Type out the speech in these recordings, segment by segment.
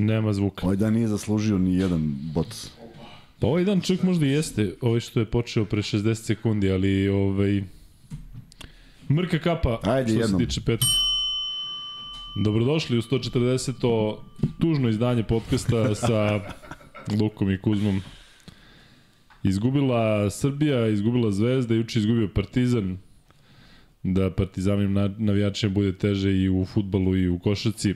Nema zvuka. Ovaj dan nije zaslužio ni jedan bot. Pa ovaj dan čak možda i jeste, ovaj što je počeo pre 60 sekundi, ali ovaj... Mrka kapa, Ajde, što jednom. se tiče petka. Dobrodošli u 140. to tužno izdanje podcasta sa Lukom i Kuzmom. Izgubila Srbija, izgubila Zvezda, juče izgubio Partizan. Da Partizanim navijačima bude teže i u futbalu i u košarci.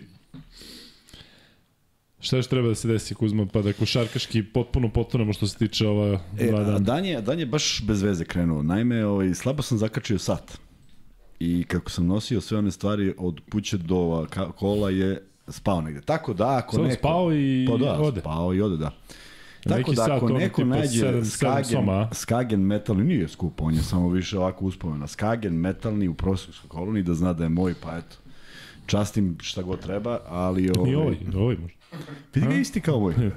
Šta još treba da se desi Kuzma, pa da košarkaški potpuno potonemo što se tiče ova E, dva dana. dan je, dan je baš bez veze krenuo. Naime, ovaj, slabo sam zakačio sat. I kako sam nosio sve one stvari od kuće do kola je spao negde. Tako da, ako Samo neko... spao i pa da, ode. spao i ode, da. Tako Neki da, ako neko tipa nađe sedam- sedam Skagen, soma? Skagen metalni, nije skup, on je samo više ovako uspomena. Skagen metalni u prosjekskoj koloni, da zna da je moj, pa eto. Častim šta god treba, ali... Ovaj, I ovaj, ovaj može. Vidi ga isti kao moj.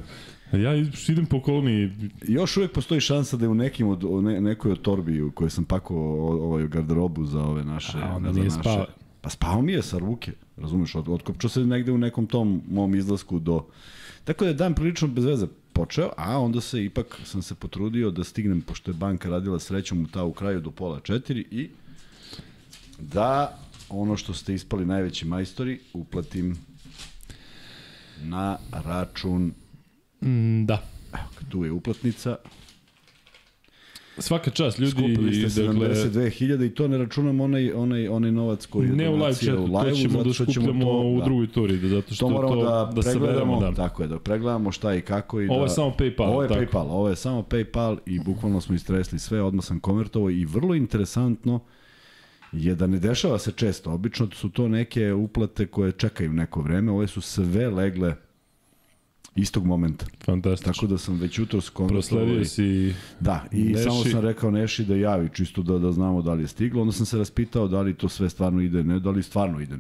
Ja idem po koloni, Još uvek postoji šansa da je u nekim od, ne, nekoj od torbi u kojoj sam pakao ovaj garderobu za ove naše... A, onda nije spao. Pa spao mi je sa ruke, razumeš, od, otkopčao se negde u nekom tom mom izlasku do... Tako da je dan prilično bez veze počeo, a onda se ipak sam se potrudio da stignem, pošto je banka radila srećom u ta u kraju do pola četiri i da ono što ste ispali najveći majstori uplatim na račun mm, da. Evo, tu je uplatnica, Svaka čast, ljudi, Skupili ste dakle, 72.000 i to ne računam onaj, onaj, onaj novac koji je ne u live donacija chatu, to ćemo da skupljamo to- u drugoj turi, da, zato što To moramo to, da, da pregledamo, da. tako je, da pregledamo šta i kako i Ovo da... je samo PayPal, Ovo je tako. PayPal, ovo je samo PayPal i bukvalno smo istresli sve, odmah sam konvertovao i vrlo interesantno je da ne dešava se često. Obično su to neke uplate koje čekaju neko vreme, ove su sve legle istog momenta. Fantastično. Tako da sam već jutro. Prosledio si... Da, i Neši. samo sam rekao Neši da javi, čisto da, da znamo da li je stiglo. Onda sam se raspitao da li to sve stvarno ide, ne da li stvarno ide.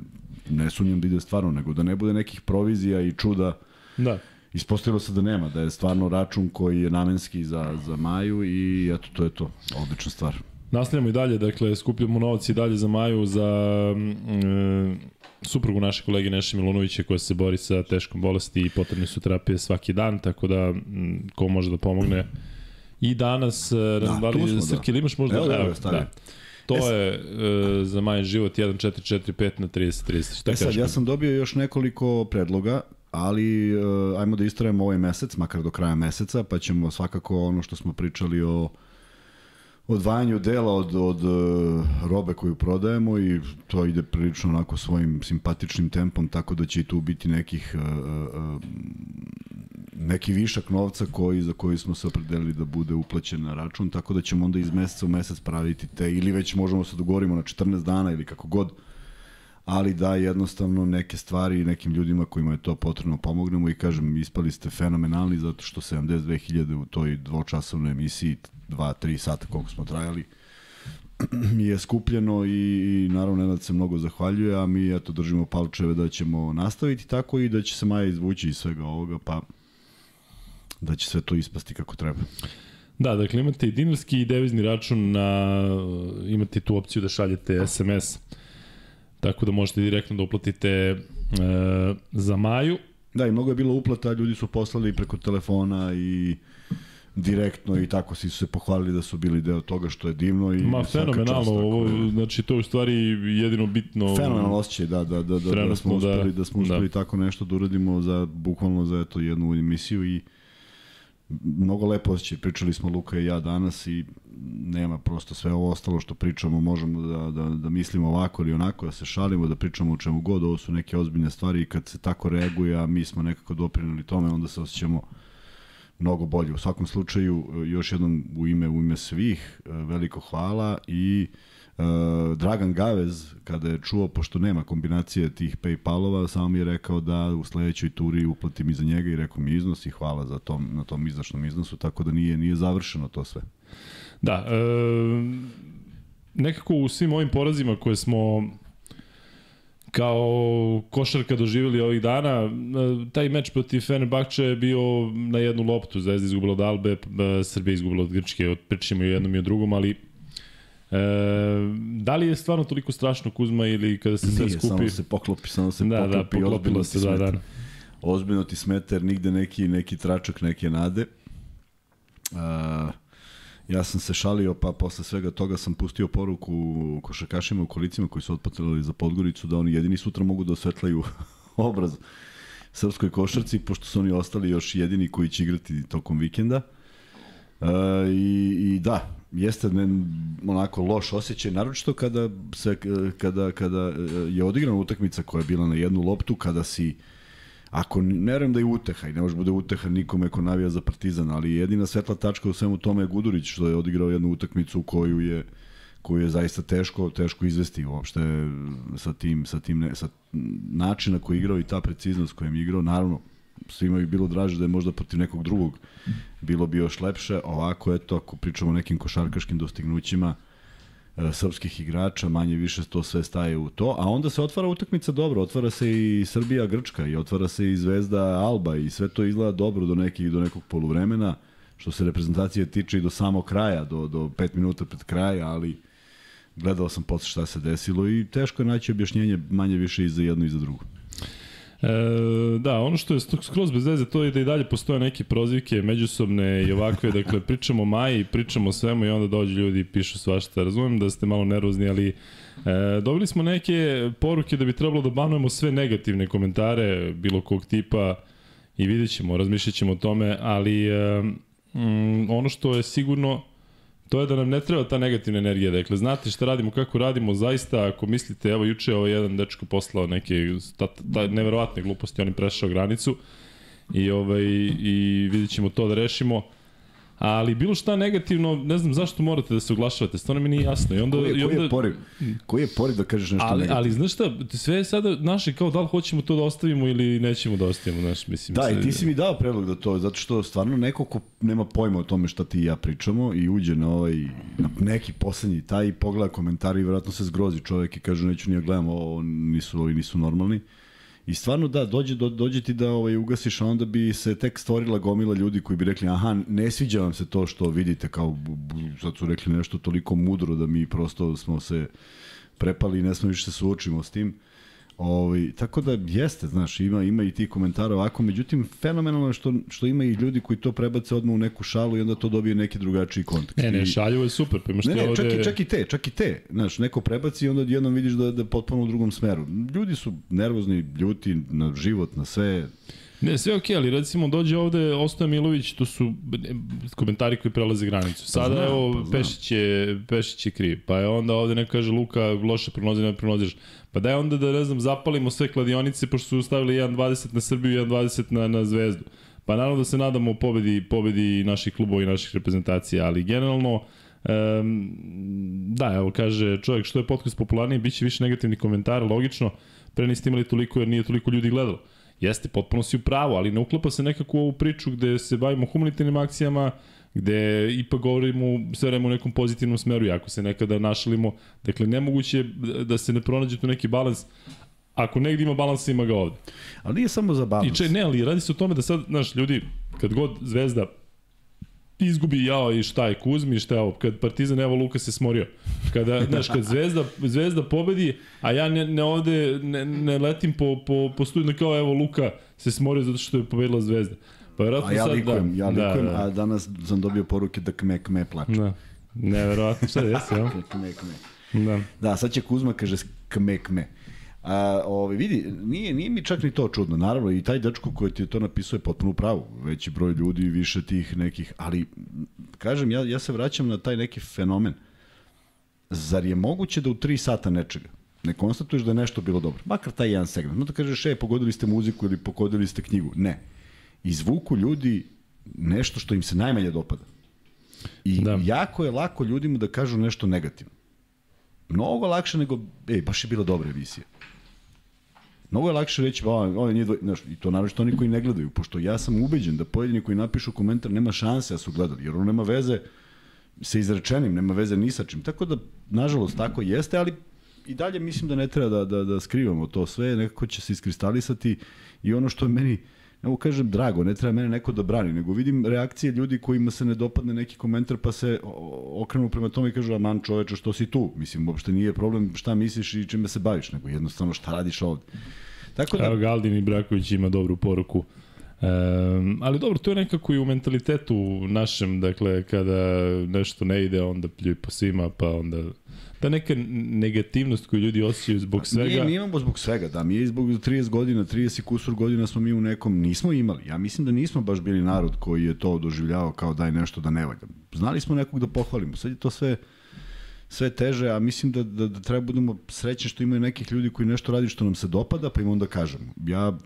Ne sumnjam da ide stvarno, nego da ne bude nekih provizija i čuda. Da. Ispostavilo se da nema, da je stvarno račun koji je namenski za, za Maju i eto, to je to. Odlična stvar. Nastavljamo i dalje, dakle, skupljamo novac i dalje za Maju, za mm, e, suprugu naše kolege Neše Milunovića koja se bori sa teškom bolesti i potrebne su terapije svaki dan, tako da mm, ko može da pomogne i danas, da, da smo, li da. Srki, ili imaš možda? Evo, evo, stavio. To je e, za Majin život 1445 na 30 30. Šta E sad, ja sam dobio još nekoliko predloga, ali uh, ajmo da istrajemo ovaj mesec, makar do kraja meseca, pa ćemo svakako ono što smo pričali o odvajanju dela od, od uh, robe koju prodajemo i to ide prilično onako svojim simpatičnim tempom, tako da će i tu biti nekih uh, uh, neki višak novca koji za koji smo se opredelili da bude uplaćen na račun, tako da ćemo onda iz meseca u mesec praviti te ili već možemo se dogovorimo na 14 dana ili kako god ali da jednostavno neke stvari nekim ljudima kojima je to potrebno pomognemo i kažem, ispali ste fenomenalni zato što 72.000 u toj dvočasovnoj emisiji, 2-3 sata koliko smo trajali, je skupljeno i, i naravno Nenad se mnogo zahvaljuje, a mi eto držimo palčeve da ćemo nastaviti tako i da će se Maja izvući iz svega ovoga, pa da će sve to ispasti kako treba. Da, dakle imate i dinarski i devizni račun, na, imate tu opciju da šaljete SMS, tako da možete direktno da uplatite e, za Maju. Da, i mnogo je bilo uplata, ljudi su poslali preko telefona i direktno i tako svi su se pohvalili da su bili deo toga što je divno i Ma fenomenalno, čast, ovo, je. znači to je u stvari jedino bitno. Fenomenalno osjećaj, da, da, da, da, da smo da- uspeli, da, smo uspeli da. tako nešto da uradimo za, bukvalno za eto, jednu emisiju i mnogo lepo osjećaj. Pričali smo Luka i ja danas i nema prosto sve ovo ostalo što pričamo, možemo da, da, da mislimo ovako ili onako, da se šalimo, da pričamo o čemu god, ovo su neke ozbiljne stvari i kad se tako reaguje, a mi smo nekako doprinili tome, onda se osjećamo mnogo bolje. U svakom slučaju, još jednom u ime, u ime svih, veliko hvala i Uh, Dragan Gavez, kada je čuo, pošto nema kombinacije tih Paypalova, samo mi je rekao da u sledećoj turi uplatim i za njega i rekao mi iznos i hvala za tom, na tom izdašnom iznosu, tako da nije, nije završeno to sve. Da, e, nekako u svim ovim porazima koje smo kao košarka doživjeli ovih dana, e, taj meč protiv Fenerbahče je bio na jednu loptu, Zvezda izgubila od Albe, e, Srbija izgubila od Grčke, pričamo i o jednom i o drugom, ali E, da li je stvarno toliko strašno Kuzma ili kada se sve Nije, skupi? samo se poklopi, samo se da, da, poklopi. poklopilo ozbiljno se, da, da. ozbiljno ti smeta jer nigde neki, neki tračak neke nade. A, ja sam se šalio, pa posle svega toga sam pustio poruku košarkašima u kolicima koji su otpatrali za Podgoricu da oni jedini sutra mogu da osvetlaju obraz srpskoj košarci, pošto su oni ostali još jedini koji će igrati tokom vikenda. E, i, I da, jeste men, onako loš osjećaj, naročito kada, se, kada, kada je odigrana utakmica koja je bila na jednu loptu, kada si Ako ne verujem da je uteha i ne može bude uteha nikome ko navija za Partizan, ali jedina svetla tačka u svemu tome je Gudurić što je odigrao jednu utakmicu koju je koju je zaista teško teško izvesti uopšte sa tim sa tim ne, sa načina koji igrao i ta preciznost kojom je igrao naravno svima bi bilo draže da je možda protiv nekog drugog bilo bi još lepše. Ovako eto ako pričamo o nekim košarkaškim dostignućima E, srpskih igrača, manje više to sve staje u to, a onda se otvara utakmica dobro, otvara se i Srbija Grčka i otvara se i Zvezda Alba i sve to izgleda dobro do nekih do nekog poluvremena što se reprezentacije tiče i do samog kraja, do, do 5 minuta pred kraja, ali gledao sam posle šta se desilo i teško je naći objašnjenje manje više i za jedno i za drugo. E, da, ono što je skroz bez veze to je da i dalje postoje neke prozivke međusobne i ovakve, dakle pričamo o Maji, pričamo o svemu i onda dođu ljudi i pišu svašta. Razumem da ste malo nervozni, ali e, dobili smo neke poruke da bi trebalo da banujemo sve negativne komentare bilo kog tipa i vidjet ćemo, razmišljat ćemo o tome, ali e, mm, ono što je sigurno To je da nam ne treba ta negativna energija. Dakle, znate šta radimo, kako radimo, zaista, ako mislite, evo, juče ovaj jedan dečko poslao neke ta, ta neverovatne gluposti, on je prešao granicu i, ovaj, i vidjet ćemo to da rešimo. Ali bilo šta negativno, ne znam zašto morate da se oglašavate, stvarno mi nije jasno. I onda, koji, je, i onda, koji je poriv? Koji je poriv da kažeš nešto ali, negativno? Ali znaš šta, sve je sada naše kao da li hoćemo to da ostavimo ili nećemo da ostavimo, znaš, mislim. Da, i ti si mi dao predlog da to, zato što stvarno neko ko nema pojma o tome šta ti i ja pričamo i uđe na ovaj, na neki poslednji taj i pogleda komentari i vjerojatno se zgrozi čovek i kaže neću nije gledam, ovo nisu, ovi nisu normalni. I stvarno da, dođe, do, dođe ti da ovaj, ugasiš, a onda bi se tek stvorila gomila ljudi koji bi rekli, aha, ne sviđa vam se to što vidite, kao, sad su rekli nešto toliko mudro da mi prosto smo se prepali i ne smo više se suočimo s tim. Ovaj, tako da jeste, znaš, ima ima i ti komentara ovako, međutim fenomenalno je što što ima i ljudi koji to prebace odmah u neku šalu i onda to dobije neki drugačiji kontekst. Ne, ne, šalju je super, pa imaš Ne, ne, ovde... čak i, čak i te, čak i te. Znaš, neko prebaci i onda jednom vidiš da, da potpuno u drugom smeru. Ljudi su nervozni, ljuti na život, na sve. Ne, sve okej, okay, ali recimo dođe ovde Ostoja Milović, to su e, komentari koji prelaze granicu. Sada znam, evo pa znam. Pešić je, Pešić je kriv, pa je onda ovde neko kaže Luka loše prognoze, ne prognoziraš. Pa daj onda da, ne znam, zapalimo sve kladionice, pošto su stavili 1.20 na Srbiju i 1.20 na, na Zvezdu. Pa naravno da se nadamo pobedi, pobedi naših klubova i naših reprezentacija, ali generalno, um, da, evo kaže čovjek što je podcast popularniji, bit će više negativnih komentara, logično, pre niste imali toliko jer nije toliko ljudi gledalo. Jeste, potpuno si u pravu, ali ne uklapa se nekako u ovu priču gde se bavimo humanitarnim akcijama, gde ipak govorimo sve vreme u nekom pozitivnom smeru, jako se nekada našalimo. Dakle, nemoguće je da se ne pronađe tu neki balans, Ako negdje ima balans, ima ga ovde. Ali nije samo za balans. I če, ne, ali radi se o tome da sad, znaš, ljudi, kad god Zvezda izgubi jao i šta je Kuzmi, šta je ovo, kad Partizan, evo Luka se smorio. Kada, znaš, kad Zvezda, Zvezda pobedi, a ja ne, ne ovde ne, ne letim po, po, po studiju kao evo Luka se smorio zato što je pobedila Zvezda. Pa a ja sad, likujem, da, ja likujem, da, da. a danas sam dobio poruke da kme kme plače. Da. Neverovatno, šta jesi, jel? kme kme. Da. Da, sad će Kuzma kaže kme kme. A, ovaj, vidi, nije, nije mi čak ni to čudno. Naravno, i taj dečko koji ti je to napisao je potpuno u pravu. Veći broj ljudi, više tih nekih, ali, kažem, ja, ja se vraćam na taj neki fenomen. Zar je moguće da u tri sata nečega ne konstatuješ da je nešto bilo dobro? Makar taj jedan segment. No da kažeš, e, pogodili ste muziku ili pogodili ste knjigu. Ne. Izvuku ljudi nešto što im se najmanje dopada. I da. jako je lako ljudima da kažu nešto negativno. Mnogo lakše nego, ej, baš je bila dobra emisija. Mnogo je lakše reći, ba, ovo nije dvoj... Znaš, i to naravno što oni koji ne gledaju, pošto ja sam ubeđen da pojedini koji napišu komentar nema šanse da su gledali, jer ono nema veze sa izrečenim, nema veze ni sa čim. Tako da, nažalost, tako jeste, ali i dalje mislim da ne treba da, da, da skrivamo to sve, nekako će se iskristalisati i ono što je meni, ne mogu kažem drago, ne treba mene neko da brani, nego vidim reakcije ljudi kojima se ne dopadne neki komentar pa se okrenu prema tome i kažu, aman čoveče, što si tu? Mislim, uopšte nije problem šta misliš i čime se baviš, nego jednostavno šta radiš ovde. Tako da, Evo Galdin i Braković ima dobru poruku. Um, ali dobro, to je nekako i u mentalitetu našem, dakle, kada nešto ne ide, onda pljuj po svima, pa onda... Ta neka negativnost koju ljudi osjećaju zbog svega... Nije, nije imamo zbog svega, da, mi je zbog 30 godina, 30 kusur godina smo mi u nekom, nismo imali. Ja mislim da nismo baš bili narod koji je to doživljavao kao daj nešto da ne valja. Znali smo nekog da pohvalimo, sad je to sve sve teže, a mislim da, da, da treba budemo srećni što imaju nekih ljudi koji nešto radi što nam se dopada, pa im onda kažemo. Ja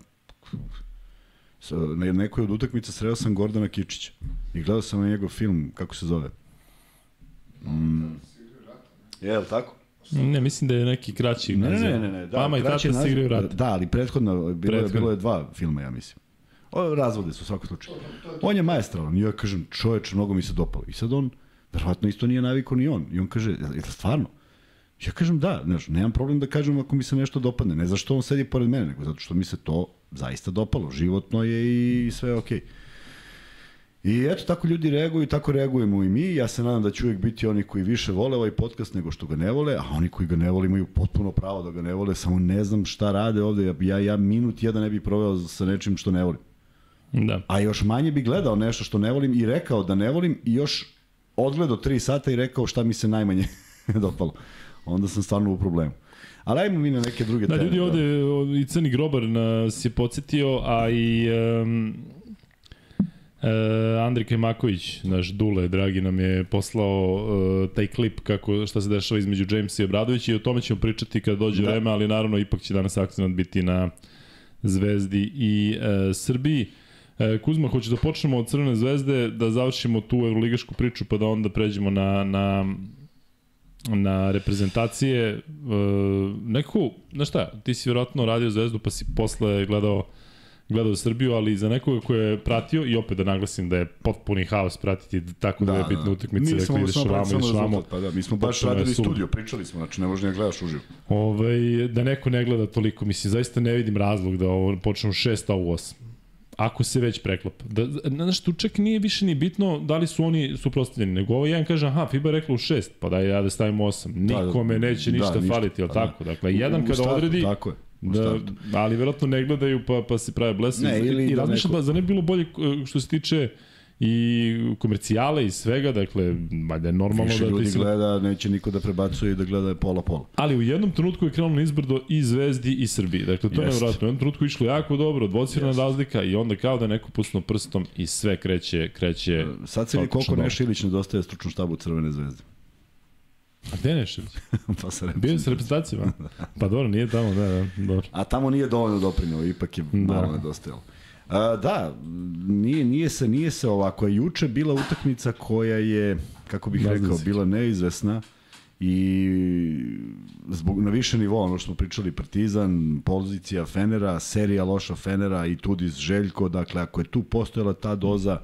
na nekoj od utakmica sreo sam Gordana Kičića i gledao sam na njegov film, kako se zove? Mm. Je li tako? Ne, mislim da je neki kraći. Ne, ne, ne, ne, da, Mama i tata se igraju rat. Da, ali prethodno bilo, prethodno. je, bilo je dva filma, ja mislim. O, razvode su u svakom slučaju. On je maestralan i ja kažem, čoveč, mnogo mi se dopalo. I sad on, verovatno isto nije naviko ni on. I on kaže, je li stvarno? Ja kažem da, znaš, nemam problem da kažem ako mi se nešto dopadne. Ne zašto on sedi pored mene, nego zato što mi se to zaista dopalo. Životno je i sve je okej. Okay. I eto, tako ljudi reaguju, tako reagujemo i mi. Ja se nadam da će uvijek biti oni koji više vole ovaj podcast nego što ga ne vole, a oni koji ga ne vole imaju potpuno pravo da ga ne vole, samo ne znam šta rade ovde. Ja, ja minut jedan ne bih proveo sa nečim što ne volim. Da. A još manje bi gledao nešto što ne volim i rekao da ne volim i još odgledao tri sata i rekao šta mi se najmanje dopalo. Onda sam stvarno u problemu. Ali ajmo mi na neke druge da, teme. Ljudi ovde, i Crni Grobar nas je podsjetio, a i um, Uh, Andrej Kajmaković, naš Dule, dragi, nam je poslao uh, taj klip kako, šta se dešava između Jamesa i Obradovića i o tome ćemo pričati kada dođe da. vreme, ali naravno ipak će danas akcent biti na Zvezdi i uh, Srbiji. Uh, Kuzma, hoće da počnemo od Crvene zvezde, da završimo tu evroligašku priču pa da onda pređemo na, na na reprezentacije. Uh, nekako, znaš šta, ti si vjerojatno radio Zvezdu pa si posle gledao gledao Srbiju, ali za nekoga ko je pratio, i opet da naglasim da je potpuni haos pratiti tako da, da je bitna da. utakmica, da ideš vamo, ideš vamo. Pa da, mi smo baš radili studio, pričali smo, znači ne možeš ne gledaš uživo. Ovaj, da neko ne gleda toliko, mislim, zaista ne vidim razlog da ovo počnemo 6, a u 8 ako se već preklapa. Da, znaš, tu čak nije više ni bitno da li su oni suprostavljeni, nego ovo jedan kaže, aha, FIBA je rekla u 6, pa daj ja da stavim 8. Nikome da, neće ništa, da, ništa faliti, jel pa, tako? Dakle, jedan kada odredi, tako je. Da, ali verovatno ne gledaju pa, pa se prave blesi. Ne, ili I da razmišljam neko... da za ne bilo bolje e, što se tiče i komercijale i svega, dakle, valjda je normalno Više da... ljudi si... gleda, neće niko da prebacuje i da gleda pola-pola. Ali u jednom trenutku je krenulo izbrdo i Zvezdi i Srbiji. Dakle, to je nevratno. U jednom trenutku išlo jako dobro, dvocirna razlika i onda kao da neko pusno prstom i sve kreće, kreće... Sad se mi koliko Nešilić nedostaje stručnom štabu Crvene zvezde. A gde Nešević? pa sa Bio sa reprezentacijama? Pa dobro, nije tamo, da, da, dobro. A tamo nije dovoljno doprinio, ipak je da. malo nedostajalo. A, da, nije, nije, se, nije se ovako. Juče bila utakmica koja je, kako bih Naznici. rekao, bila neizvesna i zbog, na više nivoa, ono što smo pričali, Partizan, pozicija Fenera, serija loša Fenera i Tudis Željko, dakle, ako je tu postojala ta doza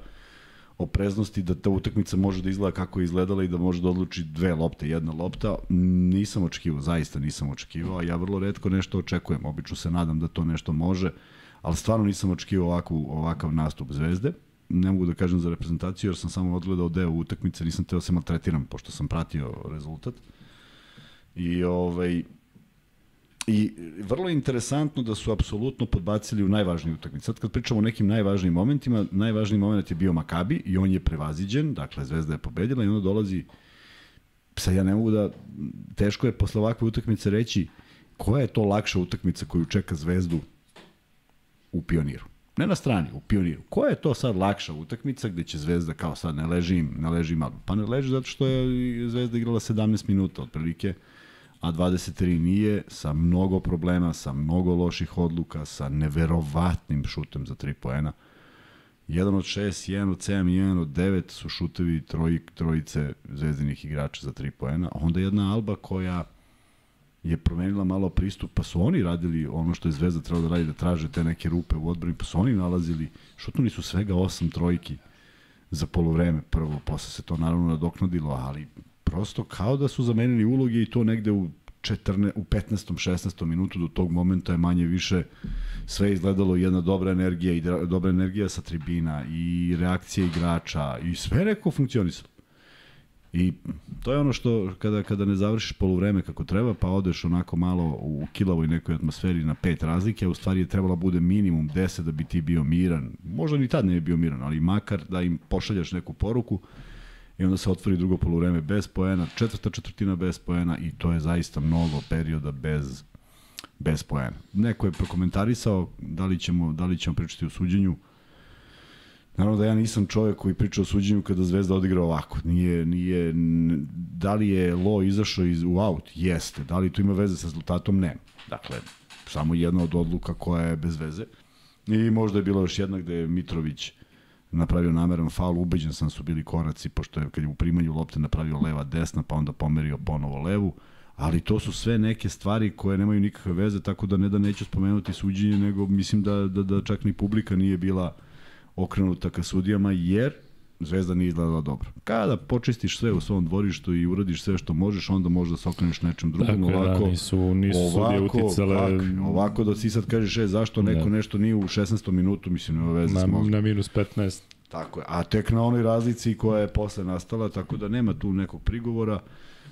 opreznosti da ta utakmica može da izgleda kako je izgledala i da može da odluči dve lopte, jedna lopta, nisam očekivao, zaista nisam očekivao, ja vrlo redko nešto očekujem, obično se nadam da to nešto može, ali stvarno nisam očekivao ovakvu, ovakav nastup Zvezde. Ne mogu da kažem za reprezentaciju jer sam samo odgledao deo utakmice, nisam teo da se maltretiram pošto sam pratio rezultat. I ovaj, I vrlo je interesantno da su apsolutno podbacili u najvažniju utakmicu. Sad kad pričamo o nekim najvažnijim momentima, najvažniji moment je bio Makabi i on je prevaziđen, dakle Zvezda je pobedila i onda dolazi sad ja ne mogu da teško je posle ovakve utakmice reći koja je to lakša utakmica koju čeka Zvezdu u Pioniru. Ne na strani, u Pioniru. Koja je to sad lakša utakmica gde će Zvezda kao sad ne leži im, ne leži im, pa ne leži zato što je Zvezda igrala 17 minuta otprilike a 23 nije, sa mnogo problema, sa mnogo loših odluka, sa neverovatnim šutem za 3 poena. 1 od 6, 1 od 7, 1 od 9 su šutevi troj, trojice zvezdinih igrača za 3 poena. Onda jedna Alba koja je promenila malo pristup, pa su oni radili ono što je Zvezda trebala da radi, da traže te neke rupe u odbrani, pa su oni nalazili, šutnuli su svega 8 trojki za polovreme prvo, posle se to naravno nadoknadilo, ali prosto kao da su zamenili uloge i to negde u 14, u 15. 16. minutu do tog momenta je manje više sve izgledalo jedna dobra energija i dobra energija sa tribina i reakcija igrača i sve neko funkcionisalo. I to je ono što kada, kada ne završiš poluvreme kako treba, pa odeš onako malo u kilavoj nekoj atmosferi na pet razlike, a u stvari je trebalo bude minimum 10 da bi ti bio miran. Možda ni tad ne bi bio miran, ali makar da im pošaljaš neku poruku i onda se otvori drugo poluvreme bez poena, četvrta četvrtina bez poena i to je zaista mnogo perioda bez bez poena. Neko je prokomentarisao da li ćemo, da li ćemo pričati o suđenju. Naravno da ja nisam čovjek koji priča o suđenju kada Zvezda odigra ovako. Nije, nije, da li je Lo izašao iz, u aut? Jeste. Da li to ima veze sa rezultatom? Ne. Dakle, samo jedna od odluka koja je bez veze. I možda je bila još jedna gde je Mitrović napravio nameran faul, ubeđen sam da su bili koraci, pošto je kad je u primanju lopte napravio leva desna, pa onda pomerio ponovo levu, ali to su sve neke stvari koje nemaju nikakve veze, tako da ne da neću spomenuti suđenje, nego mislim da, da, da čak ni publika nije bila okrenuta ka sudijama, jer Zvezda nije izgledala dobro. Kada počistiš sve u svom dvorištu i uradiš sve što možeš, onda možda se okreneš nečem drugom. Tako ovako, da, nisu, nisu ovako, uticale... Tak, ovako da si sad kažeš, e, zašto neko da. nešto nije u 16. minutu, mislim, nema veze na, s mozgom. Na minus 15. Tako je, a tek na onoj razlici koja je posle nastala, tako da nema tu nekog prigovora.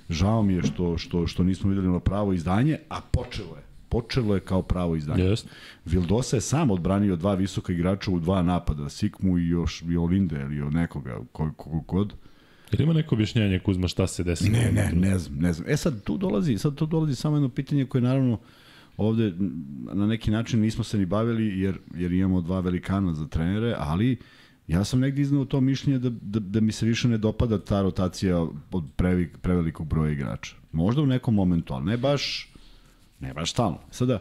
Žao mi je što, što, što nismo videli na pravo izdanje, a počelo je počelo je kao pravo izdanje. Yes. Vildosa je sam odbranio dva visoka igrača u dva napada, Sikmu i još Violinde ili od nekoga, kog god. Ili ima neko objašnjenje Kuzma šta se desilo? Ne, ne, ne znam, ne znam. E sad tu dolazi, sad tu dolazi samo jedno pitanje koje naravno ovde na neki način nismo se ni bavili jer, jer imamo dva velikana za trenere, ali ja sam negdje iznao to mišljenje da, da, da mi se više ne dopada ta rotacija od prevelikog broja igrača. Možda u nekom momentu, ali ne baš Ne baš stalno. Sada,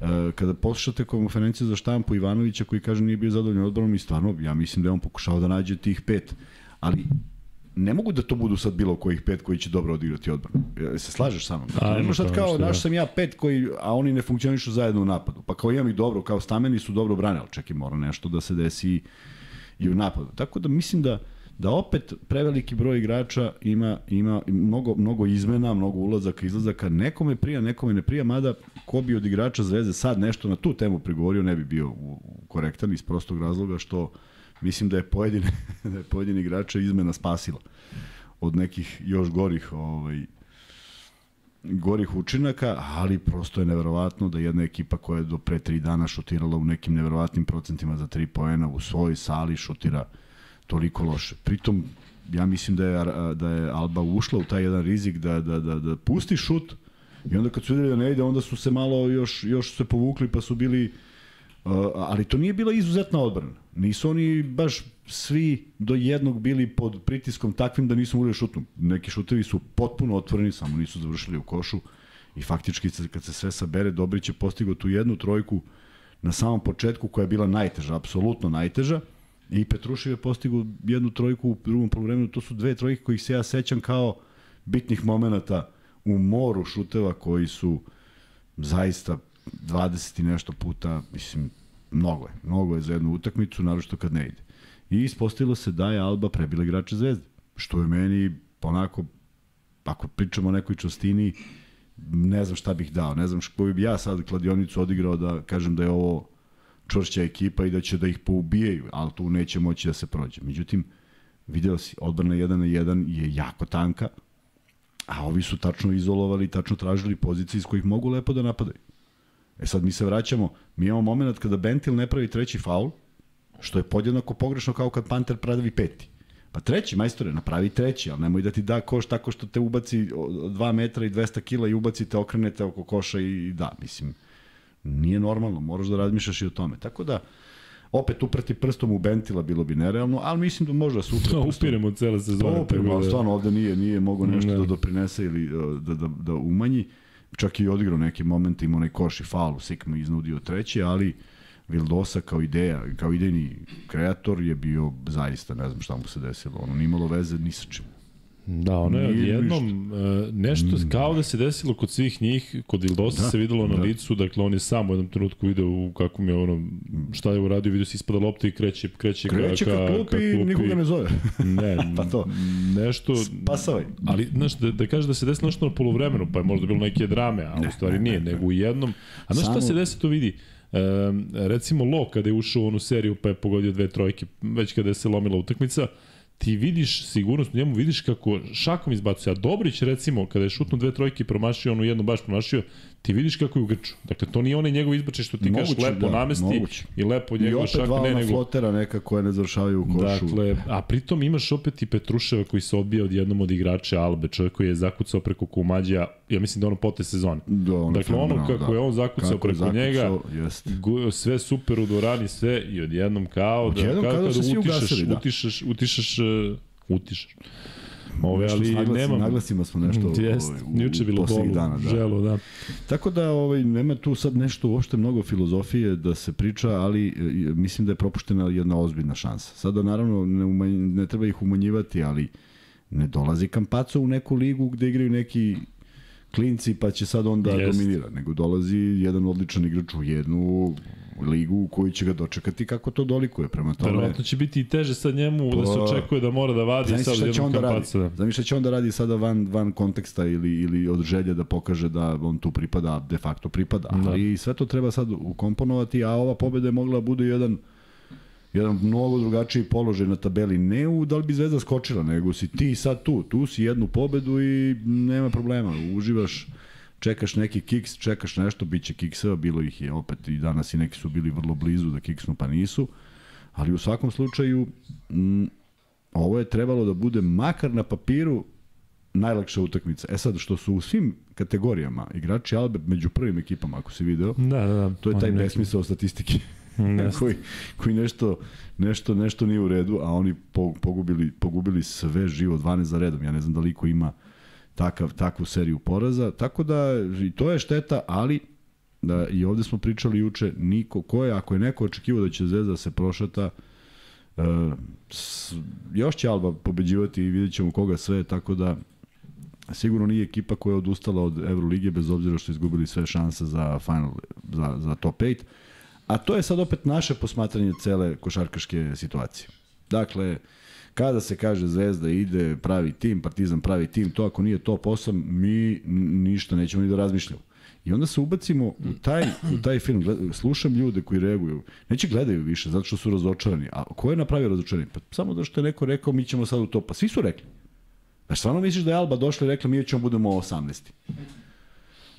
e, kada poslušate konferenciju za štampu Ivanovića koji kaže nije bio zadovoljan odbranom i stvarno, ja mislim da je on pokušao da nađe tih pet. Ali ne mogu da to budu sad bilo kojih pet koji će dobro odigrati odbranu. Se slažeš sa mnom? Dakle, ne možeš sad kao, naš sam ja pet koji, a oni ne funkcionišu zajedno u napadu. Pa kao imam ih dobro, kao stameni su dobro brane, ali čekaj, mora nešto da se desi i u napadu. Tako da mislim da da opet preveliki broj igrača ima ima mnogo mnogo izmena, mnogo ulazaka, izlazaka, nekome prija, nekome ne prija, mada ko bi od igrača Zvezde sad nešto na tu temu prigovorio ne bi bio korektan iz prostog razloga što mislim da je pojedine da je pojedini igrača izmena spasila od nekih još gorih ovaj gorih učinaka, ali prosto je neverovatno da jedna ekipa koja je do pre tri dana šutirala u nekim neverovatnim procentima za tri poena u svojoj sali šutira toliko loše. Pritom, ja mislim da je, da je Alba ušla u taj jedan rizik da, da, da, da pusti šut i onda kad su videli da ne ide, onda su se malo još, još se povukli pa su bili Uh, ali to nije bila izuzetna odbrana. Nisu oni baš svi do jednog bili pod pritiskom takvim da nisu mogli da šutnu. Neki šutevi su potpuno otvoreni, samo nisu završili u košu i faktički kad se sve sabere, Dobrić je postigao tu jednu trojku na samom početku koja je bila najteža, apsolutno najteža I Petrušev je postigao jednu trojku u drugom polovremenu, to su dve trojke kojih se ja sećam kao bitnih momenata u moru šuteva koji su zaista 20 i nešto puta, mislim, mnogo je, mnogo je za jednu utakmicu, naročito kad ne ide. I ispostavilo se da je Alba prebila igrača Zvezde, što je meni onako, ako pričamo o nekoj čostini, ne znam šta bih dao, ne znam što bi ja sad kladionicu odigrao da kažem da je ovo čvršća ekipa i da će da ih poubijaju, ali tu neće moći da se prođe. Međutim, video si, odbrana 1 na 1 je jako tanka, a ovi su tačno izolovali, tačno tražili pozicije iz kojih mogu lepo da napadaju. E sad mi se vraćamo, mi imamo moment kada Bentil ne pravi treći faul, što je podjednako pogrešno kao kad Panter pravi peti. Pa treći, majstore, napravi treći, ali nemoj da ti da koš tako što te ubaci 2 metra i 200 kila i ubacite, okrenete oko koša i da, mislim, Nije normalno, moraš da razmišljaš i o tome. Tako da, opet uprati prstom u Bentila bilo bi nerealno, ali mislim da može da se upre prstom. Upiremo cele sezone. Upiremo, da... stvarno ovde nije, nije mogo nešto ne. da doprinese ili uh, da, da, da umanji. Čak i odigrao neki moment, imao onaj koš i faul, Sikma iznudio treći, ali Vildosa kao ideja, kao idejni kreator je bio zaista, ne znam šta mu se desilo, ono nimalo veze ni sa čim. Da, ono je odjednom uh, nešto mm. kao da se desilo kod svih njih, kod Ildosa da, se videlo na da. licu, dakle on je sam u jednom trenutku video u kakvom je ono, šta je uradio, vidio se ispada lopta i kreće, kreće, kreće ka, ka, klupi, ka klupi. nikoga ne zove. ne, pa to. Nešto... Spasavaj. Ali, znaš, da, da kaže da se desilo nešto na polovremenu, pa je možda bilo neke drame, a ne, u stvari nije, ne, nego u jednom. A znaš Samo... šta se desi, to vidi? E, recimo Lo kada je ušao u onu seriju pa je pogodio dve trojke, već kada je se lomila utakmica, ti vidiš sigurnost u njemu, vidiš kako šakom izbacuje. A Dobrić, recimo, kada je šutno dve trojke promašio, onu jednu baš promašio, ti vidiš kako je u grču. Dakle, to nije onaj njegov izbače što ti kažeš lepo da, namesti moguće. i lepo njegov šak. I opet dva ne, nego... flotera neka koja ne završavaju u košu. Dakle, a pritom imaš opet i Petruševa koji se odbija od jednom od igrača Albe, čovjek koji je zakucao preko Kumađija, ja mislim da ono pote sezone. Da, ono dakle, ono kako da. je on zakucao kako preko zakucao, njega, jest. sve super u dvorani, sve i odjednom kao da, kao, kao da, da utišaš, ugasili, da. utišaš, utišaš, utišaš, utišaš Ove, ali naglasi, nemam... Naglasimo smo nešto Jest, ovaj, juče bilo bolu, dana, da. želo, da. Tako da ovaj, nema tu sad nešto uopšte mnogo filozofije da se priča, ali mislim da je propuštena jedna ozbiljna šansa. Sada naravno ne, umanj, ne treba ih umanjivati, ali ne dolazi Kampaco u neku ligu gde igraju neki klinci pa će sad onda Jest. dominira, nego dolazi jedan odličan igrač u jednu ligu u kojoj će ga dočekati kako to dolikuje prema tome. Verovatno će biti i teže sad njemu pa, da se očekuje da mora da vadi sad jednom će onda radi. Zamisli će onda radi sada van, van konteksta ili, ili od želje da pokaže da on tu pripada, de facto pripada. Da. Ali sve to treba sad ukomponovati, a ova pobeda je mogla bude jedan jedan mnogo drugačiji položaj na tabeli. Ne u da li bi Zvezda skočila, nego si ti sad tu. Tu si jednu pobedu i nema problema. Uživaš čekaš neki kiks, čekaš nešto, bit će kikseva, bilo ih je opet i danas i neki su bili vrlo blizu da kiksnu, pa nisu. Ali u svakom slučaju, m, ovo je trebalo da bude makar na papiru najlakša utakmica. E sad, što su u svim kategorijama igrači Albe među prvim ekipama, ako si video, da, da, da. to je taj besmisao statistike. koji, koji nešto, nešto, nešto nije u redu, a oni pogubili, pogubili sve živo 12 za redom. Ja ne znam da li ko ima takav, takvu seriju poraza. Tako da i to je šteta, ali da, i ovde smo pričali juče, niko, ko je, ako je neko očekivao da će Zvezda se prošata, uh, s, još će Alba pobeđivati i vidjet ćemo koga sve, tako da sigurno nije ekipa koja je odustala od Evrolige bez obzira što izgubili sve šanse za final, za, za top 8. A to je sad opet naše posmatranje cele košarkaške situacije. Dakle, Kada se kaže Zvezda ide, pravi tim, Partizan pravi tim, to ako nije top 8, mi ništa nećemo ni da razmišljamo. I onda se ubacimo u taj, u taj film, slušam ljude koji reaguju, neće gledaju više zato što su razočarani. A ko je napravio razočarani? Pa samo da što je neko rekao mi ćemo sad u to. Pa svi su rekli. Pa stvarno misliš da je Alba došla i rekla mi ćemo budemo 18.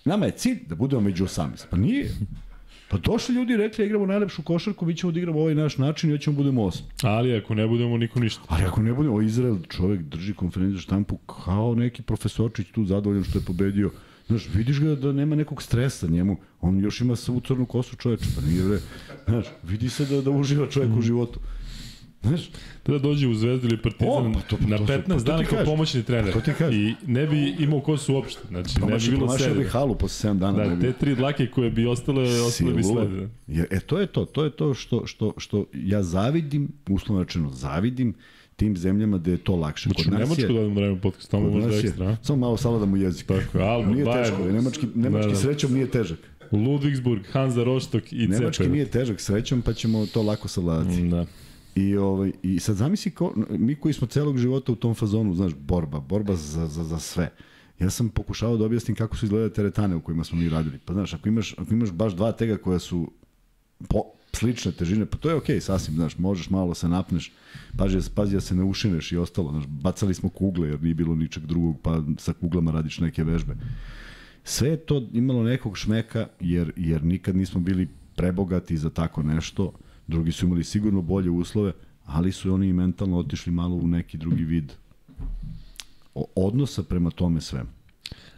Nama je cilj da budemo među 18. Pa nije. Pa došli ljudi i rekli, igramo najlepšu košarku, mi ćemo da igramo ovaj naš način i ja ćemo da budemo osmi. Ali ako ne budemo, niko ništa. Ali ako ne budemo, Izrael čovjek drži konferenciju štampu kao neki profesorčić tu zadovoljan što je pobedio. Znaš, vidiš ga da nema nekog stresa njemu, on još ima svu crnu kosu čoveče, pa nije bre. Znaš, vidi se da, da uživa čovjek u životu. Znaš, da dođe u Zvezdu ili Partizan o, pa to, na 15 pa dana kao pomoćni trener. Pa to I ne bi imao kosu uopšte. Znači, pa ne bi bilo sede. bi halu posle 7 dana. Da, te tri dlake koje bi ostale, ostale bi slede. E, to je to. To je to što, što, što ja zavidim, uslovno rečeno zavidim, tim zemljama da je to lakše. Kod nas Nemačku je, da odemo vreme podcast, tamo možda ekstra. Samo malo savladamo jezik. Tako, Alba, nije Bayern, teško, nemački, nemački da, da. srećom nije težak. Ludwigsburg, Hansa Rostock i Ceper. Nemački nije težak srećom, pa ćemo to lako savladati. Da. I, ovaj, I sad zamisli, ko, mi koji smo celog života u tom fazonu, znaš, borba, borba za, za, za sve. Ja sam pokušavao da objasnim kako su izgledale teretane u kojima smo mi radili. Pa znaš, ako imaš, ako imaš baš dva tega koja su po, slične težine, pa to je okej, okay, sasvim, znaš, možeš malo se napneš, pazi, pazi da se ne ušineš i ostalo, znaš, bacali smo kugle jer nije bilo ničeg drugog, pa sa kuglama radiš neke vežbe. Sve je to imalo nekog šmeka, jer, jer nikad nismo bili prebogati za tako nešto, drugi su imali sigurno bolje uslove, ali su oni mentalno otišli malo u neki drugi vid odnosa prema tome svemu.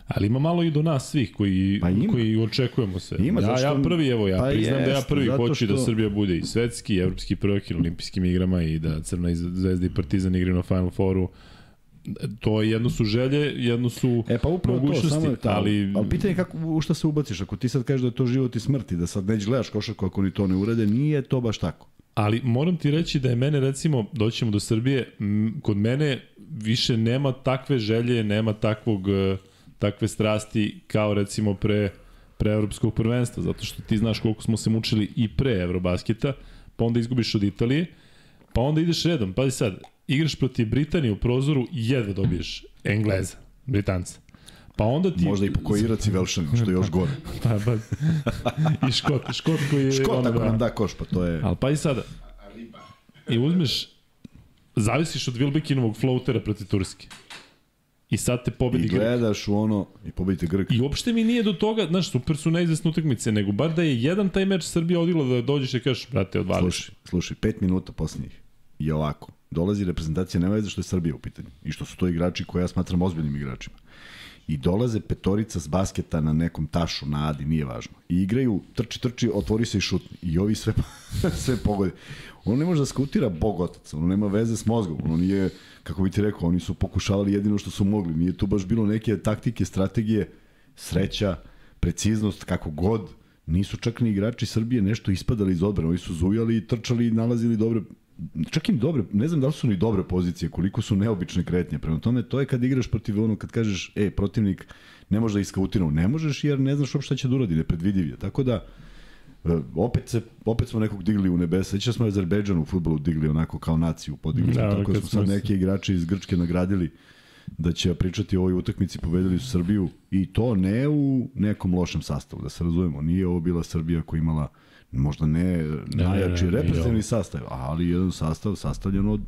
Ali ima malo i do nas svih koji, pa ima. koji očekujemo se. Ima, ja, ja prvi, evo, ja pa priznam jest, da ja prvi hoću da što... da Srbija bude i svetski, i evropski prvak i olimpijskim igrama i da Crna zvezda i Partizan igraju na Final Fouru. To je jedno su želje, jedno su e, pa upravo mogućnosti, to, samo je ta, ali... Ali pitanje kako, u šta se ubaciš, ako ti sad kažeš da je to život i smrt i da sad neće gledaš košarku ako ni to ne urede, nije to baš tako. Ali moram ti reći da je mene, recimo, doćemo do Srbije, kod mene više nema takve želje, nema takvog, e, takve strasti kao recimo pre, pre evropskog prvenstva, zato što ti znaš koliko smo se mučili i pre Evrobasketa, pa onda izgubiš od Italije, pa onda ideš redom, pazi sad, igraš protiv Britanije u prozoru i jedva dobiješ Engleza, Britanca. Pa onda ti... Možda i po koji Irac i Velšanin, što je još gore. pa, pa. I Škot, Škot koji je... Škot ako da, nam da koš, pa to je... Ali pa i sada. I uzmeš zavisiš od Wilbekinovog floatera protiv Turske. I sad te pobedi I Grk. gledaš u ono i pobedite Grk. I uopšte mi nije do toga, znaš, super su neizvesne utakmice, nego bar da je jedan taj meč Srbija odila da dođeš i kažeš, brate, odvališ. Slušaj, slušaj, pet minuta poslednjih je ovako. Dolazi reprezentacija, nema veze što je Srbija u pitanju. I što su to igrači koje ja smatram ozbiljnim igračima. I dolaze petorica s basketa na nekom tašu, na adi, nije važno. I igraju, trči, trči, otvori se i šutni. I ovi sve, sve pogode. Ono ne može da skautira bog otac, ono nema veze s mozgom, ono nije, kako bi ti rekao, oni su pokušavali jedino što su mogli. Nije tu baš bilo neke taktike, strategije, sreća, preciznost, kako god. Nisu čak ni igrači Srbije nešto ispadali iz odbrane. Oni su zujali i trčali i nalazili dobre čak im dobre, ne znam da li su ni dobre pozicije, koliko su neobične kretnje. Prema tome, to je kad igraš protiv ono, kad kažeš, e, protivnik ne može da iskautiramo. Ne možeš jer ne znaš uopšte šta će da uradi, nepredvidiv je. Tako da, e, opet, se, opet smo nekog digli u nebesa. Seća smo Azerbejdžan u futbolu digli onako kao naciju, podigli Da, da, tako kad smo sad neki igrači iz Grčke nagradili da će pričati o ovoj utakmici, pobedili su Srbiju i to ne u nekom lošem sastavu, da se razumemo. Nije ovo bila Srbija koja imala možda ne najjači ne, reprezentativni sastav, ali jedan sastav sastavljen od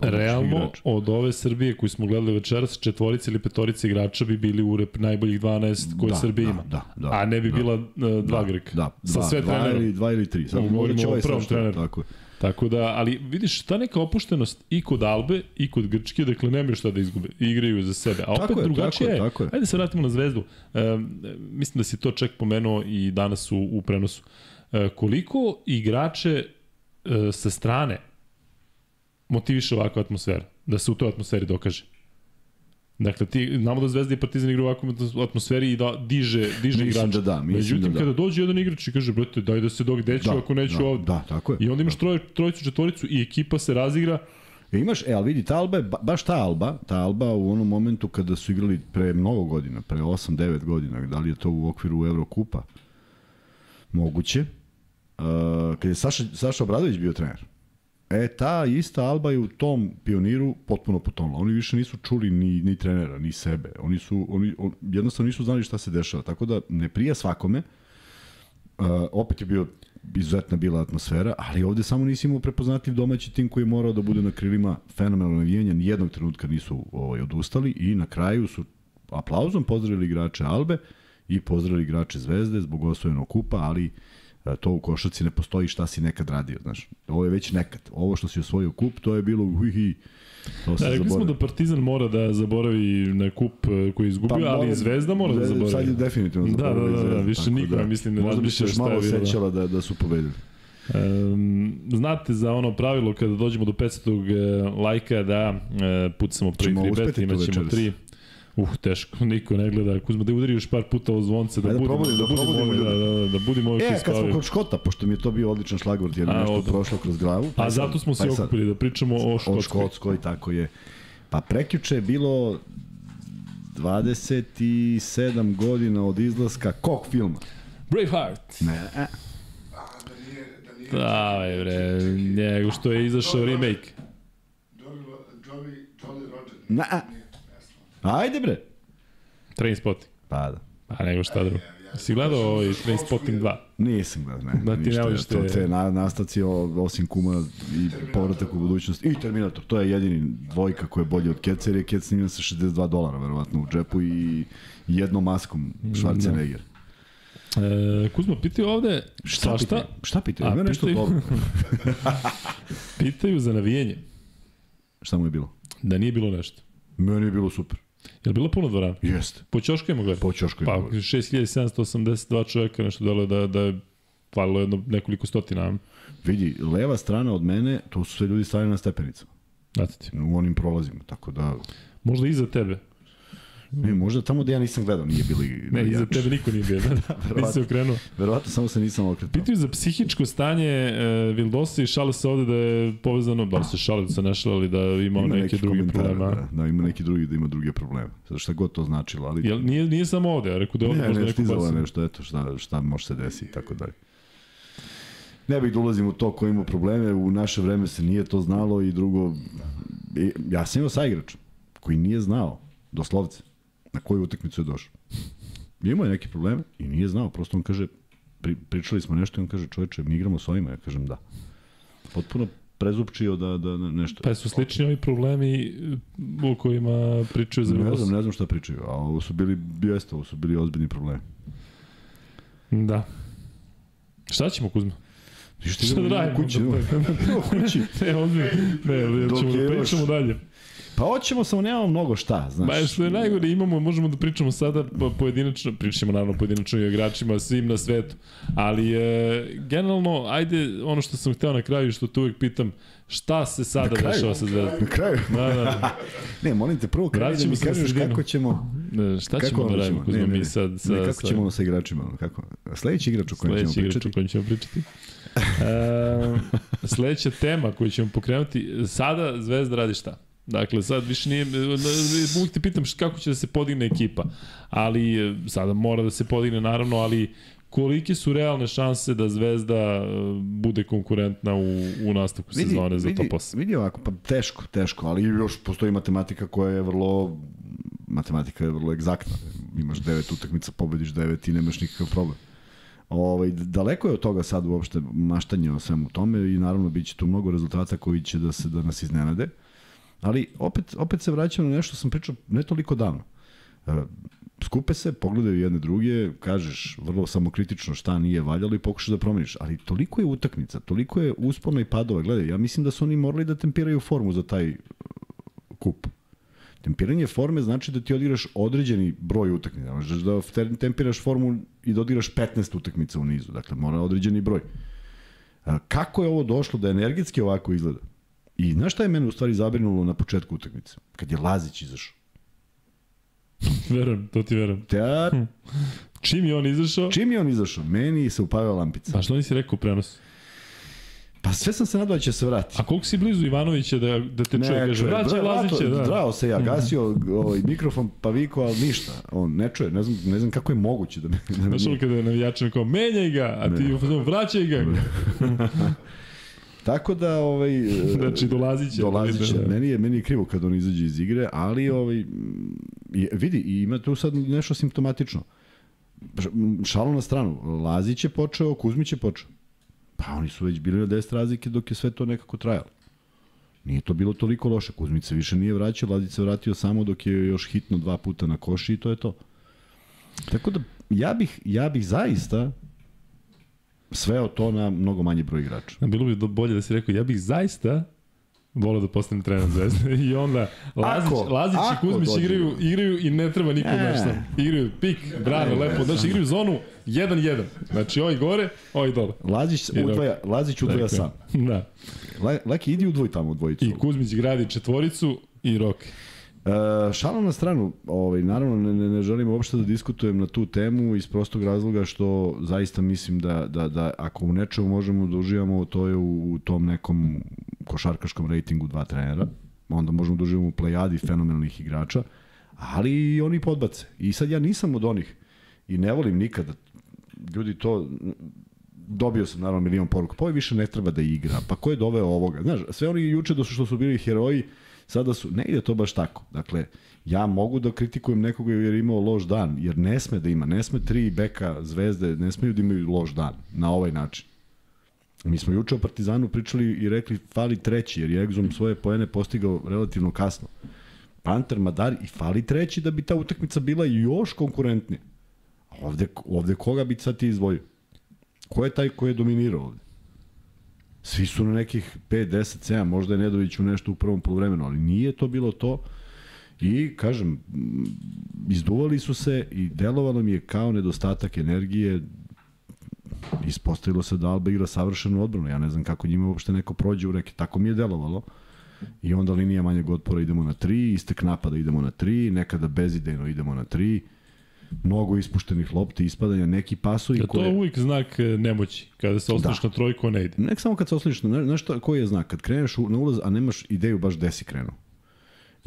Realno, igrača. od ove Srbije koju smo gledali večeras, četvorice ili petorice igrača bi bili u rep najboljih 12 koje Da, Srbija da, ima. da, da, A ne bi da. bila uh, dva Grka. Da, Sa dva, sve dva trenerom. ili, dva ili tri. Samo Govorimo o ovaj prvom sad treneru. Tako je. Tako da, ali vidiš, ta neka opuštenost i kod Albe i kod Grčke, dakle nemaju šta da izgube, igraju za sebe. A opet Tako je, drugačije tako je, tako je. Ajde se vratimo na zvezdu. E, mislim da si to čak pomenuo i danas u, u prenosu. E, koliko igrače e, sa strane motiviše ovakva atmosfera? Da se u toj atmosferi dokaže? Dakle, ti, znamo da Zvezda i Partizan igraju u ovakvom atmosferi i da diže, diže Mislim igrače. da da, mislim Međutim, da da. kada dođe jedan igrač i kaže, brate, daj da se dok deću, ako neću da, ovde. Da, tako je. I onda imaš troje, trojicu, četvoricu i ekipa se razigra. E, imaš, e, ali vidi, ta Alba je, ba- baš ta Alba, ta Alba u onom momentu kada su igrali pre mnogo godina, pre 8-9 godina, da li je to u okviru Evrokupa, moguće, uh, kad je Saša, Saša Obradović bio trener. E, ta ista Alba je u tom pioniru potpuno potonula. Oni više nisu čuli ni, ni trenera, ni sebe. Oni su, oni, on, jednostavno nisu znali šta se dešava. Tako da ne prija svakome. Uh, opet je bio izuzetna bila atmosfera, ali ovde samo nisi imao prepoznatljiv domaći tim koji je morao da bude na krilima fenomenalno navijanja, nijednog trenutka nisu ovaj, odustali i na kraju su aplauzom pozdravili igrače Albe i pozdravili igrače Zvezde zbog osvojenog kupa, ali e, to u košarci ne postoji šta si nekad radio, znaš. Ovo je već nekad. Ovo što si osvojio kup, to je bilo uhihi, to se Da, rekli smo da Partizan mora da zaboravi na kup e, koji je izgubio, Pa ali Zvezda mora da zaboravi. Sad je definitivno Da, da, zaboravio da, da, Zvezda, više tako niko, ja mislim, ne Možda bi se još malo da. sećala da, da su pobedili. Um, znate za ono pravilo kada dođemo do 500. e, lajka da e, pucamo prvi Ćemo tri uspeti beta, to imat ćemo večeras. tri. Uh, teško, niko ne gleda. Kuzma, da udari još par puta o zvonce, da Ajde, budemo, probudi, da, da budemo probudimo ovi, da, ljude. da, da, da budemo ovi E, kad smo kod Škota, pošto mi je to bio odličan šlagvort, jer je A, nešto odmah. prošlo kroz glavu. pa A je sad- zato smo pa se je okupili da pričamo o O Škotskoj. Škotskoj, tako je. Pa prekjuče je bilo 27 godina od izlaska kog filma? Braveheart. Ne, e, da da Daj bre, njegu što je izašao remake. Jolly, Roger. ne, e. Ajde bre. Trainspotting. Pa da. Pa nego šta drugo. Si gledao ovaj Trainspotting 2? Nisam gledao, ne. Da ti ne voliš to te- te na, nastavci osim kuma i povratak u budućnost. I Terminator, to je jedini dvojka koja je bolji od Keca, jer je Kec snimljen sa 62 dolara, verovatno, u džepu i jednom maskom Schwarzenegger. E, Kuzma, pitaju ovde šta šta? pitaju? Šta pitaju? A, Ima nešto pitaju- dobro. Pitaju za navijenje. Šta mu je bilo? Da nije bilo nešto. Meni je bilo super. Je li bilo puno dvorana? Jeste. Po ćoškajima gledali? Po ćošku Pa, je 6782 čovjeka, nešto delo da, da je falilo jedno, nekoliko stotina. Vidi, leva strana od mene, to su sve ljudi stavljeni na stepenicama. Znate ti. U onim prolazima, tako da... Možda iza tebe. Ne, možda tamo gde ja nisam gledao nije bili... Ne, iza tebe niko nije bio. Da, da, Nisi se okrenuo. Verovatno samo se nisam okretao. Pitaju za psihičko stanje e, Vildosa i šale se ovde da je povezano, da se šale da se ne šale, ali da ima, neke neki druge probleme. Da, da, ima neki drugi da ima druge probleme. Zato šta god to značilo, ali... Jel, nije, nije samo ovde, ja rekao da je ovde ne, možda ne, neko je posebno. nešto, eto, šta, šta može se desiti i tako dalje. Ne bih da ulazim u to ko ima probleme, u naše vreme se nije to znalo i drugo, ja sam imao saigrač koji nije znao, doslovce, na koju utakmicu je došao. Imao je neke probleme i nije znao, prosto on kaže, pri, pričali smo nešto i on kaže, čoveče, mi igramo s ovima, ja kažem da. Potpuno prezupčio da, da da nešto. Pa su slični ovi problemi o kojima pričaju za Ne znam, ne znam šta pričaju, a ovo su bili, jeste, ovo su bili ozbiljni problemi. Da. Šta ćemo, Kuzma? Ništa Šta da radimo? kući, idemo. Idemo kući. ne, ozbiljno. Ne, Dok ćemo da pričamo dalje. Pa hoćemo, samo nemamo mnogo šta, znaš. Ba, što je najgore, imamo, možemo da pričamo sada po- pojedinačno, pričamo naravno pojedinačno i igračima, svim na svetu, ali e, generalno, ajde, ono što sam hteo na kraju, što te uvek pitam, šta se sada kraju? dešava sa zvezdom? Na kraju. Da, da, Ne, molim te, prvo kraj da mi kažeš kako ćemo... da. Šta kako ćemo da radimo? Kuzma, Ne, ne, mi ne. sad sa... ne, kako ćemo ono sa igračima? Kako? Sledeći igrač o kojem ćemo Sledeći igrač o pričati. kojem ćemo pričati. E, sledeća tema koju ćemo pokrenuti, sada Zvezda radi šta? Dakle, sad više nije, uvijek te pitam kako će da se podigne ekipa, ali e, sada mora da se podigne naravno, ali kolike su realne šanse da Zvezda e, bude konkurentna u, u nastavku sezone za top 8? Vidi ovako, pa teško, teško, ali još postoji matematika koja je vrlo matematika je vrlo egzaktna. Imaš devet utakmica, pobediš devet i nemaš nikakav problem. Ovaj, daleko je od toga sad uopšte maštanje o svemu tome i naravno bit će tu mnogo rezultata koji će da se da nas iznenade. Ali opet, opet se vraćam na nešto što sam pričao ne toliko davno. E, Skupe se, pogledaju jedne druge, kažeš vrlo samokritično šta nije valjalo i pokušaš da promeniš. Ali toliko je utakmica, toliko je uspona i padova. Gledaj, ja mislim da su oni morali da tempiraju formu za taj e, kup. Tempiranje forme znači da ti odigraš određeni broj utakmica. Možeš da te- tempiraš formu i da odigraš 15 utakmica u nizu. Dakle, mora određeni broj. A, kako je ovo došlo da energetski ovako izgleda? I znaš šta je mene u stvari zabrinulo na početku utakmice? Kad je Lazić izašao. Verujem, to ti verujem. Te, Čim je on izašao, čim je on izašao? Meni se upavila lampica. pa što nisi rekao u prenosu? Pa sve sam se nadao da će se vratiti. A koliko si blizu Ivanovića da, da te čuje? Kaže, čuje. vraćaj Bra- Laziće, da. Zdravo se ja, gasio ovaj mikrofon, pa vikao, ali ništa. On ne čuje, ne znam, ne znam kako je moguće da me... Da Znaš kada je navijačan kao, menjaj ga, a ti vraćaj ga. Tako da, ovaj... Znači, dolazit će. Dolazit će. Da, da. Meni je, meni je krivo kad on izađe iz igre, ali ovaj, vidi, i ima tu sad nešto simptomatično. Š- m, Šalu na stranu. Lazić je počeo, Kuzmić je počeo. Pa oni su već bili na 10 razlike dok je sve to nekako trajalo. Nije to bilo toliko loše. Kuzmić se više nije vraćao, Lazić se vratio samo dok je još hitno dva puta na koši i to je to. Tako da, ja bih, ja bih zaista sveo to na mnogo manji broj igrača. Bilo bi bolje da si rekao, ja bih zaista volao da postanem trener Zvezde. I onda Lazić, Ako- Lazić i ako Kuzmić dođe igraju, igraju i ne treba nikom E. e. nešto. Igraju pik, brane, lepo. Znači, igraju zonu 1-1. Znači, ovaj gore, ovaj dole. Lazić I udvaja, Lazić udvaja Dakle, sam. Da. Le, Leki, idi u dvoj tamo u dvojicu. I Kuzmić gradi četvoricu i Rok. E, šalom na stranu, ovaj, naravno ne, ne, ne želim uopšte da diskutujem na tu temu iz prostog razloga što zaista mislim da, da, da ako u nečemu možemo da uživamo, to je u, u tom nekom košarkaškom rejtingu dva trenera, onda možemo da uživamo u plejadi fenomenalnih igrača, ali i oni podbace. I sad ja nisam od onih i ne volim nikada ljudi to dobio sam naravno milion poruka, pa više ne treba da igra, pa ko je doveo ovoga? Znaš, sve oni juče su što su bili heroji, sada su, ne ide to baš tako. Dakle, ja mogu da kritikujem nekoga jer je imao loš dan, jer ne sme da ima, ne sme tri beka zvezde, ne smeju da imaju loš dan na ovaj način. Mi smo juče o Partizanu pričali i rekli fali treći, jer je Egzom svoje poene postigao relativno kasno. Panter, Madar i fali treći da bi ta utakmica bila još konkurentnija. Ovde, ovde koga bi sad ti izdvojio? Ko je taj ko je dominirao ovde? Svi su na nekih 5, 10, 7, možda je Nedović u nešto u prvom polovremenu, ali nije to bilo to. I, kažem, izduvali su se i delovalo mi je kao nedostatak energije. Ispostavilo se da Alba igra savršenu odbranu. Ja ne znam kako njima uopšte neko prođe u reke. Tako mi je delovalo. I onda linija manjeg otpora idemo na 3, istek napada idemo na 3, nekada bezidejno idemo na 3 mnogo ispuštenih lopti, ispadanja, neki pasovi Ja, to je uvijek znak e, nemoći. Kada se ostaneš Da. na trojku, ne ide. Ne samo kad se osloniš, na, znaš šta, koji je znak? Kad kreneš na ulaz, a nemaš ideju baš gde si krenuo.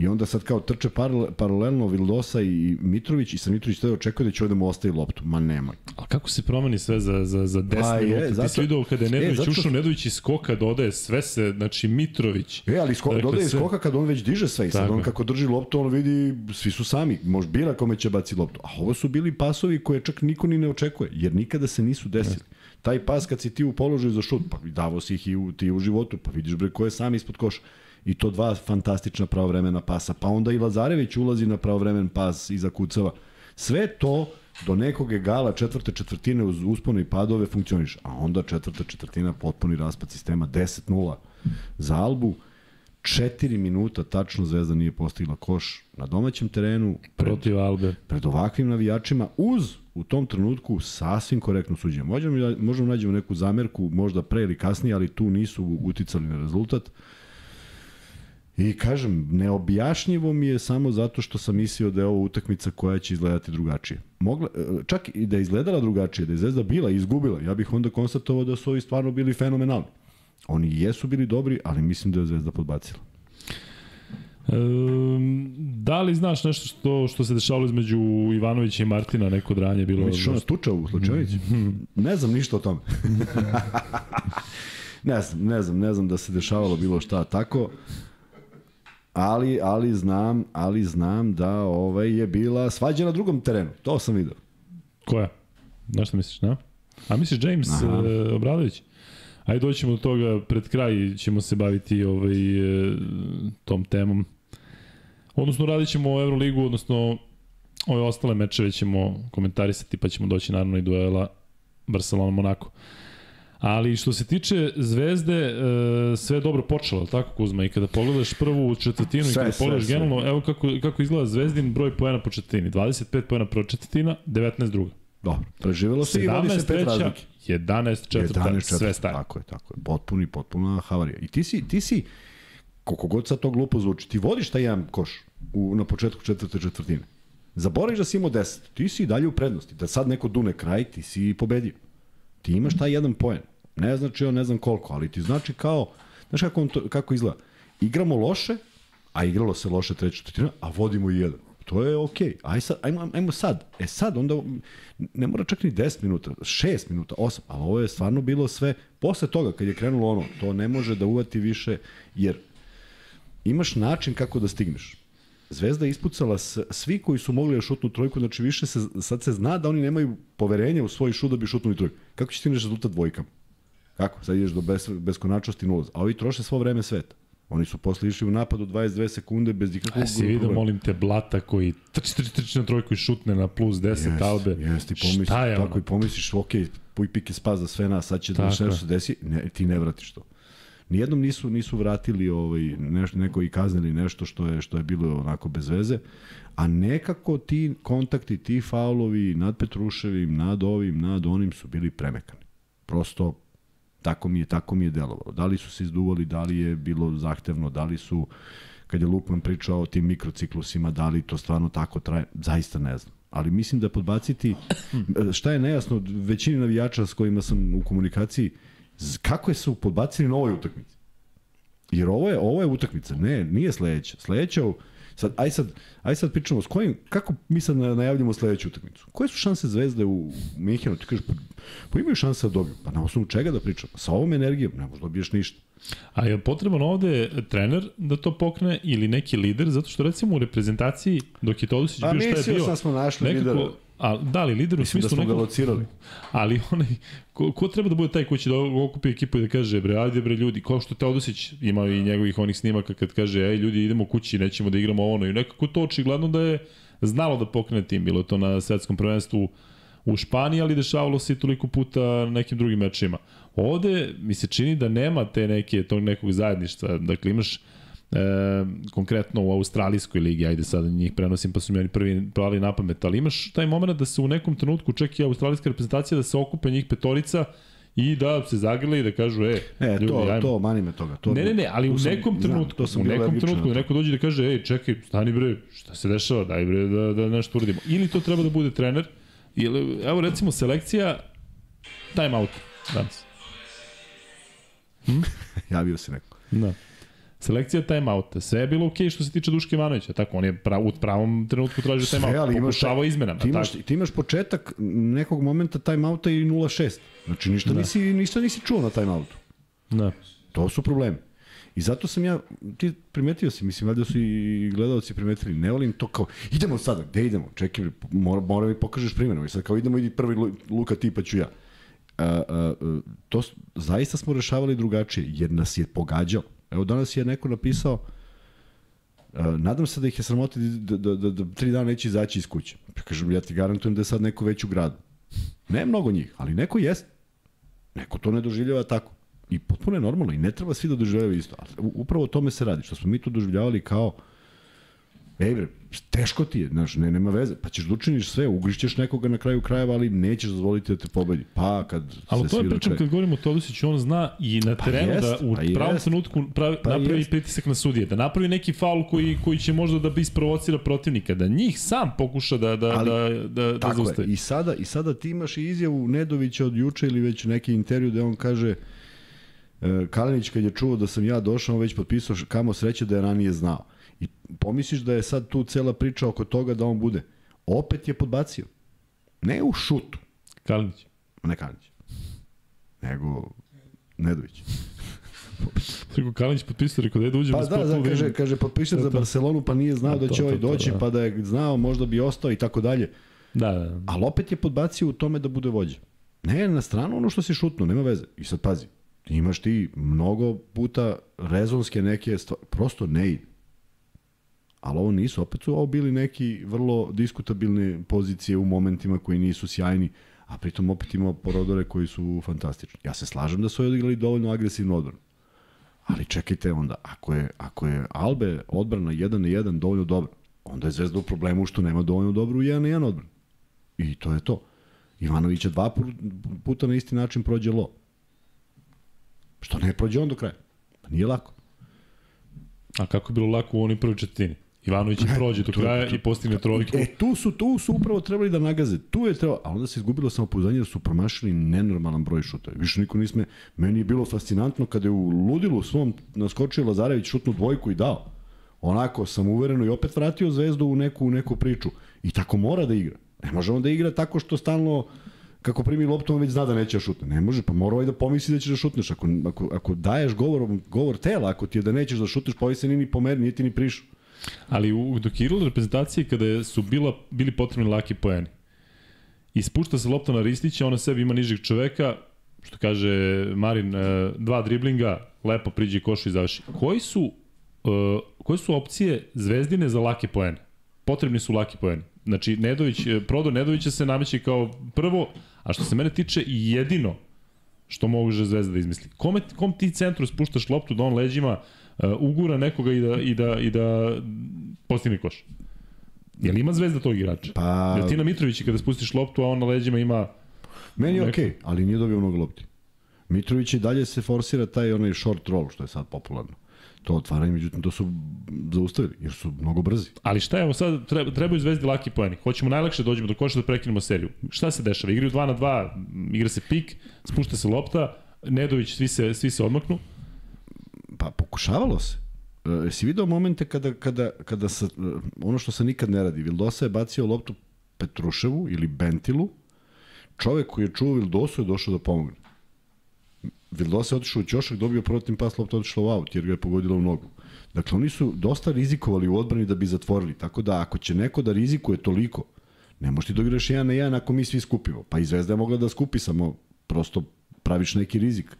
I onda sad kao trče paralel, paralelno Vildosa i Mitrović i sa Mitrović tada očekuje da će ovde mu ostavi loptu. Ma nemoj. Ali kako se promeni sve za, za, za 10 Pa je, minuta? Ti zato- si vidio kada je e, Nedović zato što- ušao, Nedović iz skoka dodaje sve se, znači Mitrović. E, ali sko, Dakle, dodaje sve- skoka kad on već diže sve i sad Tako on kako drži loptu, on vidi, svi su sami, može bira kome će baci loptu. A ovo su bili pasovi koje čak niko ni ne očekuje, jer nikada se nisu desili. Taj pas kad si ti u položaju za šut, pa davo si ih i u, ti u životu, pa vidiš bre ko je sam ispod koša. I to dva fantastična pravovremena pasa. Pa onda i Lazarević ulazi na pravovremen pas iza kucava. Sve to do nekog egala četvrte četvrtine uz uspone i padove funkcioniš. A onda četvrta četvrtina potpuni raspad sistema 10-0 za Albu. 4 minuta tačno Zvezda nije postigla koš na domaćem terenu pred, Protiv Albe. pred ovakvim navijačima uz u tom trenutku sasvim korektno suđenje. Možemo, možemo nađemo neku zamerku možda pre ili kasnije, ali tu nisu uticali na rezultat. I kažem, neobjašnjivo mi je samo zato što sam mislio da je ovo utakmica koja će izgledati drugačije. Mogla, čak i da je izgledala drugačije, da je Zvezda bila i izgubila, ja bih onda konstatovao da su ovi stvarno bili fenomenalni. Oni jesu bili dobri, ali mislim da je Zvezda podbacila. Um, da li znaš nešto što, što se dešavalo između Ivanovića i Martina, neko dranje bilo? Misliš ona stuča u slučajević? ne znam ništa o tome. ne znam, ne znam, ne znam da se dešavalo bilo šta tako. Ali, ali znam, ali znam da ovaj je bila svađa na drugom terenu. To sam video. Koja? Znaš šta misliš, na? A misliš James uh, Obradović? Ajde doćemo do toga, pred kraj ćemo se baviti ovaj, e, tom temom. Odnosno radit ćemo o Euroligu, odnosno ove ostale mečeve ćemo komentarisati, pa ćemo doći naravno i duela Barcelona-Monako. Ali što se tiče Zvezde, e, sve je dobro počelo, tako Kuzma? I kada pogledaš prvu četvrtinu sve, i kada pogledaš sve, generalno, evo kako, kako izgleda Zvezdin broj poena po četvrtini. 25 poena prva četvrtina, 19 druga. Dobro, preživelo se i vodi se pet razlike. 11 četvrta, 11 četvrta, sve staje. Tako je, tako je. Potpuni, potpuna havarija. I ti si, ti si, koliko god sad to glupo zvuči, ti vodiš taj jedan koš u, na početku četvrte četvrtine. Zaboraviš da si imao 10, ti si dalje u prednosti. Da sad neko dune kraj, ti si pobedio. Ti imaš taj jedan poen. Ne znači on ne znam koliko, ali ti znači kao, znaš kako, on to, kako izgleda? Igramo loše, a igralo se loše treća četvrtina, a vodimo i jedan. To je okej. Okay. Aj sad, ajmo, ajmo sad. E sad, onda ne mora čak ni 10 minuta, 6 minuta, 8, ali ovo je stvarno bilo sve, posle toga kad je krenulo ono, to ne može da uvati više, jer imaš način kako da stigneš. Zvezda je ispucala svi koji su mogli da šutnu trojku, znači više se, sad se zna da oni nemaju poverenja u svoj šut da bi šutnuli trojku. Kako će stigneš rezultat dvojkama? Kako? Sad ideš do bes, beskonačnosti nulaz. A ovi troše svo vreme sveta. Oni su posle išli u napad u 22 sekunde bez ikakvog... A si vidio, molim te, Blata koji trči, trči, trči na trojku i šutne na plus 10 jest, albe. Jeste, pomisliš, Šta je tako ono? i pomisliš, ok, puj pike spas za sve nas, sad će da nešto se desi, ne, ti ne vratiš to. Nijednom nisu nisu vratili ovaj nešto neko i kaznili nešto što je što je bilo onako bez veze, a nekako ti kontakti, ti faulovi nad Petruševim, nad ovim, nad onim su bili premekani. Prosto Tako mi je, tako mi je delovalo. Da li su se izduvali, da li je bilo zahtevno, da li su, kad je Lukman pričao o tim mikrociklusima, da li to stvarno tako traje, zaista ne znam. Ali mislim da podbaciti, šta je nejasno većini navijača s kojima sam u komunikaciji, kako je su podbacili na ovoj utakmici? Jer ovo je, ovo je utakmica, ne, nije sledeća. Sledeća Sad, aj sad, aj sad pričamo s kojim, kako mi sad najavljamo sledeću utakmicu? Koje su šanse Zvezde u Minhenu? Ti kažeš, pa, pa imaju šanse da dobiju. Pa na osnovu čega da pričamo? Sa ovom energijom ne možeš da dobiješ ništa. A je potreban ovde trener da to pokne ili neki lider? Zato što recimo u reprezentaciji, dok je Todosić pa, bio šta je bio... Pa mislio sam smo našli nekako, lidera. A, da li lider u Mislim da smislu da smo ga locirali. Ali onaj, ko, ko treba da bude taj ko će da okupi ekipu i da kaže, bre, ajde bre ljudi, kao što Teodosić ima i njegovih onih snimaka kad kaže, ej ljudi, idemo kući, nećemo da igramo ono. I nekako to očigledno da je znalo da pokrene tim. Bilo to na svetskom prvenstvu u Španiji, ali dešavalo se i toliko puta na nekim drugim mečima. Ovde mi se čini da nema te neke, tog nekog zajedništva. Dakle, imaš e, konkretno u Australijskoj ligi, ajde sad njih prenosim pa su mi oni prvi pali na pamet, ali imaš taj moment da se u nekom trenutku čak i australijska reprezentacija da se okupe njih petorica i da se zagrle i da kažu e, e ljudi, to, ajmo. to mani me toga. To, ne, ne, ne, ali u nekom sam, trenutku, znam, u nekom trenutku da neko dođe da kaže ej, čekaj, stani bre, šta se dešava, daj bre da, da nešto uradimo. Ili to treba da bude trener, ili, evo recimo selekcija time out danas. Hm? Javio se neko. Da. Selekcija timeouta, sve je bilo okej okay što se tiče Duške Ivanovića, tako on je prav, u pravom trenutku tražio timeout, ali pokušavao izmenama. Ti imaš, tako. ti imaš početak nekog momenta timeouta i 0-6. Znači ništa, da. nisi, ništa nisi čuo na timeoutu. Da. To su problemi. I zato sam ja, ti primetio si, mislim, valjda su i gledalci primetili, ne volim to kao, idemo sada, gde idemo? Čekaj, mora, mora mi pokažeš primjerom. I sad kao idemo, idi prvi Luka ti pa ću ja. a, a, a, to zaista smo rešavali drugačije, jer nas je pogađao. Evo danas je neko napisao, a, nadam se da ih je sramota da, da, da, da tri dana neće izaći iz kuće. Ja kažem, ja ti garantujem da je sad neko već u gradu. Ne mnogo njih, ali neko jest. Neko to ne doživljava tako. I potpuno je normalno i ne treba svi da doživljavaju isto. Ali upravo o tome se radi, što smo mi to doživljavali kao Ej bre, teško ti je, znaš, ne, nema veze. Pa ćeš da učiniš sve, ugrišćeš nekoga na kraju krajeva, ali nećeš dozvoliti da te pobedi. Pa kad Ali se to je pričam kad govorimo o Todosiću, on zna i na terenu jest, da u pa pravom jest. trenutku pravi, Pa napravi jest. pritisak na sudije, da napravi neki faul koji, koji će možda da bi isprovocira protivnika, da njih sam pokuša da, da, Ali, da, da, da Tako je. zaustavi. I sada, I sada ti imaš i izjavu Nedovića od juče ili već neki intervju gde on kaže e, Kalinić kad je čuo da sam ja došao, on već potpisao kamo sreće da je ranije znao. Pomisliš da je sad tu cela priča oko toga da on bude. Opet je podbacio. Ne u šutu, Kalinić. ne Kalinić, nego Nedović. Rekao Kalinić potpisao, rekao da je da Pa da, da, kaže, kaže potpišem To, za. Barcelonu pa nije znao da to, će ovaj to, to, doći, da. pa da je znao možda bi ostao i tako dalje. Da, da, da. Ali opet je podbacio u tome da bude vođa. Ne, na stranu ono što si šutno, nema veze. I sad pazi, imaš ti mnogo puta rezonske neke stvari, prosto ne ide. Ali ovo nisu, opet su ovo bili neki vrlo diskutabilne pozicije u momentima koji nisu sjajni, a pritom opet imao porodore koji su fantastični. Ja se slažem da su odigrali dovoljno agresivnu odbranu. Ali čekajte onda, ako je, ako je Albe odbrana 1 na 1 dovoljno dobra, onda je Zvezda u problemu što nema dovoljno dobru 1 na 1 odbranu. I to je to. Ivanovića dva pu- puta na isti način prođe lo. Što ne prođe on do kraja? Pa nije lako. A kako je bilo lako u onoj prvoj četvrtini? Ivanović je prođe do kraja i postigne trojku. E, tu su, tu su upravo trebali da nagaze. Tu je trebalo, a onda se izgubilo samopouzdanje da su promašili nenormalan broj šuta. Više niko nisme, meni je bilo fascinantno kada je u ludilu svom naskočio Lazarević šutnu dvojku i dao. Onako sam uvereno i opet vratio zvezdu u neku, u neku priču. I tako mora da igra. Ne može on da igra tako što stalno kako primi loptu, on već zna da neće da šutne. Ne može, pa mora ovaj da pomisli da ćeš da šutneš. Ako, ako, ako daješ govor, govor tela, ako ti je da nećeš da šutneš, pa ovaj se nije ni pomer, nije ti ni prišao. Ali u, dok je igrala reprezentacije kada su bila, bili potrebni laki poeni. I spušta se lopta na Ristića, ona sebi ima nižeg čoveka, što kaže Marin, e, dva driblinga, lepo priđe košu i završi. Koji su, e, koje su opcije Zvezdine za lake poene? Potrebni su laki poeni. Znači, Nedović, e, Prodor Nedovića se nameće kao prvo, a što se mene tiče jedino što može Zvezda da izmisli. Kome, kom ti centru spuštaš loptu da on leđima ugura nekoga i da, i da, i da postigne koš? Jel ima Zvezda tog igrača? Pa- Jel ti na Mitrovići kada spustiš loptu, a on na leđima ima... Meni je Neko- okej, okay, ali nije dobio mnogo lopti. Mitrović i dalje se forsira taj onaj short roll, što je sad popularno. To otvaranje, međutim, to su zaustavili, jer su mnogo brzi. Ali šta je, evo sad treba, trebaju Zvezdi laki poeni. Hoćemo najlakše da dođemo do koša da prekinemo seriju. Šta se dešava? Igraju 2 na 2, igra se pik, spušta se lopta, Nedović, svi se, svi se odmaknu. Pa pokušavalo se. E, jesi video momente kada, kada, kada sa, e, ono što se nikad ne radi, Vildosa je bacio loptu Petruševu ili Bentilu, čovek koji je čuo Vildosu je došao da pomogne. Vildosa je otišao u ćošak, dobio protiv pas, lopta otišla u aut jer ga je pogodila u nogu. Dakle, oni su dosta rizikovali u odbrani da bi zatvorili. Tako da, ako će neko da rizikuje toliko, ne možeš ti da jedan na jedan ako mi svi skupimo. Pa i Zvezda je mogla da skupi, samo prosto praviš neki rizik.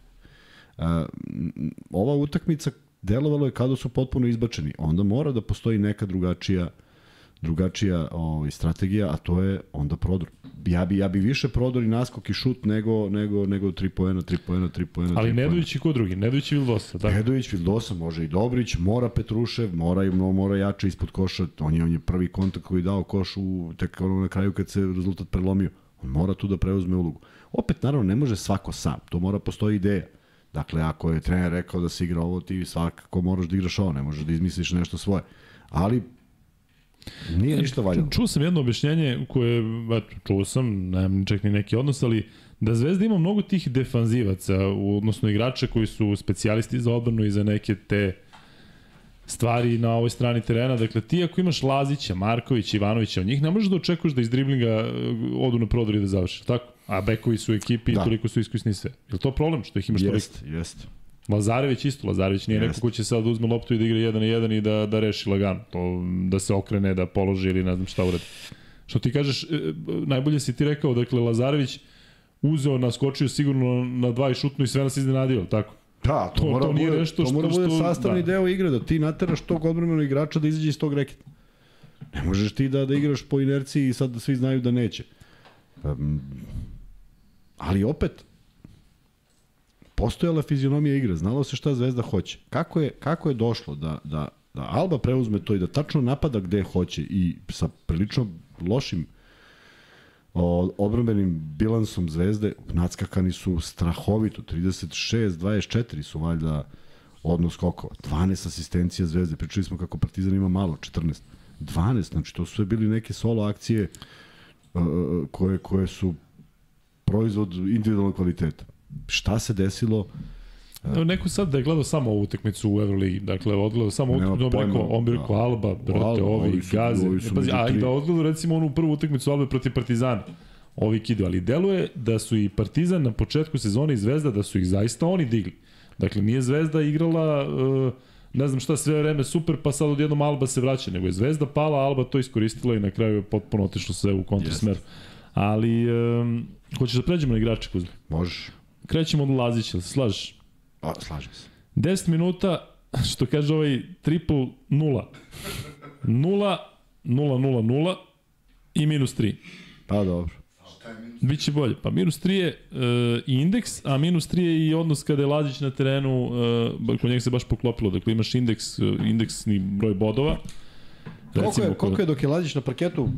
Ova utakmica delovalo je kada su potpuno izbačeni. Onda mora da postoji neka drugačija drugačija ovaj, strategija, a to je onda prodor. Ja bi, ja bi više prodor i naskok i šut nego, nego, nego 3 poena, 3 poena, 3 poena. Ali. Nedović i ko drugi? Nedović i Vildosa, tako? Nedović, Vildosa, može i Dobrić, mora Petrušev, mora i mora, mora jače ispod koša. On je, on je prvi kontakt koji dao koš u, tek ono na kraju kad se rezultat prelomio. On mora tu da preuzme ulogu. Opet, naravno, ne može svako sam. To mora postoji ideja. Dakle, ako je trener rekao da se igra ovo, ti svakako moraš da igraš ovo, ne možeš da izmisliš nešto svoje. Ali, nije ništa valjano. Čuo sam jedno objašnjenje koje, čuo sam, nemam čak ni neki odnos, ali da Zvezda ima mnogo tih defanzivaca, odnosno igrača koji su specijalisti za odbranu i za neke te stvari na ovoj strani terena. Dakle, ti ako imaš Lazića, Markovića, Ivanovića, od njih ne možeš da očekuješ da iz driblinga e, odu na prodor i da završe, tako? A bekovi su u ekipi Da. i toliko su iskusni sve. Je to problem što ih imaš toliko? Jeste, jeste. Lazarević isto, Lazarević nije neko Jeste. ko će sad da uzme loptu i da igra jedan na jedan i da, da reši lagano. To, da se okrene, da položi ili ne znam šta uradi. Što ti kažeš, e, najbolje si ti rekao, dakle, Lazarević uzeo, naskočio sigurno na dva i šutnu i sve nas iznenadio, tako? Da, to, To- mora, to nije bude, nešto to mora što- bude što- sastavni da. deo igre, da ti nateraš tog odbranbenog igrača da izađe iz tog reketa. Ne možeš ti da, da igraš po inerciji i sad da svi znaju da neće. Um, ali opet, postojala fizionomija igre, znalo se šta Zvezda hoće. Kako je, kako je došlo da, da, da Alba preuzme to i da tačno napada gde hoće i sa prilično lošim o, odbrambenim bilansom Zvezde nadskakani su strahovito 36 24 su valjda odnos skokova 12 asistencija Zvezde pričali smo kako Partizan ima malo 14 12 znači to su sve bili neke solo akcije koje koje su proizvod individualnog kvaliteta šta se desilo Evo, neko sad da je gledao samo ovu utakmicu u Euroligi, dakle, odgledao samo Nema utakmicu, on bi rekao, on bi rekao da. Alba, brate, Alba, ovi, su- gaze. ovi su E, pazi, a i da odgledao recimo onu prvu utakmicu Albe protiv Partizana. Ovi kidaju, ali deluje da su i Partizan na početku sezone i Zvezda, da su ih zaista oni digli. Dakle, nije Zvezda igrala, uh, ne znam šta, sve vreme super, pa sad odjednom Alba se vraća, nego je Zvezda pala, Alba to iskoristila i na kraju je potpuno otišlo sve u kontrsmer. Ali, um, hoćeš da pređemo na igrače, Kuzma? možeš Krećemo od Lazića, ili se slažeš? a, slažem se 10 minuta, što kaže ovaj triple nula. Nula, nula, nula, nula i minus 3. pa dobro? Biće bolje. Pa minus 3 je uh, indeks, a minus 3 je i odnos kada je Lazić na terenu, uh, kod njega se baš poklopilo. Dakle, imaš indeks, uh, indeksni broj bodova. Koliko je, koliko je dok je Lađić na parketu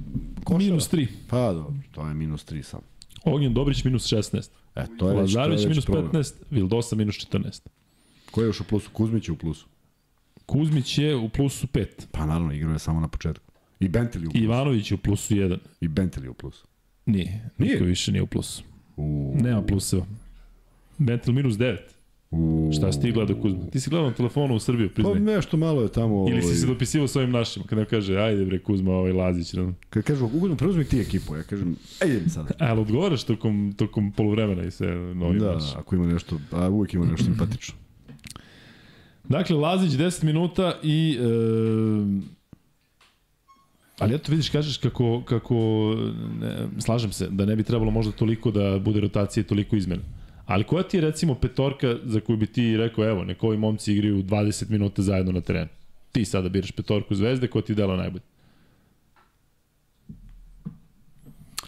košao? Minus 3. Pa dobro, to je minus 3 sam. Ognjen Dobrić minus 16. E, to je već, to je Lazarević minus problem. 15, Vildosa minus 14. Ko je još u plusu? Kuzmić je u plusu. Kuzmić je u plusu 5. Pa naravno, igrao je samo na početku. I Bentel je u plusu. Ivanović je u plusu 1. I Bentel je u plusu. Nije, Nije? niko više nije u plusu. U, Nema pluseva. Bentel minus 9. u, Šta si ti gledao Kuzma? Ti si gledao na telefonu u Srbiju, Pa priznaj. nešto malo je tamo... Ili si ovaj, se dopisivao s ovim našim, kada kaže, ajde bre Kuzma, ovaj Lazić. Ne? Kad kažu, ugodno, preuzmi ti ekipu. Ja kažem, ej, idem sada. Ali odgovaraš tokom, tokom polovremena i sve novim Da, našim. ako ima nešto, a uvijek ima nešto simpatično. Dakle, Lazić 10 minuta i... E, ali eto vidiš, kažeš kako, kako ne, slažem se, da ne bi trebalo možda toliko da bude rotacije toliko izmena. Ali koja ti je recimo petorka za koju bi ti rekao, evo, neko ovi momci igraju 20 minuta zajedno na terenu. Ti sada biraš petorku zvezde, ko ti dela najbolje?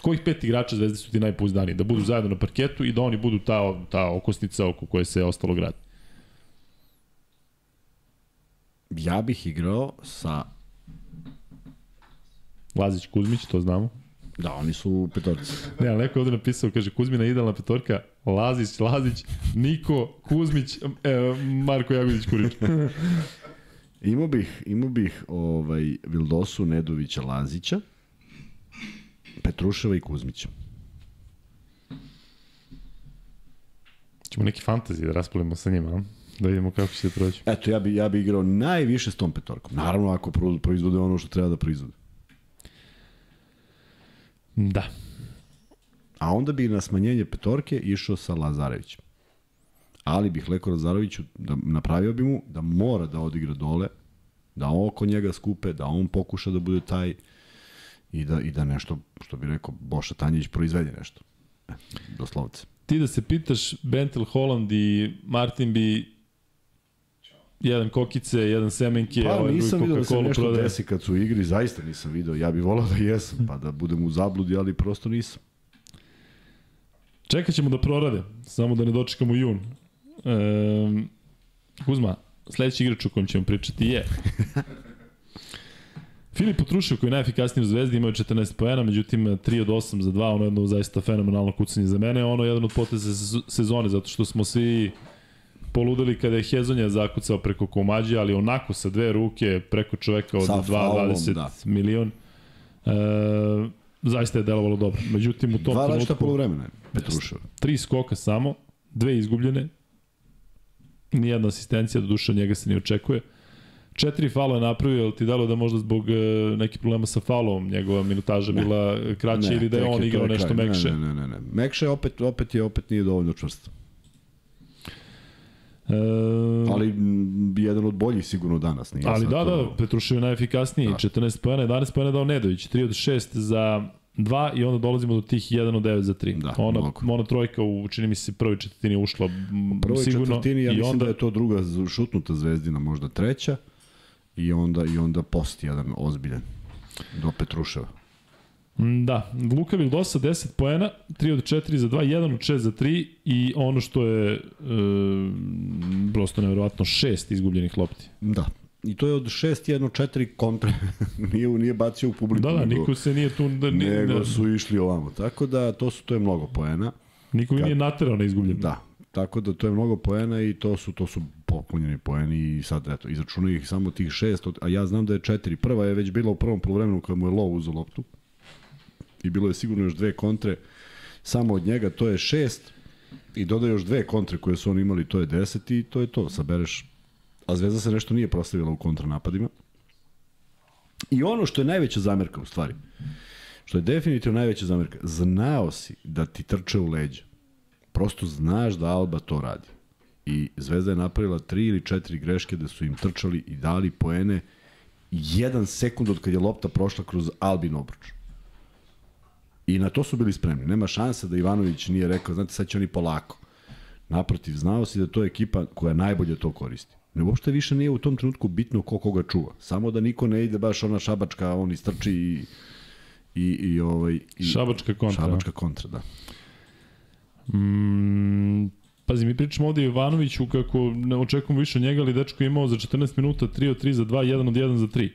Kojih pet igrača zvezde su ti najpouzdaniji? Da budu zajedno na parketu i da oni budu ta, ta okosnica oko koje se ostalo gradi. Ja bih igrao sa... Lazić Kuzmić, to znamo. Da, oni su petorci. Ne, ali neko je ovde napisao, kaže Kuzmina idealna petorka, Lazić, Lazić, Niko, Kuzmić, e, Marko Jagodić Kurić. Imao bih, imao bih ovaj, Vildosu, Nedovića, Lazića, Petruševa i Kuzmića. Ćemo neki fantazi da raspolimo sa njima, a? da vidimo kako će se proći. Eto, ja bi, ja bi igrao najviše s tom petorkom. Naravno, ako pro- proizvode ono što treba da proizvode. Da. A onda bi na smanjenje petorke išao sa Lazarevićem. Ali bih Leko Lazareviću da napravio bi mu da mora da odigra dole, da on oko njega skupe, da on pokuša da bude taj i da, i da nešto, što bi rekao Boša Tanjić, proizvede nešto. E, doslovce. Ti da se pitaš, Bentel, Holland i Martin bi jedan kokice, jedan semenke, Pa ovaj nisam vidio da se nešto prodaje. desi kad su u igri, zaista nisam video. Ja bih volao da jesam, pa da budem u zabludi, ali prosto nisam. Čekat ćemo da prorade, samo da ne dočekamo jun. E, Kuzma, sledeći igrač o kojem ćemo pričati je Filip Potrušev koji je najefikasniji u Zvezdi imao je 14 poena, međutim 3 od 8 za 2, ono je jedno zaista fenomenalno kucanje za mene, ono je jedan od poteza sez- sezone, zato što smo svi poludeli kada je Hezonja zakucao preko Komađe, ali onako sa dve ruke preko čoveka od Sa faulom, 2,20 da. milion. E, zaista je delovalo dobro. Međutim, u tom Dva trenutku polovremena je Petruševa. tri skoka samo, dve izgubljene, nijedna asistencija, do duše od njega se ne očekuje. Četiri faula je napravio, ali ti dalo da možda zbog e, nekih problema sa faulom njegova minutaža bila kraća ili da je on igrao nešto kraj. mekše. Ne, ne, ne, ne. Mekše opet, opet je, opet nije dovoljno čvrst. E, Ali jedan od boljih sigurno danas. Nije ali da, to- da, Petrušev je najefikasniji, Da. 14 pojena, 11 pojena dao Nedović, 3 od 6 za 2 i onda dolazimo do tih 1 od 9 za 3. Da, ona, mnogo. ona trojka u, čini mi se, prvoj četvrtini ušla U prvoj sigurno. četvrtini ja i mislim onda, da je to druga šutnuta zvezdina, možda treća. I onda, i onda post jedan ozbiljan do Petruševa. Mm, Da, Luka Vildosa 10 poena, 3 od 4 za 2, 1 od 6 za 3 i ono što je e, prosto nevjerovatno 6 izgubljenih lopti. Da. I to je od 6-1-4 kontre. nije, nije bacio u publiku. Da, da, nego, niko se nije tu... Da, ni, nego da, su išli ovamo. Tako da, to su to je mnogo poena. niko ga nije naterao na izgubljen. Da. Tako da to je mnogo poena i to su to su poklonjeni poeni i sad eto izračunaju ih samo tih šest, a ja znam da je četiri. Prva je već bila u prvom poluvremenu kad mu je Low uzeo loptu. I bilo je sigurno još dve kontre samo od njega, to je šest i dodaje još dve kontre koje su oni imali, to je deset i to je to, sabereš. A Zvezda se nešto nije proslavila u kontranapadima. I ono što je najveća zamerka u stvari, što je definitivno najveća zamerka, znao si da ti trče u leđa. Prosto znaš da Alba to radi. I Zvezda je napravila tri ili četiri greške da su im trčali i dali poene jedan sekund od kad je lopta prošla kroz Albin obruč. I na to su bili spremni. Nema šanse da Ivanović nije rekao, znate, sad će oni polako. Naprotiv, znao si da to je ekipa koja najbolje to koristi. Ne uopšte više nije u tom trenutku bitno ko koga čuva. Samo da niko ne ide baš ona šabačka, on istrči i i, i ovaj i, Šabačka kontra. šabačka kontra, da. Mm, pazi, mi pričamo ovde Ivanoviću kako ne očekujemo više od njega, ali dečko je imao za 14 minuta 3 od 3 za 2, 1 od 1 za 3.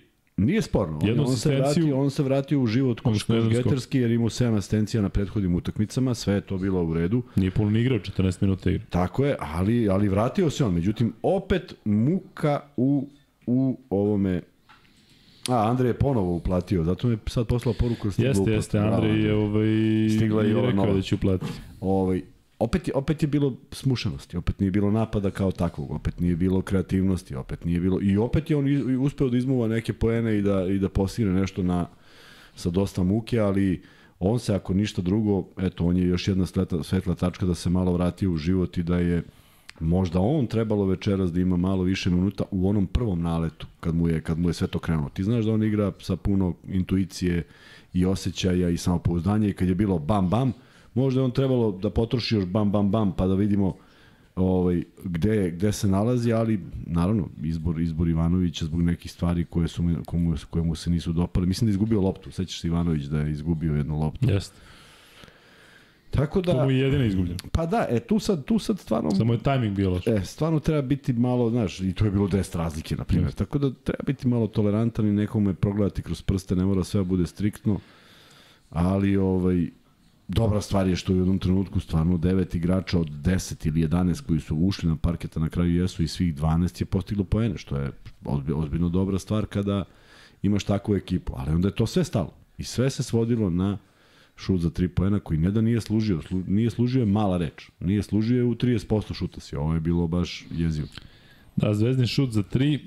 Nije sporno. On, Jednu on, se vratio, on se vratio u život kroz Odnosno jedan skok. geterski jer imao 7 asistencija na prethodnim utakmicama, sve je to bilo u redu. Nije puno ni igrao 14 minuta igre. Tako je, ali, ali vratio se on. Međutim, opet muka u, u ovome... A, Andrej je ponovo uplatio, zato mi je sad poslao poruku da stigla Jeste, jeste, Andrej je ovaj, Stigla i ova rekao nova. da će uplatiti. Ovaj, opet, je, opet je bilo smušenosti, opet nije bilo napada kao takvog, opet nije bilo kreativnosti, opet nije bilo... I opet je on i- i uspeo da izmuva neke poene i da, i da postigne nešto na, sa dosta muke, ali on se, ako ništa drugo, eto, on je još jedna svetla, svetla tačka da se malo vrati u život i da je možda on trebalo večeras da ima malo više minuta u onom prvom naletu kad mu je kad mu je sve to krenulo. Ti znaš da on igra sa puno intuicije i osjećaja i samopouzdanja i kad je bilo bam bam, možda je on trebalo da potroši još bam bam bam pa da vidimo ovaj gde gde se nalazi, ali naravno izbor izbor Ivanovića zbog nekih stvari koje su mu, komu, koje mu se nisu dopale. Mislim da je izgubio loptu. Sećaš se Ivanović da je izgubio jednu loptu. Jeste. Tako To da mu je jedina izgubljena. pa da, e tu sad tu sad stvarno Samo je tajming bio loš. E, stvarno treba biti malo, znaš, i to je bilo 10 razlike, na primjer. Tako da treba biti malo tolerantan i nekome progledati kroz prste, ne mora sve da bude striktno. Ali, ovaj, dobra stvar je što u jednom trenutku stvarno 9 igrača od 10 ili 11 koji su ušli na parketa na kraju jesu i svih 12 je postiglo poene, što je ozbi- ozbiljno dobra stvar kada imaš takvu ekipu. Ali onda je to sve stalo. I sve se svodilo na šut za 3 poena koji ne da nije služio, slu, nije služio je mala reč. Nije služio je u 30% šuta si. Ovo je bilo baš jezivo. Da, zvezdni šut za 3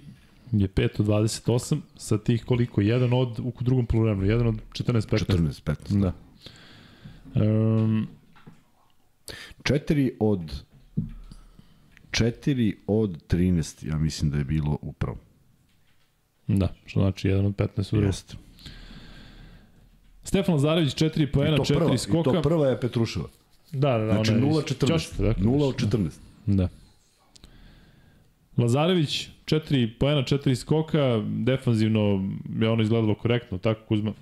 je 5 od 28, sa tih koliko? Jedan od, u drugom polovremenu, jedan od 14-15. 14, 15. Da. Um, 4 od 4 od 13, ja mislim da je bilo upravo. da, što znači jedan od 15 u. Jeste. Stefan Lazarević 4 poena, I to 4 prva, skoka. I to prva je Petruševa. Da, da, da. Znači ona je 0 iz 14. Ćoška, dakle. 0 od 14. Da. Lazarević, 4 poena, 4 skoka, defanzivno je ono izgledalo korektno, tako Kuzma?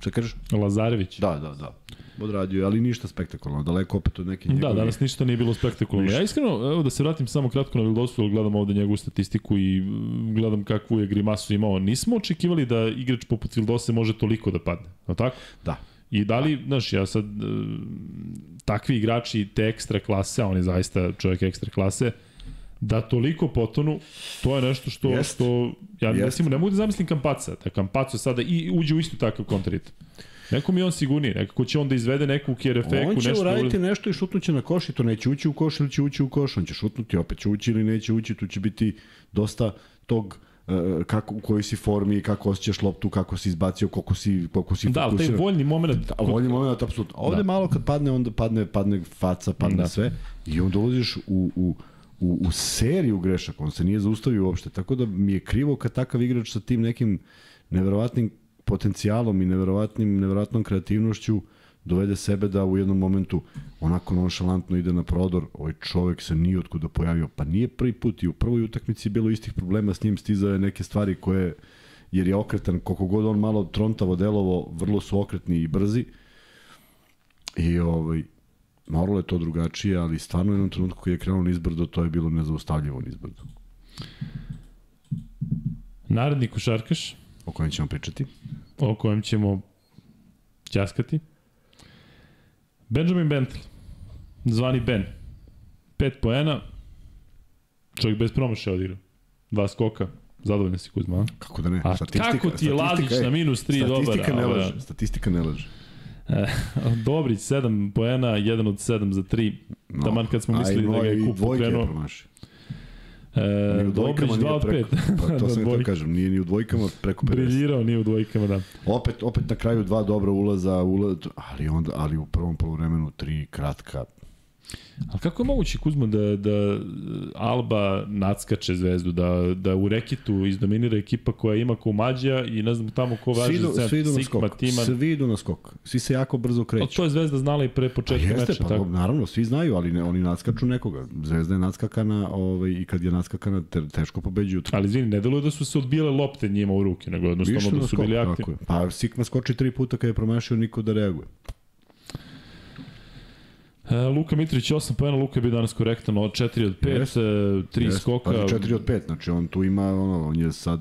Šta kažeš? Lazarević. Da, da, da. Odradio ali ništa spektakularno. Daleko opet od neke Da, njegove... danas ništa nije bilo spektakularno. Ja iskreno, evo da se vratim samo kratko na Vildosu, jer gledam ovde njegovu statistiku i gledam kakvu je grimasu imao. Nismo očekivali da igrač poput Vildose može toliko da padne, no tako? Da. I da li, znaš, ja sad, e, takvi igrači te ekstra klase, a on je zaista čovjek ekstra klase, da toliko potonu, to je nešto što, Jest. što ja Jest. recimo ne mogu da zamislim Kampaca, da Kampaco sada i uđe u istu takav kontrarit. Neko mi je on sigurniji, nekako će on da izvede neku kerefeku, On će nešto... da uraditi nešto i šutnuće na koš i to neće ući u koš ili će ući u koš. On će šutnuti, opet će ući ili neće ući. Tu će biti dosta tog uh, kako, u kojoj si formi, kako osjećaš loptu, kako si izbacio, koliko si, koliko si Da, ali taj fokusiran. voljni moment... A voljni moment, apsolutno. Ovde Da. malo kad padne, onda padne, padne faca, padne Da. da. sve i onda ulaziš u, u, u, u seriju grešaka. On se nije zaustavio uopšte. Tako da mi je krivo kad takav igrač sa tim nekim neverovatnim potencijalom i neverovatnim, neverovatnom kreativnošću dovede sebe da u jednom momentu onako nonšalantno ide na prodor, ovaj čovek se nije otkuda pojavio, pa nije prvi put i u prvoj utakmici bilo istih problema s njim, stizao je neke stvari koje, jer je okretan, koliko god on malo trontavo delovo, vrlo su okretni i brzi, i ovaj, moralo je to drugačije, ali stvarno u jednom trenutku kad je krenuo nizbrdo, to je bilo nezaustavljivo nizbrdo. Naredni košarkaš, O kojem ćemo pričati? o kojem ćemo ćaskati. Benjamin Bentley, zvani Ben. 5 poena, čovjek bez promašaja odigrao. Dva skoka, zadovoljan si Kuzma? Kako da ne? A kako ti je Lazić na minus 3 dobar? Statistika ne a, laže, statistika ne laže. Dobrić 7 poena, 1 od 7 za 3. No, Taman kad smo mislili da ga je kup pokrenuo. E, Dobrić 2 od 5. Pa, to sam da kažem, nije ni u dvojkama preko 50. Briljirao, nije u dvojkama, da. Opet, opet na kraju dva dobra ulaza, ulaz, ali, onda, ali u prvom polovremenu tri kratka, A kako je moguće, Kuzma, da, da Alba nadskače zvezdu, da, da u rekitu izdominira ekipa koja ima ko Mađija i ne znam tamo ko važi svi, svi idu na skok. Timan. Svi idu na skok. Svi se jako brzo kreću. A to je zvezda znala i pre početka pa jeste, meča. Pa, tako? naravno, svi znaju, ali ne, oni nadskaču nekoga. Zvezda je nadskakana ovaj, i kad je nadskakana te, teško pobeđuju. Ali izvini, ne deluje da su se odbile lopte njima u ruke, nego jednostavno da su skok, bili aktivni. Pa Sikma skoči tri puta kad je promašio niko da reaguje. E, Luka Mitrović 8 pojena, Luka je bio danas korektan od 4 od 5, Jest. 3 Jest, skoka. Pa 4 od 5, znači on tu ima, ono, on je sad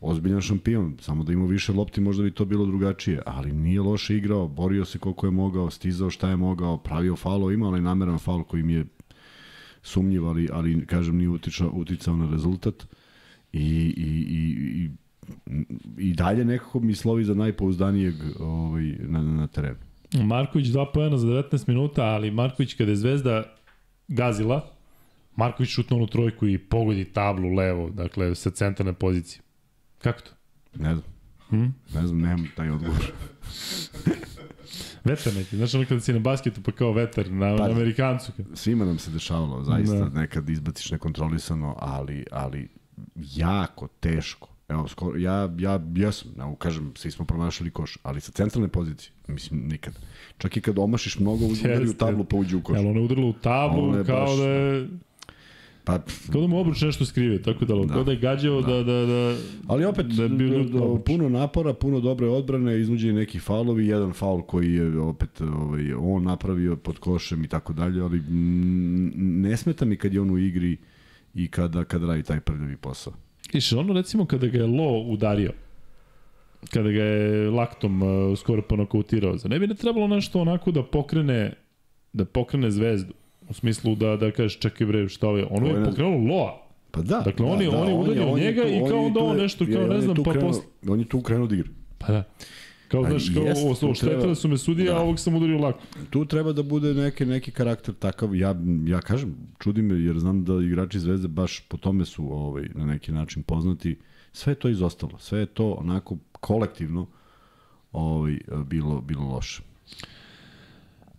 ozbiljan šampion, samo da ima više lopti možda bi to bilo drugačije, ali nije loše igrao, borio se koliko je mogao, stizao šta je mogao, pravio falo, ima onaj nameran fal koji mi je sumnjiv, ali, ali kažem nije uticao, uticao na rezultat i, i, i, i i dalje nekako mi slovi za najpouzdanijeg ovaj, na, na terenu. Marković 2 pojena za 19 minuta, ali Marković kada je Zvezda gazila, Marković šutnuo onu trojku i pogodi tablu levo, dakle sa centralne pozicije. Kako to? Ne znam. Hm? Ne znam, nemam taj odgovor. Vetar neki, znaš ono kada si na basketu pa kao vetar na, Pa- na Amerikancu. Svima nam se dešavalo, zaista, da. nekad izbaciš nekontrolisano, ali, ali jako teško. Evo, skoro, ja, ja, ja sam, evo, kažem, svi smo promašali koš, ali sa centralne pozicije, mislim, nikad. Čak i kad omašiš mnogo, udari u tablu, pa uđe u koš. Jel ona udarila u tablu je kao baš- da je Pa, kao da mu obruč nešto skrivio, tako da, da. da je gađao da, da, da, ali opet, Da je da, da, puno napora, puno dobre odbrane, iznuđeni neki faulovi, jedan faul koji je opet ovaj, on napravio pod košem i tako dalje, ali ne smeta mi kad je on u igri i kada, kada radi taj prljavi posao. Iš, ono recimo kada ga je Lo udario, kada ga je laktom uh, skoro ponokautirao, za ne bi ne trebalo nešto onako da pokrene da pokrene zvezdu. U smislu da da kažeš čekaj bre šta ovo je. Ono je pokrenulo Loa. Pa da. Dakle, da, on je- da, on je udario on njega tu- i kao je onda on nešto, kao ne on znam, pa posle- On je tu krenuo da igra. Pa da. Kao, znaš, kao, jest, ovo, treba- su me sudije, da. a ovog sam udario lako. Tu treba da bude neki, neki karakter takav. Ja, ja kažem, čudi me jer znam da igrači Zvezde baš po tome su ovaj, na neki način poznati. Sve je to izostalo. Sve je to onako kolektivno ovaj, bilo, bilo loše.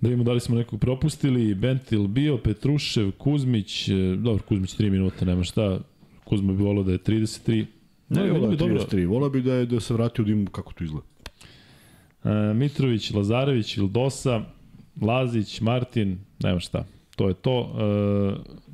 Da vidimo da li smo nekog propustili. Bentil bio, Petrušev, Kuzmić, e, dobro, Kuzmić 3 minuta, nema šta. Kuzma bi volao da je 33. Ne, Ne, volao bi dobro. 33. Volao bi da, je, da se vrati u dimu kako to izgleda. E, Mitrović, Lazarević, Ildosa, Lazić, Martin, nema šta. To je to. E,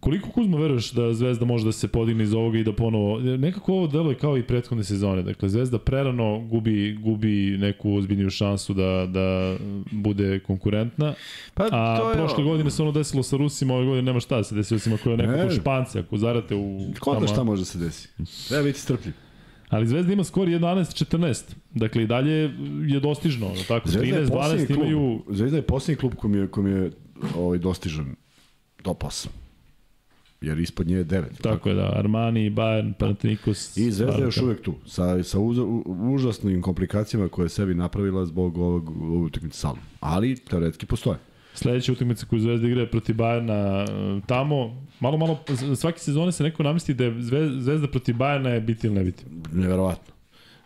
koliko Kuzma veruješ da Zvezda može da se podigne iz ovoga i da ponovo... Nekako ovo deluje kao i prethodne sezone. Dakle, Zvezda prerano gubi, gubi neku ozbiljniju šansu da, da bude konkurentna. Pa, A prošle godine se ono desilo sa Rusima, ove godine nema šta da se desi, osim ako je neko Ne. Španci, ako zarate u... Ko tamo- šta može da se desi? Treba biti strpljiv. Ali Zvezda ima skor 11-14. Dakle, i dalje je dostižno. Tako, Zvezda je 13-12 posljednji klub, imaju... Zvezda je posljednji klub kom je, kom je ovaj, dostižan top 8. Jer ispod nje je 9. Tako je da, Armani, Bayern, Panathinaikos... I Zvezda je još uvek tu, sa, sa uz, u, užasnim komplikacijama koje je sebi napravila zbog ovog, ovog utakmice salom. Ali, teoretski postoje. Sledeća utakmica koju Zvezda igra je protiv Bayerna e, tamo. Malo, malo, svake sezone se neko namesti da je Zve- Zvezda protiv Bayerna je biti ili ne biti. Neverovatno.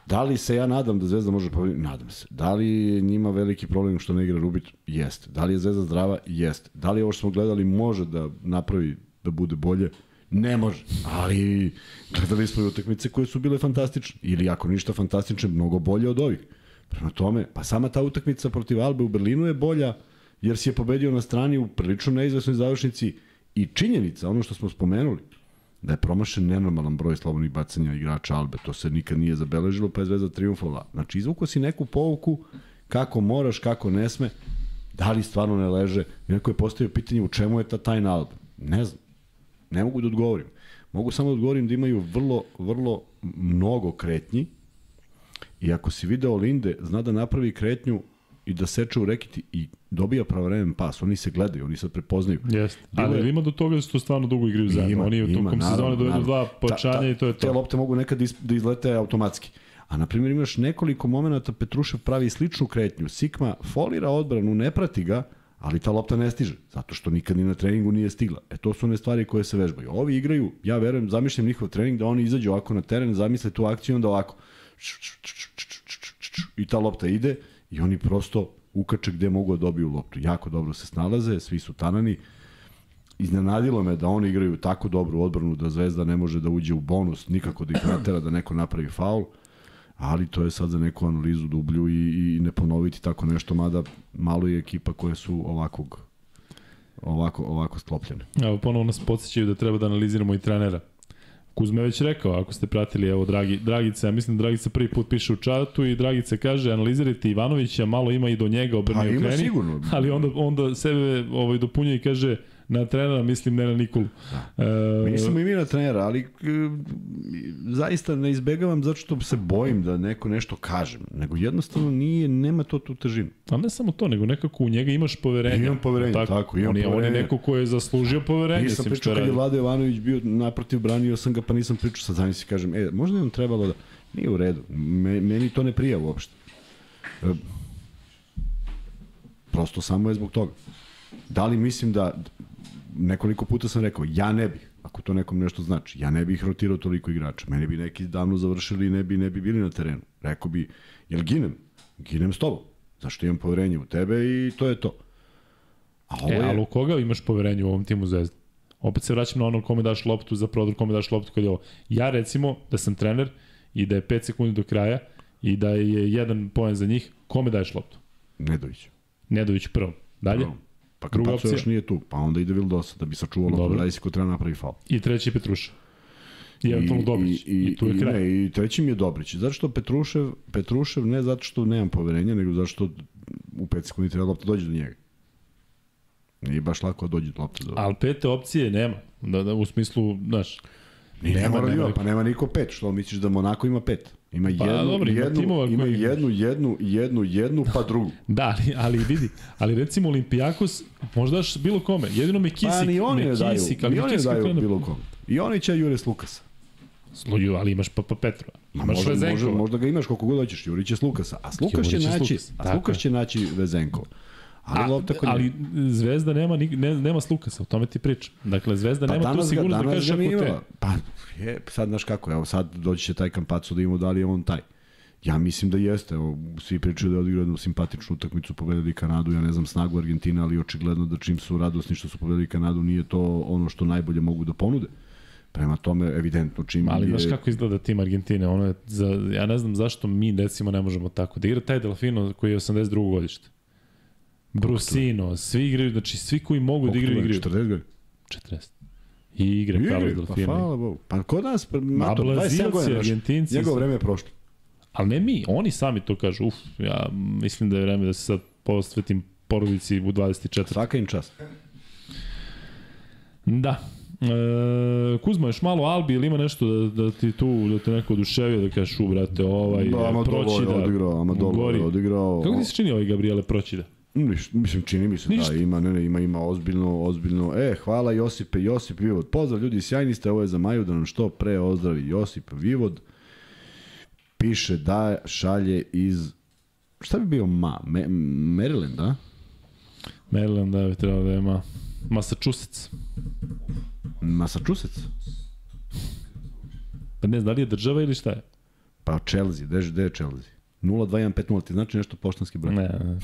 Da li se ja nadam da Zvezda može pobediti? Nadam se. Da li njima veliki problem što ne igra Rubit? Jeste. Da li je Zvezda zdrava? Jeste. Da li ovo što smo gledali može da napravi da bude bolje? Ne može. Ali gledali smo i utakmice koje su bile fantastične. Ili ako ništa fantastične, mnogo bolje od ovih. Prema tome, pa sama ta utakmica protiv Albe u Berlinu je bolja, jer si je pobedio na strani u prilično neizvesnoj završnici i činjenica, ono što smo spomenuli, da je promašen nenormalan broj slobodnih bacanja igrača Albe. To se nikad nije zabeležilo, pa je Zvezda triumfovala. Znači, izvuko si neku pouku kako moraš, kako ne sme, da li stvarno ne leže. Neko je postavio pitanje u čemu je ta tajna Albe. Ne znam. Ne mogu da odgovorim. Mogu samo da odgovorim da imaju vrlo, vrlo mnogo kretnji i ako si video Linde, zna da napravi kretnju i da seče u rekiti i dobija pravovremen pas. Oni se gledaju, oni se prepoznaju. Jeste. Ali je- ima do toga da su to stvarno dugo igraju zajedno. Ima, Oni u tokom sezone dovedu dva počanja i to je Te to. lopte mogu nekad is- da izlete automatski. A na primjer imaš nekoliko momenata Petrušev pravi sličnu kretnju. Sikma folira odbranu, ne prati ga, ali ta lopta ne stiže, zato što nikad ni na treningu nije stigla. E to su one stvari koje se vežbaju. Ovi igraju, ja verujem, zamišljam njihov trening da oni izađu ovako na teren, zamisle tu akciju onda ovako. I ta lopta ide i oni prosto ukače gde mogu da dobiju loptu. Jako dobro se snalaze, svi su tanani. Iznenadilo me da oni igraju tako dobru odbranu da Zvezda ne može da uđe u bonus, nikako da ih natera da neko napravi faul, ali to je sad za neku analizu dublju i, i ne ponoviti tako nešto, mada malo je ekipa koje su ovakvog ovako, ovako sklopljene. Evo, ponovo nas podsjećaju da treba da analiziramo i trenera. Kuzma je već rekao, ako ste pratili, evo, Dragi, Dragica, ja mislim da Dragica prvi put piše u čatu i Dragica kaže, analizirajte Ivanovića, malo ima i do njega obrni Pa ima okreni, sigurno. ali onda, onda sebe ovaj, dopunjuje i kaže, na trenera mislim ne na Nikolu. E, Mislimo i mi na trenera, ali e, zaista ne izbegavam zato što se bojim da neko nešto kažem, nego jednostavno nije, nema to tu težinu. Ali ne samo to, nego nekako u njega imaš poverenja. Imam poverenje, tako, imam on je, On poverenje. je neko ko je zaslužio poverenje. Nisam pričao kad je. Vlado Jovanović bio naprotiv, branio sam ga, pa nisam pričao sa zamisli, kažem, e, možda je on trebalo da... Nije u redu, Me, meni to ne prija uopšte. E, prosto samo je zbog toga. Da li mislim da, nekoliko puta sam rekao, ja ne bih, ako to nekom nešto znači, ja ne bih rotirao toliko igrača. Meni bi neki davno završili i ne bi, ne bi bili na terenu. Rekao bi, jel ginem? Ginem s tobom. Zašto imam poverenje u tebe i to je to. A ovo E, je... ali u koga imaš poverenje u ovom timu Zvezda? Opet se vraćam na ono kome daš loptu za prodor, kome daš loptu kad je ovo. Ja recimo da sam trener i da je 5 sekundi do kraja i da je jedan poen za njih, kome daješ loptu? Nedović. Nedović prvo. Dalje? Prvo. Pa Druga Kapaco još opcija? nije tu, pa onda ide Vildosa da bi Dobro. da si ko treba napravi faul. I treći je Petruša. I eventualno Dobrić. I, I, tu je i, kraj. Ne, I treći mi je Dobrić. Zato što Petrušev, Petrušev ne zato što nemam poverenja, nego zato što u 5 sekundi treba lopta dođe do njega. Nije baš lako da dođe do lopta do... Ali pete opcije nema. Da, da, u smislu, znaš, Ni ne nema- nema ima, niko. pa nema niko pet. Što misliš da Monako ima pet? Ima Pa, jednu, dobro, ima jednu, timova ima koji jednu, jednu, jednu, jednu, pa drugu. Da, ali, ali vidi, ali recimo Olimpijakos, možda daš bilo kome, jedino me kisik, Pa ni oni ne daju, kisik, ali ni oni ne daju krene- bilo kom. I oni će Juris Lukasa. Sluju, ali imaš Papa Petrova, Ma imaš možda, možda, Vezenkova. možda ga imaš koliko god hoćeš, Jurić je s Lukasa. A s Lukas će naći, a s tako Lukas je. će naći Vezenkova. Ali A, lopta kod ali. Zvezda nema, ni- ne, nema Slukasa, o tome ti pričam. Dakle, Zvezda Pa nema tu sigurnost da kažeš ako te... Pa, je, sad znaš kako, evo sad doći će taj Kampaco da imamo da li je on taj. Ja mislim da jeste, evo, svi pričaju da je odigrao jednu simpatičnu utakmicu, pobedili Kanadu, ja ne znam snagu Argentina, ali očigledno da čim su radosni što su pobedili Kanadu, nije to ono što najbolje mogu da ponude. Prema tome, evidentno, čim Ali je... znaš kako izgleda tim Argentine, ono je za, ja ne znam zašto mi recimo ne možemo tako da igra taj Delfino koji je 82. godište. Brusino, svi igraju, znači svi koji mogu da igraju, igraju. 40 godina. 40. I igre Carlos Igraju, pa hvala Bogu. Pa kod nas, pa, Mato, 27 Brazilci, godina, Argentinci njegovo su- vreme je prošlo. Ali ne mi, oni sami to kažu. Uf, ja mislim da je vreme da se sad posvetim porodici u 24. Svaka im čast. Da. E, Kuzma, još malo Albi ili ima nešto da, da ti tu, da te neko oduševio, da kažeš, u, brate, ovaj, Da, je Proćida, odigrao, Amadolo gori. je odigrao. Kako ti se čini ovaj Gabriele Proćida? Miš, mislim, čini mi se Ništa. da ima, ne, ne, ima, ima ozbiljno, ozbiljno. E, hvala Josipe, Josip Vivod. Pozdrav ljudi, sjajni ste, ovo je za Maju, da nam što pre ozdravi Josip Vivod. Piše da šalje iz, šta bi bio ma? Me, Maryland, da? Maryland, da bi trebalo da ima Massachusetts. Massachusetts? Pa ne znam, da li je država ili šta je? Pa Chelsea, je- gde je Chelsea? 02150, ti znači nešto poštanski broj? Ne, ne.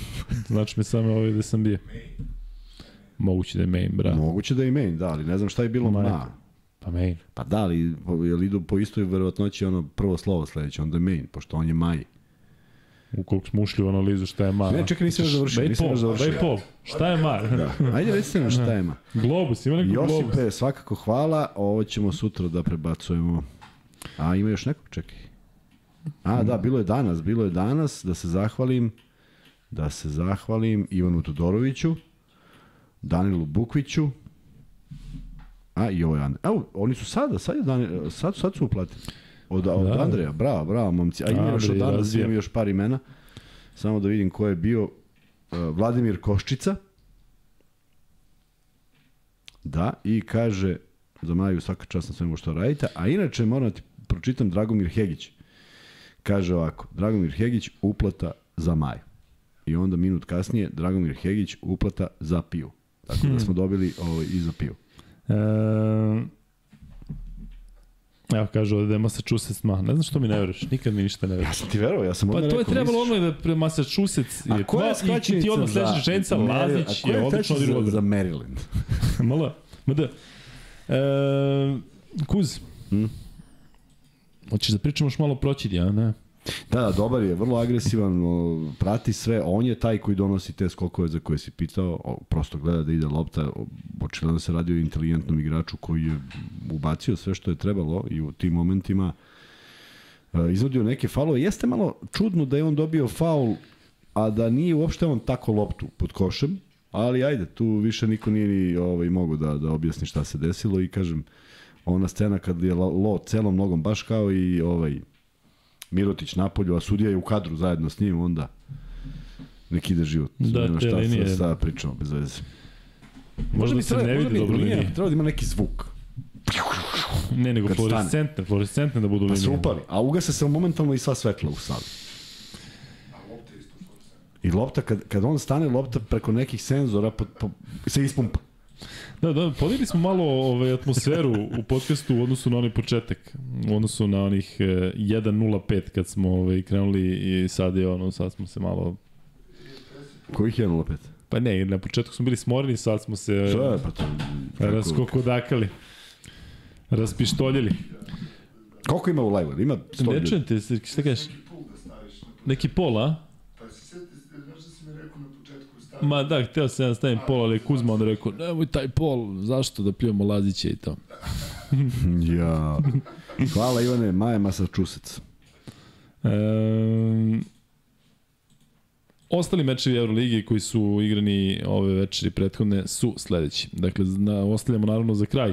Znači mi samo ovaj gde sam bio. Moguće da je main, bra. Moguće da je main, da, ali ne znam šta je bilo Majko. ma. Pa main. Pa da, ali jel idu po istoj verovatnoći ono prvo slovo sledeće, onda je main, pošto on je maj. Ukoliko smo ušli u analizu šta je mar. Ne, čekaj, nisam još završio, nisam još završio. Bejpol, šta je mar? Da. Ajde, recite nam šta ima. Globus, ima neko globus. Josipe, svakako hvala, ovo ćemo sutra da prebacujemo. A ima još nekog, čekaj. A, da, bilo je danas, bilo je danas, da se zahvalim, da se zahvalim Ivanu Todoroviću, Danilu Bukviću, a i ovo je Andrej. Evo, oni su sada, sad, je Dani, sad, sad su uplatili. Od, od Da. Andreja, bravo, bravo, momci. A ima još od danas, imam još par imena. Samo da vidim ko je bio. Uh, Vladimir Koščica, Da, i kaže, za Maju svaka čast na svemu što radite, a inače moram da ti pročitam Dragomir Hegić. Kaže ovako, Dragomir Hegić uplata za Maju. I onda minut kasnije Dragomir Hegić uplata za piju. Tako da smo dobili ovaj, i za piju. E, evo ovde da je Massachusetts ma. Ne znam što mi ne veruješ, nikad mi ništa ne veruješ. Ja sam ti verovao, ja sam Pa odmah to je rekao, trebalo misliš- ono da pre Massachusetts A koja je ma, i ti odmah rečenica, Mary- Lazić a koja je odlično za, Maryland? Mala, ma da. E, Kuz. Hmm? Hoćeš da pričamo još malo proći, ja, ne? Da, da, dobar je, vrlo agresivan, prati sve, on je taj koji donosi te skokove za koje si pitao, prosto gleda da ide lopta, očigledno se radi o inteligentnom igraču koji je ubacio sve što je trebalo i u tim momentima e, izvodio neke faulove. Jeste malo čudno da je on dobio faul, a da nije uopšte on tako loptu pod košem, ali ajde, tu više niko nije ni ovaj, mogu da, da objasni šta se desilo i kažem, ona scena kad je lo, lo celom nogom, baš kao i ovaj, Mirotić napolju, a sudija je u kadru zajedno s njim, onda nek ide život. Da, Nema šta linije. sad, sad pričamo bez veze. Možda bi se treba- ne vidi dobro linija linije. Treba da ima neki zvuk. Ne, nego fluorescentne, fluorescentne da budu Pa se linije. upali. A ugase se momentalno i sva svetla u sali. I lopta, kad, kad on stane, lopta preko nekih senzora po, po, se ispumpa. Da, da, podigli smo malo ovaj, atmosferu u podcastu u odnosu na onaj početak, u odnosu na onih eh, 1.05 kad smo ovaj, krenuli i sad je ono, sad smo se malo, Kojih je 0,5? pa ne, na početku smo bili smoreni, sad smo se Šta je, pa to... raskokodakali, raspištoljili. Koliko ima u live Ima 100 Ne ljudi. čujem te, šta kažeš? Neki pol, a? Pa se sjeti, znaš da si mi rekao na početku stavi. Ma da, hteo sam ja stavim pol, ali Kuzma onda rekao, nemoj taj pol, zašto da pljujemo Lazića i to. Ja. Hvala Ivane, Maja Massachusetts. E, ostali mečevi Euroligi koji su igrani ove večeri prethodne su sledeći. Dakle, na, ostavljamo naravno za kraj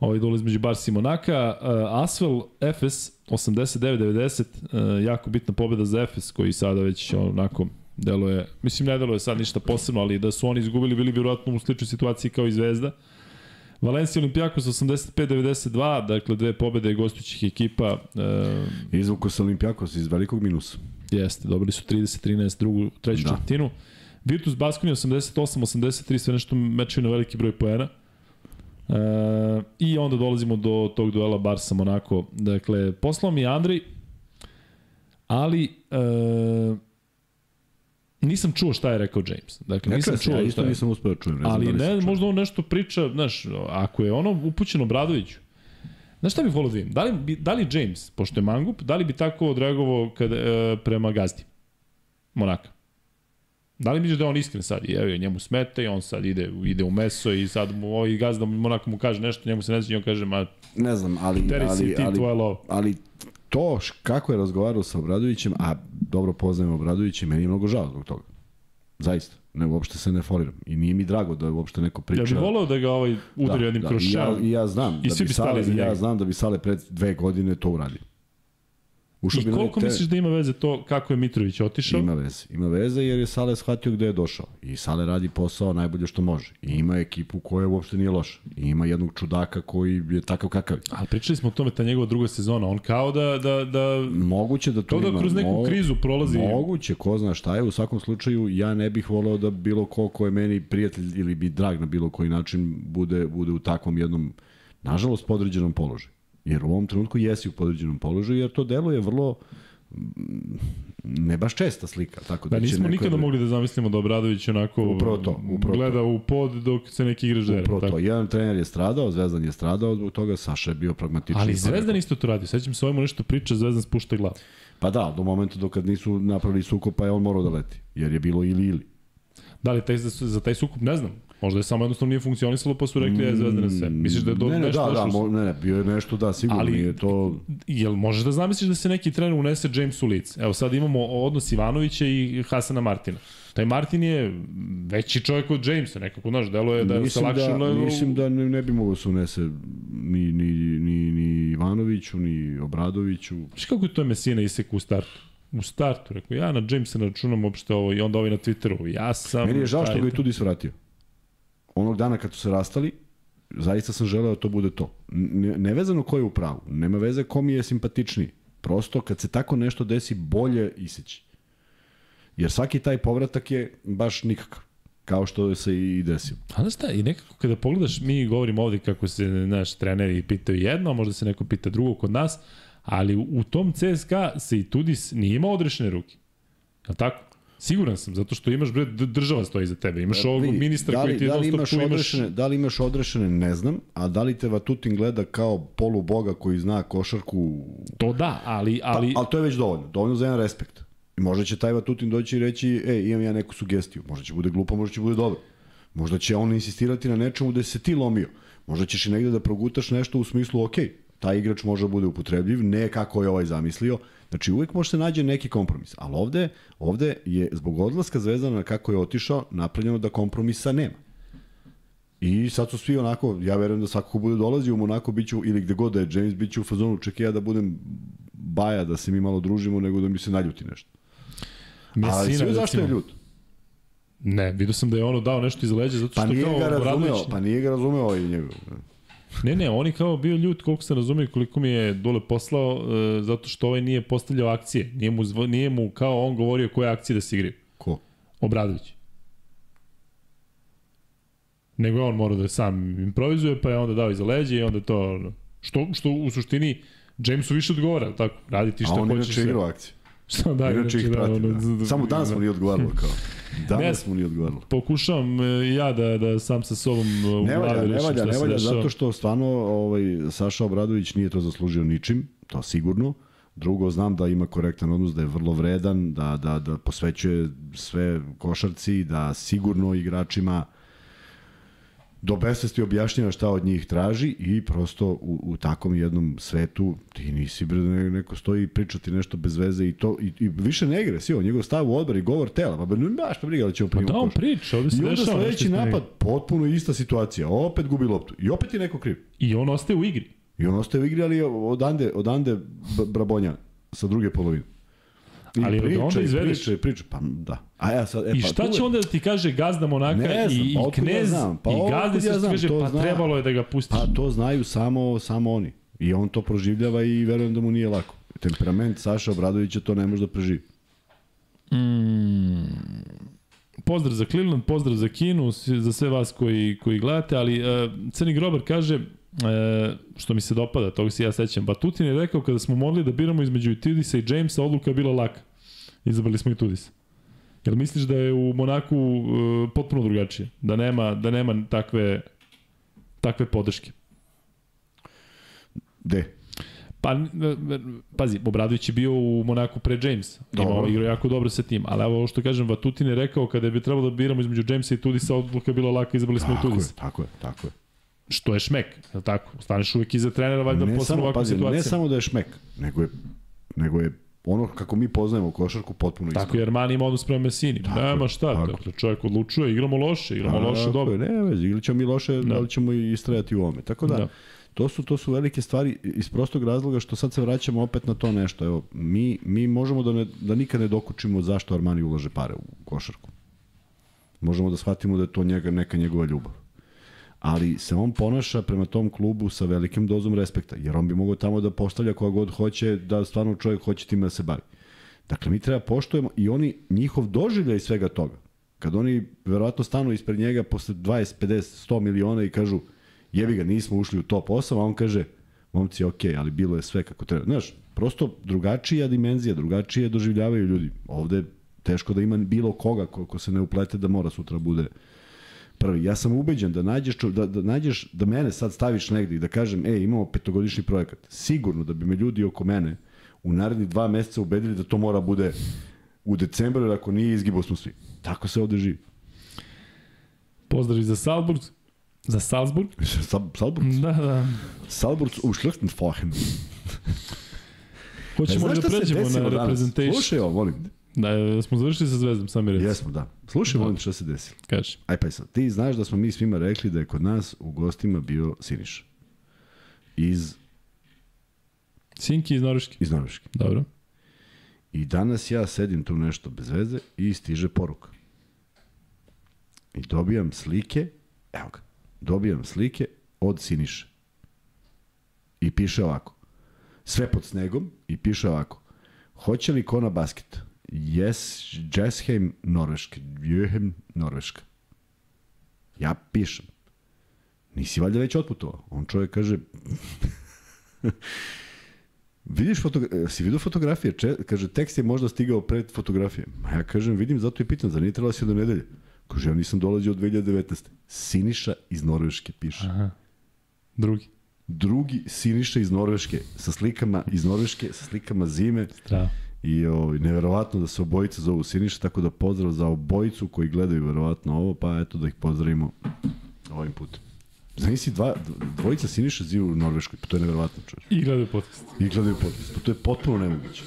ovaj dole između Barsa i Monaka. Uh, Asvel, Efes, 89-90, uh, jako bitna pobjeda za Efes koji sada već onako deluje, mislim ne deluje sad ništa posebno, ali da su oni izgubili bili bi vjerojatno u sličnoj situaciji kao i Zvezda. Valencija Olimpijakos 85-92, dakle dve pobjede gostujućih ekipa. Uh, Izvuko se Olimpijakos iz velikog minusa. Jeste, dobili su 30-13 drugu, treću Da. četvrtinu. Virtus Baskonia 88-83, sve nešto mečevi na veliki broj poena. E, I onda dolazimo do tog duela Barsa Monako. Dakle, poslao mi je Andrej, ali e, nisam čuo šta je rekao James. Dakle, nisam čujem se, ja čuo isto nisam uspeo da čujem. Ne znam Ali da ne, čuo. možda on nešto priča, znaš, ako je ono upućeno Bradoviću, Znaš šta bih volio da vidim? Da li, bi, da li James, pošto je mangup, da li bi tako odreagovao kada, e, prema gazdi? Monaka. Da li misliš da je on iskren sad? I evo, njemu smete i on sad ide, ide u meso i sad mu ovaj gazda Monako mu kaže nešto, njemu se ne sviđa i on kaže, ma, Ne znam, ali, teri si ali, ti ali, tvoje lovo. ali to š- kako je razgovarao sa Obradovićem, a dobro poznajem Obradovića, meni je mnogo žao zbog toga. Zaista. Ne, uopšte se ne foliram. I nije mi drago da uopšte neko priča. Ja bih voleo da ga ovaj udari jednim da, kroz i ja. I ja znam I da svi bi bi stali Sale, ja znam da bi Sale pred dve godine to uradio. Ušao I koliko te- misliš da ima veze to kako je Mitrović otišao? Ima veze. Ima veze jer je Sale shvatio gde je došao. I Sale radi posao najbolje što može. I ima ekipu koja uopšte nije loša. I ima jednog čudaka koji je takav kakav. Ali pričali smo o tome, ta njegova druga sezona, on kao da, da, da Moguće da to Kao da ima. kroz neku mo- krizu prolazi. Moguće, ko zna šta je. U svakom slučaju, ja ne bih voleo da bilo ko ko je meni prijatelj ili bi drag na bilo koji način bude, bude u takvom jednom, nažalost, podređenom položaju. Jer u ovom trenutku jesi u podređenom položaju, jer to deluje vrlo ne baš česta slika. Tako da, Da, nismo neko nikada mogli da zamislimo da Obradović onako Upravo to, upravo gleda u pod dok se neki igrač dere. Upravo tako. to. Jedan trener je stradao, Zvezdan je stradao, zbog toga Saša je bio pragmatičan. Ali Zvezdan isto to radi. Sećam se ovome nešto priča, Zvezdan spušta glavu. Pa da, do momenta dok kad nisu napravili sukob, pa je on morao da leti. Jer je bilo ili ili. Da li taj, za, za taj sukup ne znam. Možda je samo jednostavno nije funkcionisalo pa su rekli je Zvezdan na sve. Misliš da je do, ne, ne, nešto da, da, došlo? mo, ne, ne, bio je nešto, da, sigurno Ali- nije to... Jel možeš da zamisliš da se neki trener unese James u lice? Evo sad imamo odnos Ivanovića i Hasana Martina. Taj Martin je veći čovjek od Jamesa, nekako, znaš, delo je da se mislim, lakše... da, nego- mislim da ne, ne bi mogao se unese ni, ni, ni, ni Ivanoviću, ni Obradoviću. Znaš kako je to Mesina iseku u startu? U startu, rekao, ja na Jamesa ne računam uopšte ovo i onda ovi na Twitteru. Ja sam... Meni je žao što ga i Tudis vratio. Onog dana kad su se rastali, zaista sam želeo da to bude to. Ne, nevezano ko je u pravu, nema veze ko mi je simpatičniji. Prosto kad se tako nešto desi, bolje iseći. Jer svaki taj povratak je baš nikakav. Kao što se i desio. A znaš šta, i nekako kada pogledaš, mi govorimo ovde kako se naš treneri pitaju jedno, a možda se neko pita drugo kod nas, ali u, u tom CSKA se i Tudis nije imao odrešene ruke. Je li tako? Siguran sam, zato što imaš bre, država stoji za tebe. Imaš ovog Vidi, ministra da li, koji ti je da li imaš imaš... odrešene, da li imaš odrešene, ne znam, a da li te Vatutin gleda kao poluboga koji zna košarku To da, ali... ali... Ali, ali to je već dovoljno, dovoljno za jedan respekt. I možda će taj Vatutin doći i reći, e, imam ja neku sugestiju. Možda će bude glupo, možda će bude dobro. Možda će on insistirati na nečemu da se ti lomio. Možda ćeš i negde da progutaš nešto u smislu, ok, taj igrač može da bude upotrebljiv, ne kako je ovaj zamislio. Znači uvek može se nađe neki kompromis. Ali ovde, ovde je zbog odlaska Zvezdana kako je otišao napravljeno da kompromisa nema. I sad su svi onako, ja verujem da svako ko bude dolazio u Monako biću, ili gde god da je James, biće u fazonu, čekaj ja da budem baja, da se mi malo družimo, nego da mi se naljuti nešto. Ali sve zašto je ljut? Ne, vidio sam da je ono dao nešto iz leđa, zato što Pa nije kao ga razumeo, pa nije ga razumeo ovaj njegov. Ne, ne, on je kao bio ljut, koliko se razumije, koliko mi je dole poslao, e, zato što ovaj nije postavljao akcije. Nije mu, zvo, nije mu kao on govorio koje akcije da se igraju. Ko? Obradović. Nego on morao da sam improvizuje, pa je onda dao iza leđa i onda to... Što, što u suštini Jamesu više odgovara, tako? Radi ti A šta on hoćeš. inače igrao akcije. Šta da, Inače ih prati. ono, Da. Samo danas mu nije odgovaralo kao. Danas Ne. mu nije odgovaralo. Pokušavam e, ja da, da sam sa sobom e, u Ne valja, ne valja, ne valja, zato što stvarno ovaj, Saša Obradović nije to zaslužio ničim, to sigurno. Drugo, znam da ima korektan odnos, da je vrlo vredan, da, da, da posvećuje sve košarci, da sigurno igračima do besvesti objašnjava šta od njih traži i prosto u, u takvom jednom svetu ti nisi bre da ne- neko stoji i priča ti nešto bez veze i to i, i više ne igra, svi njegov stav u odbor i govor tela, pa ne baš pa briga da će on Pa primiti da, on priča, ovde se I onda dešava. sledeći napad, potpuno ista situacija, opet gubi loptu i opet je neko kriv. I on ostaje u igri. I on ostaje u igri, ali odande, odande Brabonja sa druge polovine. I Ali priča, onda i izvedeš. priča, i priča, pa da. A ja sad, e, I pa šta tu će onda da ti kaže gazda Monaka Ne znam, i, pa i otkud ja knez znam, pa i gazde ja se kaže pa zna. trebalo je da ga pustiš. Pa to znaju samo, samo oni. I on to proživljava i verujem da mu nije lako. Temperament Saša Obradovića to ne može da preživi. Pozdrav za Cleveland, pozdrav za Kinu, za sve vas koji, koji gledate, ali uh, Crni Grobar kaže, uh, što mi se dopada, toga se ja sećam, Batutin je rekao kada smo mogli da biramo između Tudisa i Jamesa, odluka je bila laka. Izabrali smo i Tudisa. Jel misliš da je u Monaku uh, potpuno drugačije? Da nema, da nema takve, takve podrške? De? Pa, n- pazi, Obradović je bio u Monaku pre Jamesa. Dobro. Imao igrao jako dobro sa tim. Ali evo što kažem, Vatutin je rekao kada bi trebalo da biramo između Jamesa i Tudisa, odluka je bila laka, izabrali smo i Tako je, Tudisa. tako je, tako je. Što je šmek, je li tako? Staneš uvek iza trenera, valjda posle ovakve situacije. ne samo da je šmek, nego je, nego je ono kako mi poznajemo košarku potpuno isto. Tako je Armani ima odnos prema Messini. Nema šta, tako. dakle, čovjek odlučuje, igramo loše, igramo loše, Tako dobro. je, Ne, vezi, ili ćemo mi loše, da. Da. li ćemo i istrajati u ome. Tako da, Da. da. To su, to su velike stvari iz prostog razloga što sad se vraćamo opet na to nešto. Evo, mi, mi možemo da, ne, da nikad ne dokučimo zašto Armani ulaže pare u košarku. Možemo da shvatimo da je to njega, neka njegova ljubav. Ali se on ponaša prema tom klubu sa velikim dozom respekta, jer on bi mogao tamo da postavlja koga god hoće, da stvarno čovjek hoće time da se bavi. Dakle, mi treba poštujemo i oni, njihov doživljaj svega toga. Kad oni verovatno stanu ispred njega posle 20, 50, 100 miliona i kažu jebi ga, nismo ušli u top 8, a on kaže, momci, ok, ali bilo je sve kako treba. Znaš, prosto drugačija dimenzija, drugačije doživljavaju ljudi. Ovde teško da ima bilo koga ko, ko se ne uplete da mora sutra bude prvi. Ja sam ubeđen da nađeš, da, da nađeš, da mene sad staviš negde i da kažem, ej, imamo petogodišnji projekat. Sigurno da bi me ljudi oko mene u narednih dva meseca ubedili da to mora bude u decembru, jer ako nije, izgibo smo svi. Tako se ovde živi. Pozdrav za Salzburg. Za Salzburg? Sal- Salburg? Da, da. Salburg u Schlechtenfachen. Hoćemo E, da pređemo na danas? representation? Slušaj ovo, molim te. Da, smo završili sa Zvezdom, sami reći. Jesmo, da. Slušaj, molim te šta se desilo. Kaži. Aj pa sad, ti znaš da smo mi svima rekli da je kod nas u gostima bio Siniša. Iz, Sinki iz Norveške. iz Norveške. Dobro. I danas ja sedim tu nešto bez veze i stiže poruka. I dobijam slike, evo ga, dobijam slike od Siniše. I piše ovako. Sve pod snegom i piše ovako. Hoće li ko na basket? Yes, Jessheim, Norveška. Jöhem, Norveška. Ja pišem. Nisi valjda već otputovao? On čovjek kaže, Vidiš fotogra si vidio fotografije? Če, kaže, tekst je možda stigao pred fotografije. Ma ja kažem, vidim, zato i pitam, zar nije trebalo si do nedelje? Kaže, ja nisam dolazio od 2019. Siniša iz Norveške piše. Aha. Drugi. Drugi Siniša iz Norveške, sa slikama iz Norveške, sa slikama zime. Strava. I o, neverovatno da se obojica zovu Siniša, tako da pozdrav za obojicu koji gledaju verovatno ovo, pa eto da ih pozdravimo ovim putem. Znaš dva, dvojica Siniša žive u Norveškoj, pa to je neverovatno čovječ. I gledaju podcast. I gledaju podcast, pa to je potpuno nemoguće.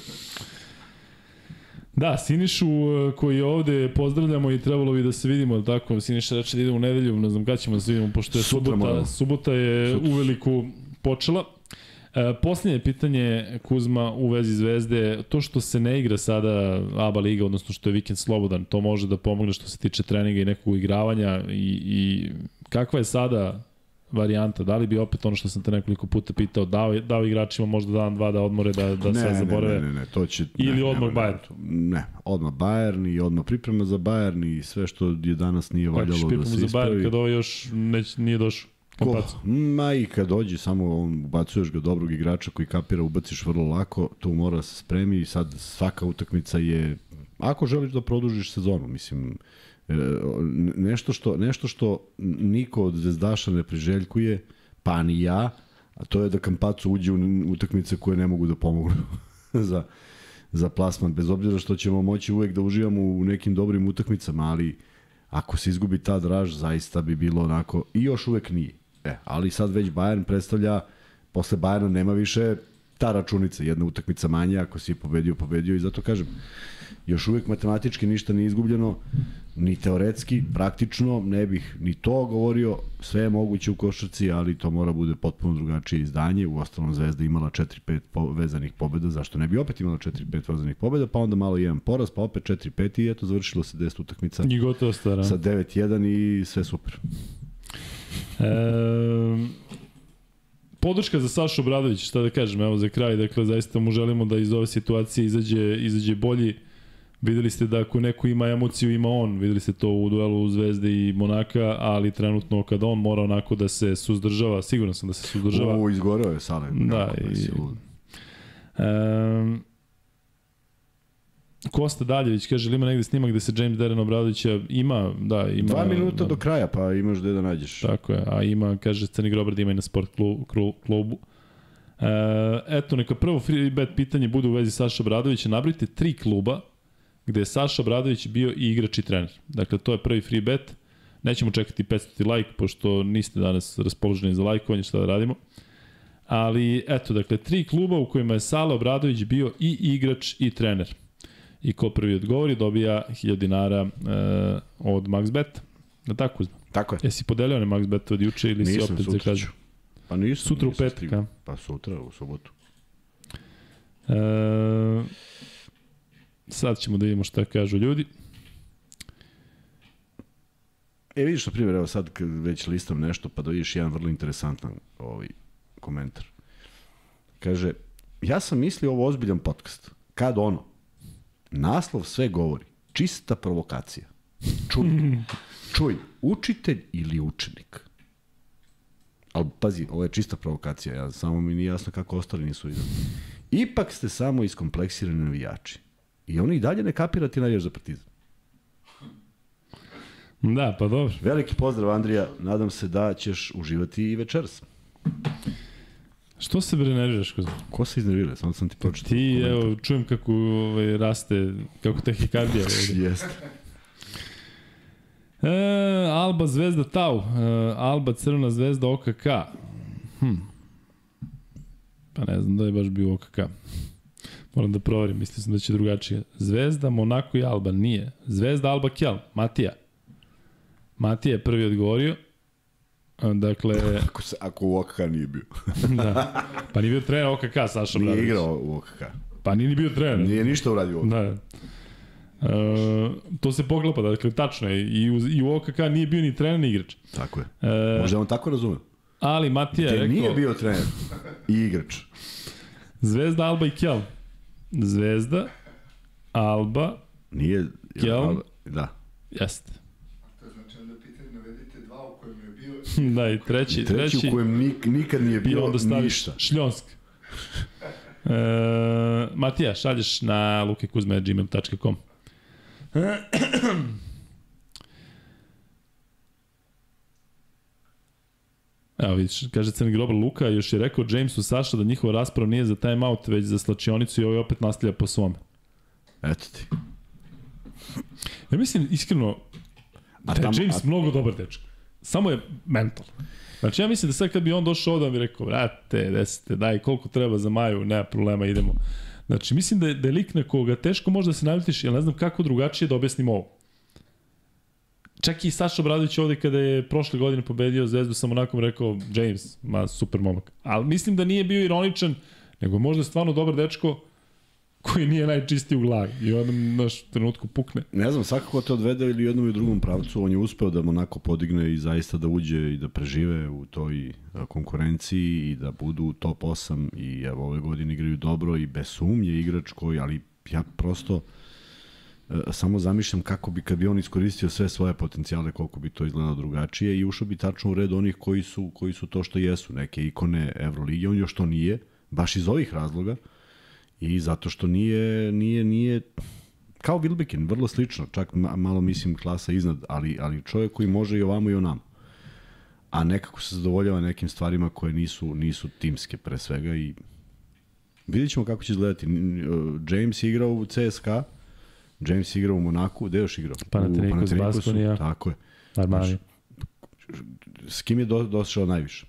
Da, Sinišu e, koji je ovde pozdravljamo i trebalo bi da se vidimo, jel tako, Siniša reče da ide u nedelju, ne znam kada ćemo da se vidimo, pošto je Sutra subota, moramo. subota je Sutra. uveliku počela. E, posljednje pitanje Kuzma u vezi Zvezde, to što se ne igra sada ABA liga, odnosno što je vikend slobodan, to može da pomogne što se tiče treninga i nekog igravanja i, i kakva je sada varijanta, da li bi opet ono što sam te nekoliko puta pitao, dao, dao igračima možda dan, dva da odmore, da, da sve zaborave? Ne, ne, ne, to će... Ili ne, odmah nema, Bayern? Ne, ne, odmah Bayern i odmah priprema za Bayern i sve što je danas nije Kako valjalo da pripremu se za Bayern ispravi. kad ovo još neć, nije došao? Ko? Ma i kad dođe, samo on, ubacuješ ga dobrog igrača koji kapira, ubaciš vrlo lako, tu mora da se spremi i sad svaka utakmica je, ako želiš da produžiš sezonu, mislim, e, nešto što, nešto što niko od zvezdaša ne priželjkuje, pa ni ja, a to je da Kampacu uđe u utakmice koje ne mogu da pomognu za, za plasman, bez obzira što ćemo moći uvek da uživamo u nekim dobrim utakmicama, ali ako se izgubi ta draž, zaista bi bilo onako, i još uvek nije. E, ali sad već Bayern predstavlja, posle Bayerna nema više ta računica, jedna utakmica manje, ako si pobedio, pobedio i zato kažem, još uvek matematički ništa nije izgubljeno, ni teoretski, praktično, ne bih ni to govorio, sve je moguće u košarci, ali to mora bude potpuno drugačije izdanje, u ostalom Zvezda imala 4-5 po, vezanih pobeda, zašto ne bi opet imala 4-5 vezanih pobeda, pa onda malo jedan poraz, pa opet 4-5 i eto, završilo se 10 utakmica I gotovo stara. sa 9-1 i sve super. E, podrška za Sašu Obradović, šta da kažem, evo za kraj, dakle, zaista mu želimo da iz ove situacije izađe, izađe bolji. Videli ste da ako neko ima emociju, ima on. Videli ste to u duelu Zvezde i Monaka, ali trenutno kada on mora onako da se suzdržava, sigurno sam da se suzdržava. U, izgoreo je Sale. Da, i-. Um, Kosta Daljević kaže, ili ima negde snimak gde se James Darren Obradovića ima, da, ima... Dva minuta da, do kraja, pa imaš gde da nađeš. Tako je, a ima, kaže, Crni Grobar ima i na sport klu- klu- klubu. E, eto, neka prvo free bet pitanje bude u vezi Saša Obradovića. Nabrite tri kluba gde je Saša Obradović bio i igrač i trener. Dakle, to je prvi free bet. Nećemo čekati 500 like, pošto niste danas raspoloženi za lajkovanje, šta da radimo. Ali, eto, dakle, tri kluba u kojima je Sala Obradović bio i igrač i trener. I ko prvi odgovori dobija 1000 dinara e, od MaxBet. Da tako, Tako je. Jesi podelio ne Max Bet od juče ili si Nisam, opet sutra zakazao? ću. Pa nisam. Sutra u nisam petak, stigao. a? Pa sutra, u subotu. E, sad ćemo da vidimo šta kažu ljudi. E, vidiš, na primjer, evo sad kad već listam nešto, pa da vidiš jedan vrlo interesantan ovaj komentar. Kaže, ja sam mislio ovo ozbiljan podcast. Kad ono? Naslov sve govori. Čista provokacija. Čuj. Čuj, učitelj ili učenik? Ali pazi, ovo je čista provokacija, ja, samo mi nije jasno kako ostali nisu videli. Ipak ste samo iskompleksirani navijači. I oni i dalje ne kapira ti navijaš za partizan. Da, pa dobro. Veliki pozdrav Andrija, nadam se da ćeš uživati i večeras. Što se bre nerviraš? Ko se iznervira? Samo sam ti pročitao. Ti, komentar. evo, čujem kako ovaj, raste, kako tehikardija. Jeste. E, Alba Zvezda Tau, e, Alba Crvena Zvezda OKK. Hm. Pa ne znam da je baš bio OKK. Moram da proverim, mislio sam da će drugačije. Zvezda, Monako i Alba, nije. Zvezda, Alba, Kjel, Matija. Matija je prvi odgovorio. Dakle, Ako, se, ako u OKK nije bio. da. Pa nije bio trener OKK, Saša Nije Bradović. igrao u OKK. Pa nije ni bio trener. Nije ništa uradio u OKK. Da. E, to se poklapa, dakle, tačno je. I u, i u OKK nije bio ni trener ni igrač. Tako je. E, Možda on tako razume. ali Matija je rekao... nije bio trener i igrač. Zvezda, Alba i Kjel. Zvezda, Alba, Nije... Kjel? Da. jeste. To znači onda pitanje, navedite dva u kojem je bio Da, i treći, Treći, treći, u kojem nik, nikad nije i bio onda staviš ništa. Šljonsk. E, Matija, šalješ na lukekuzme.gmail.com Evo vidiš, kaže Crni grobar Luka, još je rekao Jamesu Saša da njihova rasprava nije za timeout, već za slačionicu i ovaj opet nastavlja po svome. Eto ti. Ja mislim, iskreno, A da je James a- mnogo dobar dečko. Samo je mental. Znači ja mislim da sad kad bi on došao ovde, on bi rekao, brate, desite, daj, koliko treba za Maju, nema problema, idemo. Znači, mislim da je, da je lik na koga teško može da se navitiš, jer ne znam kako drugačije da objasnim ovo. Čak i Saša Bradović ovde kada je prošle godine pobedio Zvezdu, sam onako mu rekao, James, ma super momak. Ali mislim da nije bio ironičan, nego možda stvarno dobar dečko koji nije najčistiji u glavi. I onda naš trenutku pukne. Ne znam, svakako te odvede ili u jednom i drugom pravcu, on je uspeo da Monako podigne i zaista da uđe i da prežive u toj konkurenciji i da budu top 8 i evo ove godine igraju dobro i bez sumnje igrač koji, ali ja prosto e, samo zamišljam kako bi kad bi on iskoristio sve svoje potencijale koliko bi to izgledalo drugačije i ušao bi tačno u red onih koji su koji su to što jesu neke ikone Evrolige on još to nije baš iz ovih razloga i zato što nije nije nije kao Wilbekin, vrlo slično, čak ma- malo mislim klasa iznad, ali, ali čovjek koji može i ovamo i onamo. A nekako se zadovoljava nekim stvarima koje nisu, nisu timske pre svega i vidjet ćemo kako će izgledati. James je igrao u CSKA, James je igrao u Monaku, gde još igrao? Panathinaikos, Baskonija. Tako je. Armani. S kim je do, došao najviše?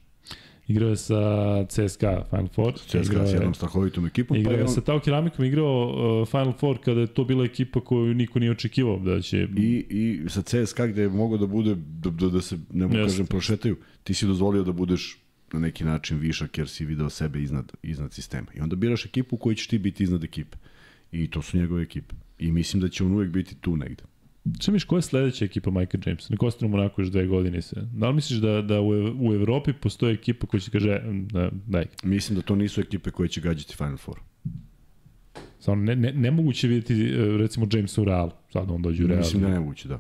Igrao je sa CSKA Final Four. CSKA igrao s je, jednom strahovitom ekipom, igrao pa je je on, sa Tao Keramikom, igrao uh, Final Four kada je to bila ekipa koju niko nije očekivao da će... i, i sa CSKA gde je mogao da bude, da, da, da se, ne mogu kažem, prošetaju, ti si dozvolio da budeš na neki način višak jer si video sebe iznad, iznad sistema. I onda biraš ekipu u kojoj ćeš ti biti iznad ekipe. I to su njegove ekipe. I mislim da će on uvek biti tu negde. Šta misliš, koja je sledeća ekipa Mike James? Nek ostane onako još dve godine se. Da li misliš da, da u, u Evropi postoji ekipa koja će kaže, "Mm, da, daj, Mislim da to nisu ekipe koje će gađati Final Four. samo ne, ne, nemoguće vidjeti e, recimo Jamesa u Realu. Sad on dođe u Real. Mislim da je nemoguće, da.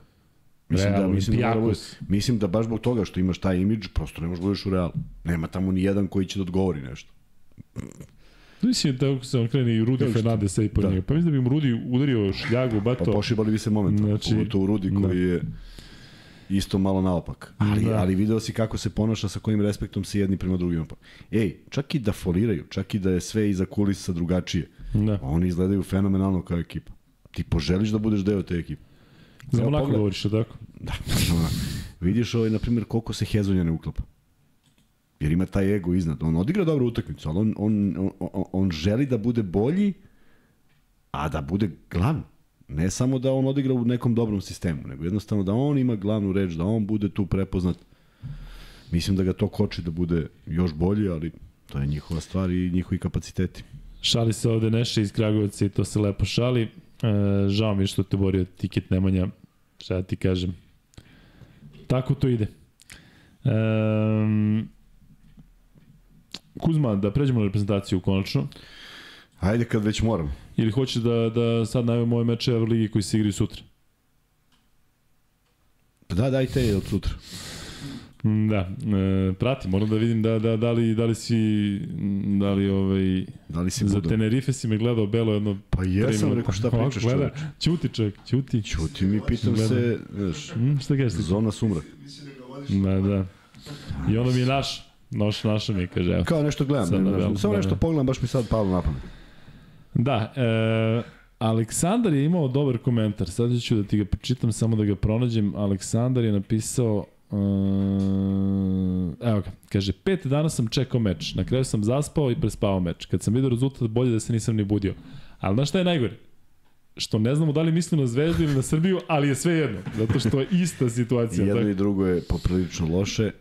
Mislim Real, da, mislim, da, Olympiakos. mislim da baš zbog toga što imaš taj imidž, prosto ne možeš da budeš u realu. Nema tamo ni jedan koji će da odgovori nešto. Mislim da se on krene i Rudi Fernandez i po da. njega. Pa mislim da bi mu Rudi udario šljagu, Pa bato. pošibali bi se momentalno, Znači, pogotovo Rudi koji je isto malo naopak. Ali, Da. da. ali video si kako se ponaša, sa kojim respektom se jedni prema drugima. Ej, čak i da foliraju, čak i da je sve iza kulisa drugačije, Da. oni izgledaju fenomenalno kao ekipa. Ti poželiš da budeš deo te ekipe. Za pogledaj. govoriš, tako? Da, ono, vidiš ovaj, na primjer, koliko se Hezonja ne uklapa. Jer ima taj ego iznad. On odigra dobru utakmicu, ali on, on, on, on, želi da bude bolji, a da bude glavni. Ne samo da on odigra u nekom dobrom sistemu, nego jednostavno da on ima glavnu reč, da on bude tu prepoznat. Mislim da ga to koči da bude još bolji, ali to je njihova stvar i njihovi kapaciteti. Šali se ovde Neše iz Kragujevca i to se lepo šali. E, žao mi što te borio tiket Nemanja. Šta da ti kažem? Tako to ide. E, Kuzma, da pređemo na reprezentaciju konačno. Ajde kad već moram. Ili hoćeš da, da sad najavimo ove meče Euroligi koji se igraju sutra? Pa da, dajte od sutra. Da, e, pratim, moram da vidim da, da, da, li, da li si, da li ovaj, Da li si za budu? Tenerife si me gledao belo jedno Pa jesam, minuta. rekao šta pričaš gleda, čoveč. Ćuti čovjek, ćuti. Ćuti mi, pitam Gleda. se, znaš, Mm, šta kažeš zona sumrak. Da, da. I ono mi je naš, naš, naša mi kaže, evo. Kao nešto gledam, ne, ne, belo, samo da, nešto da. pogledam, baš mi sad palo na pamet. Da, e, Aleksandar je imao dobar komentar, sad ću da ti ga pročitam, samo da ga pronađem. Aleksandar je napisao, e, evo ga, kaže, pet dana sam čekao meč, na kraju sam zaspao i prespavao meč. Kad sam vidio rezultat, bolje da se nisam ni budio. Ali znaš šta je najgore? Što ne znamo da li misli na Zvezdu ili na Srbiju, ali je sve jedno, zato što je ista I situacija. jedno tako? i drugo je poprilično loše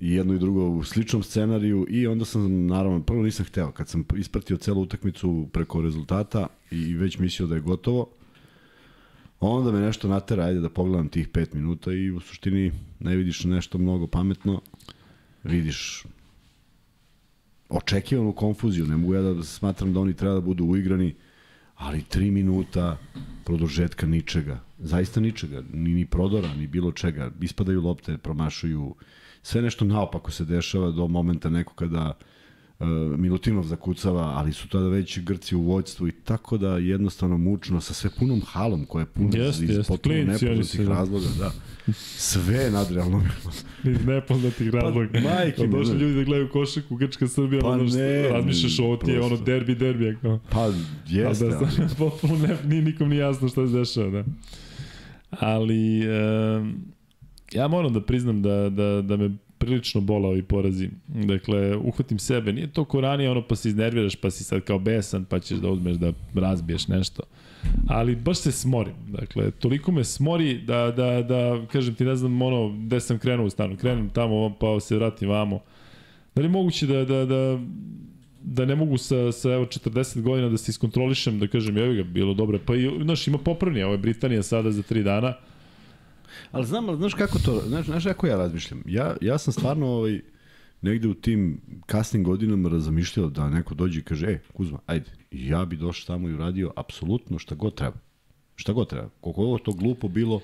i jedno i drugo u sličnom scenariju i onda sam naravno prvo nisam hteo kad sam ispratio celu utakmicu preko rezultata i već mislio da je gotovo onda me nešto natera ajde da pogledam tih 5 minuta i u suštini ne vidiš nešto mnogo pametno vidiš očekivanu konfuziju ne mogu ja da smatram da oni treba da budu uigrani ali 3 minuta produžetka ničega. Zaista ničega. Ni, ni prodora, ni bilo čega. Ispadaju lopte, promašuju. Sve nešto naopako se dešava do momenta neko kada uh, Milutinov zakucava, ali su tada već Grci u vođstvu i tako da jednostavno mučno sa sve punom halom koja je puna Jeste, iz jeste. potpuno Klinci, nepoznatih da. razloga. Da. Sve je nadrealno. Iz nepoznatih razloga. Pa, majke Pa, mi, došli ljudi da gledaju košarku, Grčka Srbija, Pa pa ono ne, razmišljaš ovo ti je ono derbi, derbi. Kao. Pa jeste, A da, ali, da, potpuno ne, nije nikom ni jasno šta se dešava, da. Ali, e, ja moram da priznam da, da, da me prilično bola ovi porazi. Dakle, uhvatim sebe, nije to ko ranije ono pa se iznerviraš, pa si sad kao besan, pa ćeš da uzmeš da razbiješ nešto. Ali baš se smorim. Dakle, toliko me smori da, da, da kažem ti, ne znam, ono, gde sam krenuo u stanu. Krenem tamo, pa se vratim vamo. Da li je moguće da, da, da, da ne mogu sa, sa evo 40 godina da se iskontrolišem, da kažem, evo ga, bilo dobro. Pa i, znaš, ima popravnije, ovo je Britanija sada za 3 dana. Ali znam, ali znaš kako to, znaš, znaš kako ja razmišljam? Ja, ja sam stvarno ovaj, negde u tim kasnim godinama razmišljao da neko dođe i kaže, e, Kuzma, ajde, ja bi došao tamo i uradio apsolutno šta god treba. Šta god treba. Koliko ovo to glupo bilo,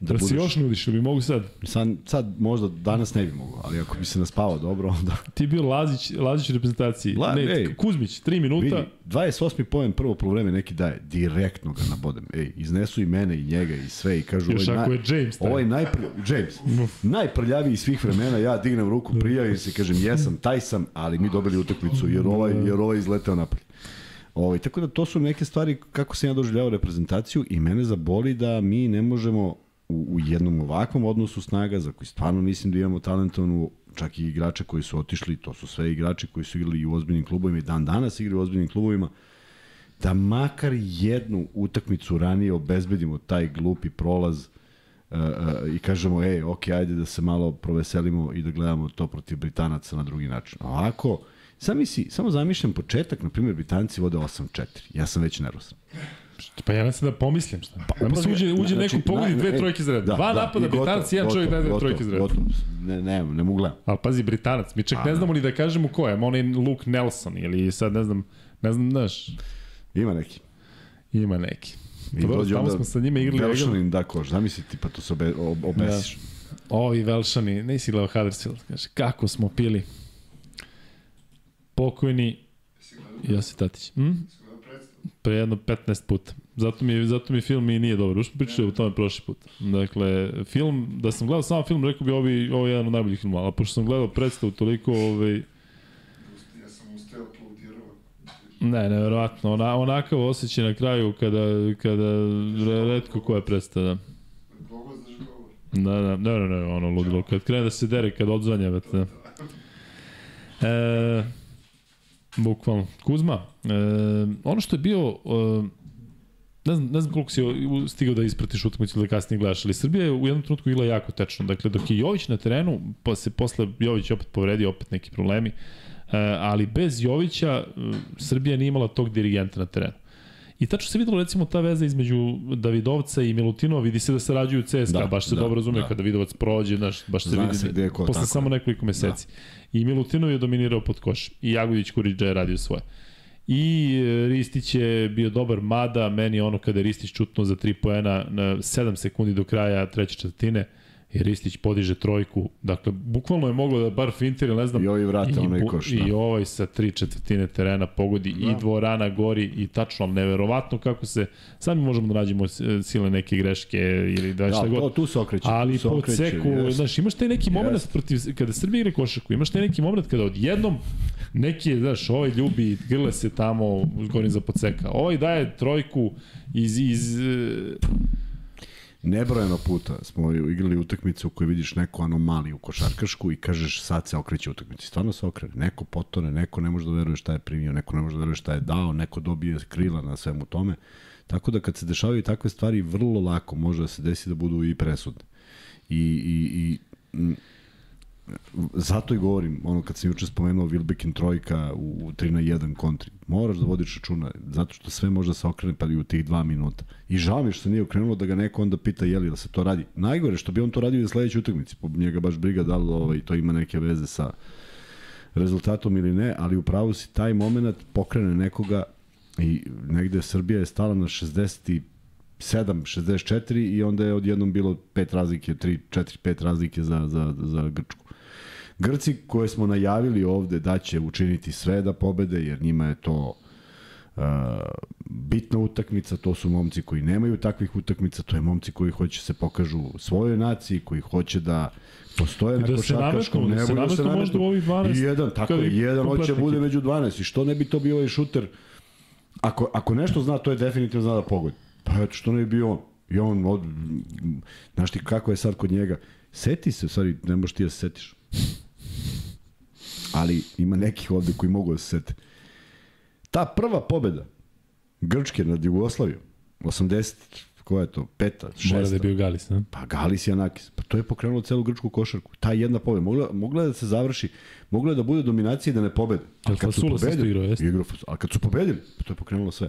da Da, da si budeš... još nudiš, bi mogu sad? Sad, sad možda danas ne bi mogao, ali ako bi se naspavao dobro, onda... Ti bio Lazić, Lazić u reprezentaciji. La- ne, ej. Kuzmić, 3 minuta. Vidi, 28. poen prvo polovreme neki daje, direktno ga nabodem. Ej, iznesu i mene i njega i sve i kažu Još ovaj, ako naj- je James taj. ovaj najpr... James, najprljaviji svih vremena, ja dignem ruku, prijavim se, kažem jesam, taj sam, ali mi dobili utakmicu jer ovaj, jer ovaj izleteo napolje. Ovaj, tako da to su neke stvari kako sam ja doživljavao reprezentaciju i mene zaboli da mi ne možemo u, u jednom ovakvom odnosu snaga za koji stvarno mislim da imamo talentovanu čak i igrače koji su otišli, to su sve igrači koji su igrali i u ozbiljnim klubovima i dan danas igraju u ozbiljnim klubovima, da makar jednu utakmicu ranije obezbedimo taj glupi prolaz uh, uh, i kažemo, ej, ok, ajde da se malo proveselimo i da gledamo to protiv Britanaca na drugi način. Ovako, sam misli, samo zamišljam početak, na primjer, Britanci vode 8-4. Ja sam već nervozan. Pa ja ne sam da pomislim šta. Pa, da se uđe, uđe Znači, neko pogodi dve e, trojke za red. Dva napada i gotovo, Britanac, jedan čovjek daje dve trojke za red. Gotovo, ne, ne, ne mogu gledam. Ali pazi, Britanac, mi čak ne znamo ni da kažemo ko je, onaj Luke Nelson ili sad ne znam, ne znam, znaš, Ima neki. ima neki. I Pa dobro, dođe tamo smo sa njima igrali. Velšanin da koš, zamisli ti pa to se obe, ob, obesiš. Da. Ovi Velšani, nisi gledao Huddersfield, kaže, kako smo pili. Pokojni Josip Tatić. Hm? Si gledao predstavu? Pre jedno 15 puta. Zato mi, zato mi film i nije dobar. Ušto pričali o tome prošli put. Dakle, film, da sam gledao samo film, rekao bi ovo, ovo je jedan od najboljih filmova, ali pošto sam gledao predstavu toliko, ovaj, ne, nevjerovatno, ona, onakav osjećaj na kraju kada, kada re- redko koja predstava. Govor. Da, da, ne, ne, ne, ono ludilo. Kad krene da se dere, kad odzvanja, već, da. E, bukvalno. Kuzma, e, ono što je bio, e, ne znam, ne znam koliko si stigao da ispratiš utakmicu ili da kasnije gledaš, ali Srbija je u jednom trenutku igla jako tečno. Dakle, dok je Jović na terenu, pa se posle Jović opet povredio, opet neki problemi, e, ali bez Jovića e, Srbija nije imala tog dirigenta na terenu. I tačno se videlo recimo ta veza između Davidovca i Milutinova, vidi se da sarađuju u CSKA, Da, baš se da, dobro razume da. kada Vidovac prođe, znaš, baš se Zna vidi se gde je ko, posle tako samo nekoliko meseci. Da. I Milutinov je dominirao pod koš. I Jagović Kuriđa je radio svoje. I e, Ristić je bio dobar, mada meni ono kada je Ristić čutno za 3 poena na 7 sekundi do kraja treće četvrtine, Ristić podiže trojku. Dakle, bukvalno je moglo da bar finter, ne znam, I ovi vrate onaj bu- koš, I da. ovaj sa tri četvrtine terena pogodi da. i dvorana gori i tačno, ali neverovatno kako se, sami možemo da nađemo sile neke greške ili da Da, šta god. tu se okreće. Ali se po okreće, ceku, jest. znaš, imaš taj neki moment Jest. protiv, kada Srbija igra košarku, imaš taj neki moment kada odjednom neki, znaš, ovaj ljubi, grle se tamo, govorim za podseka. Ovaj daje trojku iz, iz Nebrojeno puta smo igrali utakmice u kojoj vidiš neku anomaliju košarkašku i kažeš sad se okreće utakmica. Stvarno se okrene. Neko potone, neko ne može da veruje šta je primio, neko ne može da veruje šta je dao, neko dobije krila na svemu tome. Tako da kad se dešavaju takve stvari, vrlo lako može da se desi da budu i presudne. I, i, i zato i govorim, ono kad sam juče spomenuo Wilbekin trojka u 3 na 1 kontri, moraš da vodiš računa, zato što sve može da se okrene pa i u tih dva minuta. I žao mi što nije okrenulo da ga neko onda pita je li da se to radi. Najgore što bi on to radio i sledećoj utakmici, po njega baš briga da li ovaj, to ima neke veze sa rezultatom ili ne, ali upravo si taj moment pokrene nekoga i negde Srbija je stala na 67, 64 i onda je odjednom bilo pet razlike, 3, 4, 5 razlike za, za, za Grčku. Grci koje smo najavili ovde da će učiniti sve da pobede, jer njima je to uh, bitna utakmica, to su momci koji nemaju takvih utakmica, to je momci koji hoće se pokažu svojoj naciji, koji hoće da postoje I na da se košarkaškom nametnu, da se nebu, nametnu možda u ovih 12 I jedan, tako je, jedan hoće kompletno bude među 12. I što ne bi to bio ovaj šuter? Ako, ako nešto zna, to je definitivno zna da pogodi. Pa eto, što ne bi bio on? I on, od, znaš ti kako je sad kod njega? Seti se, stvari, ne možeš ti da se setiš. Ali ima nekih ovde koji mogu da se sete. Ta prva pobeda Grčke nad Jugoslavijom, 80, koja je to, peta, šesta, mora da je bio Galis, ne? Pa Galis i Anakis. Pa to je pokrenulo celu grčku košarku. Ta jedna pobeda. Mogla, mogla je da se završi, mogla je da bude dominacija i da ne pobede. Jel Fasulas isto igrao, jeste? igrao Fasulas. A kad su pobedili, pa to je pokrenulo sve.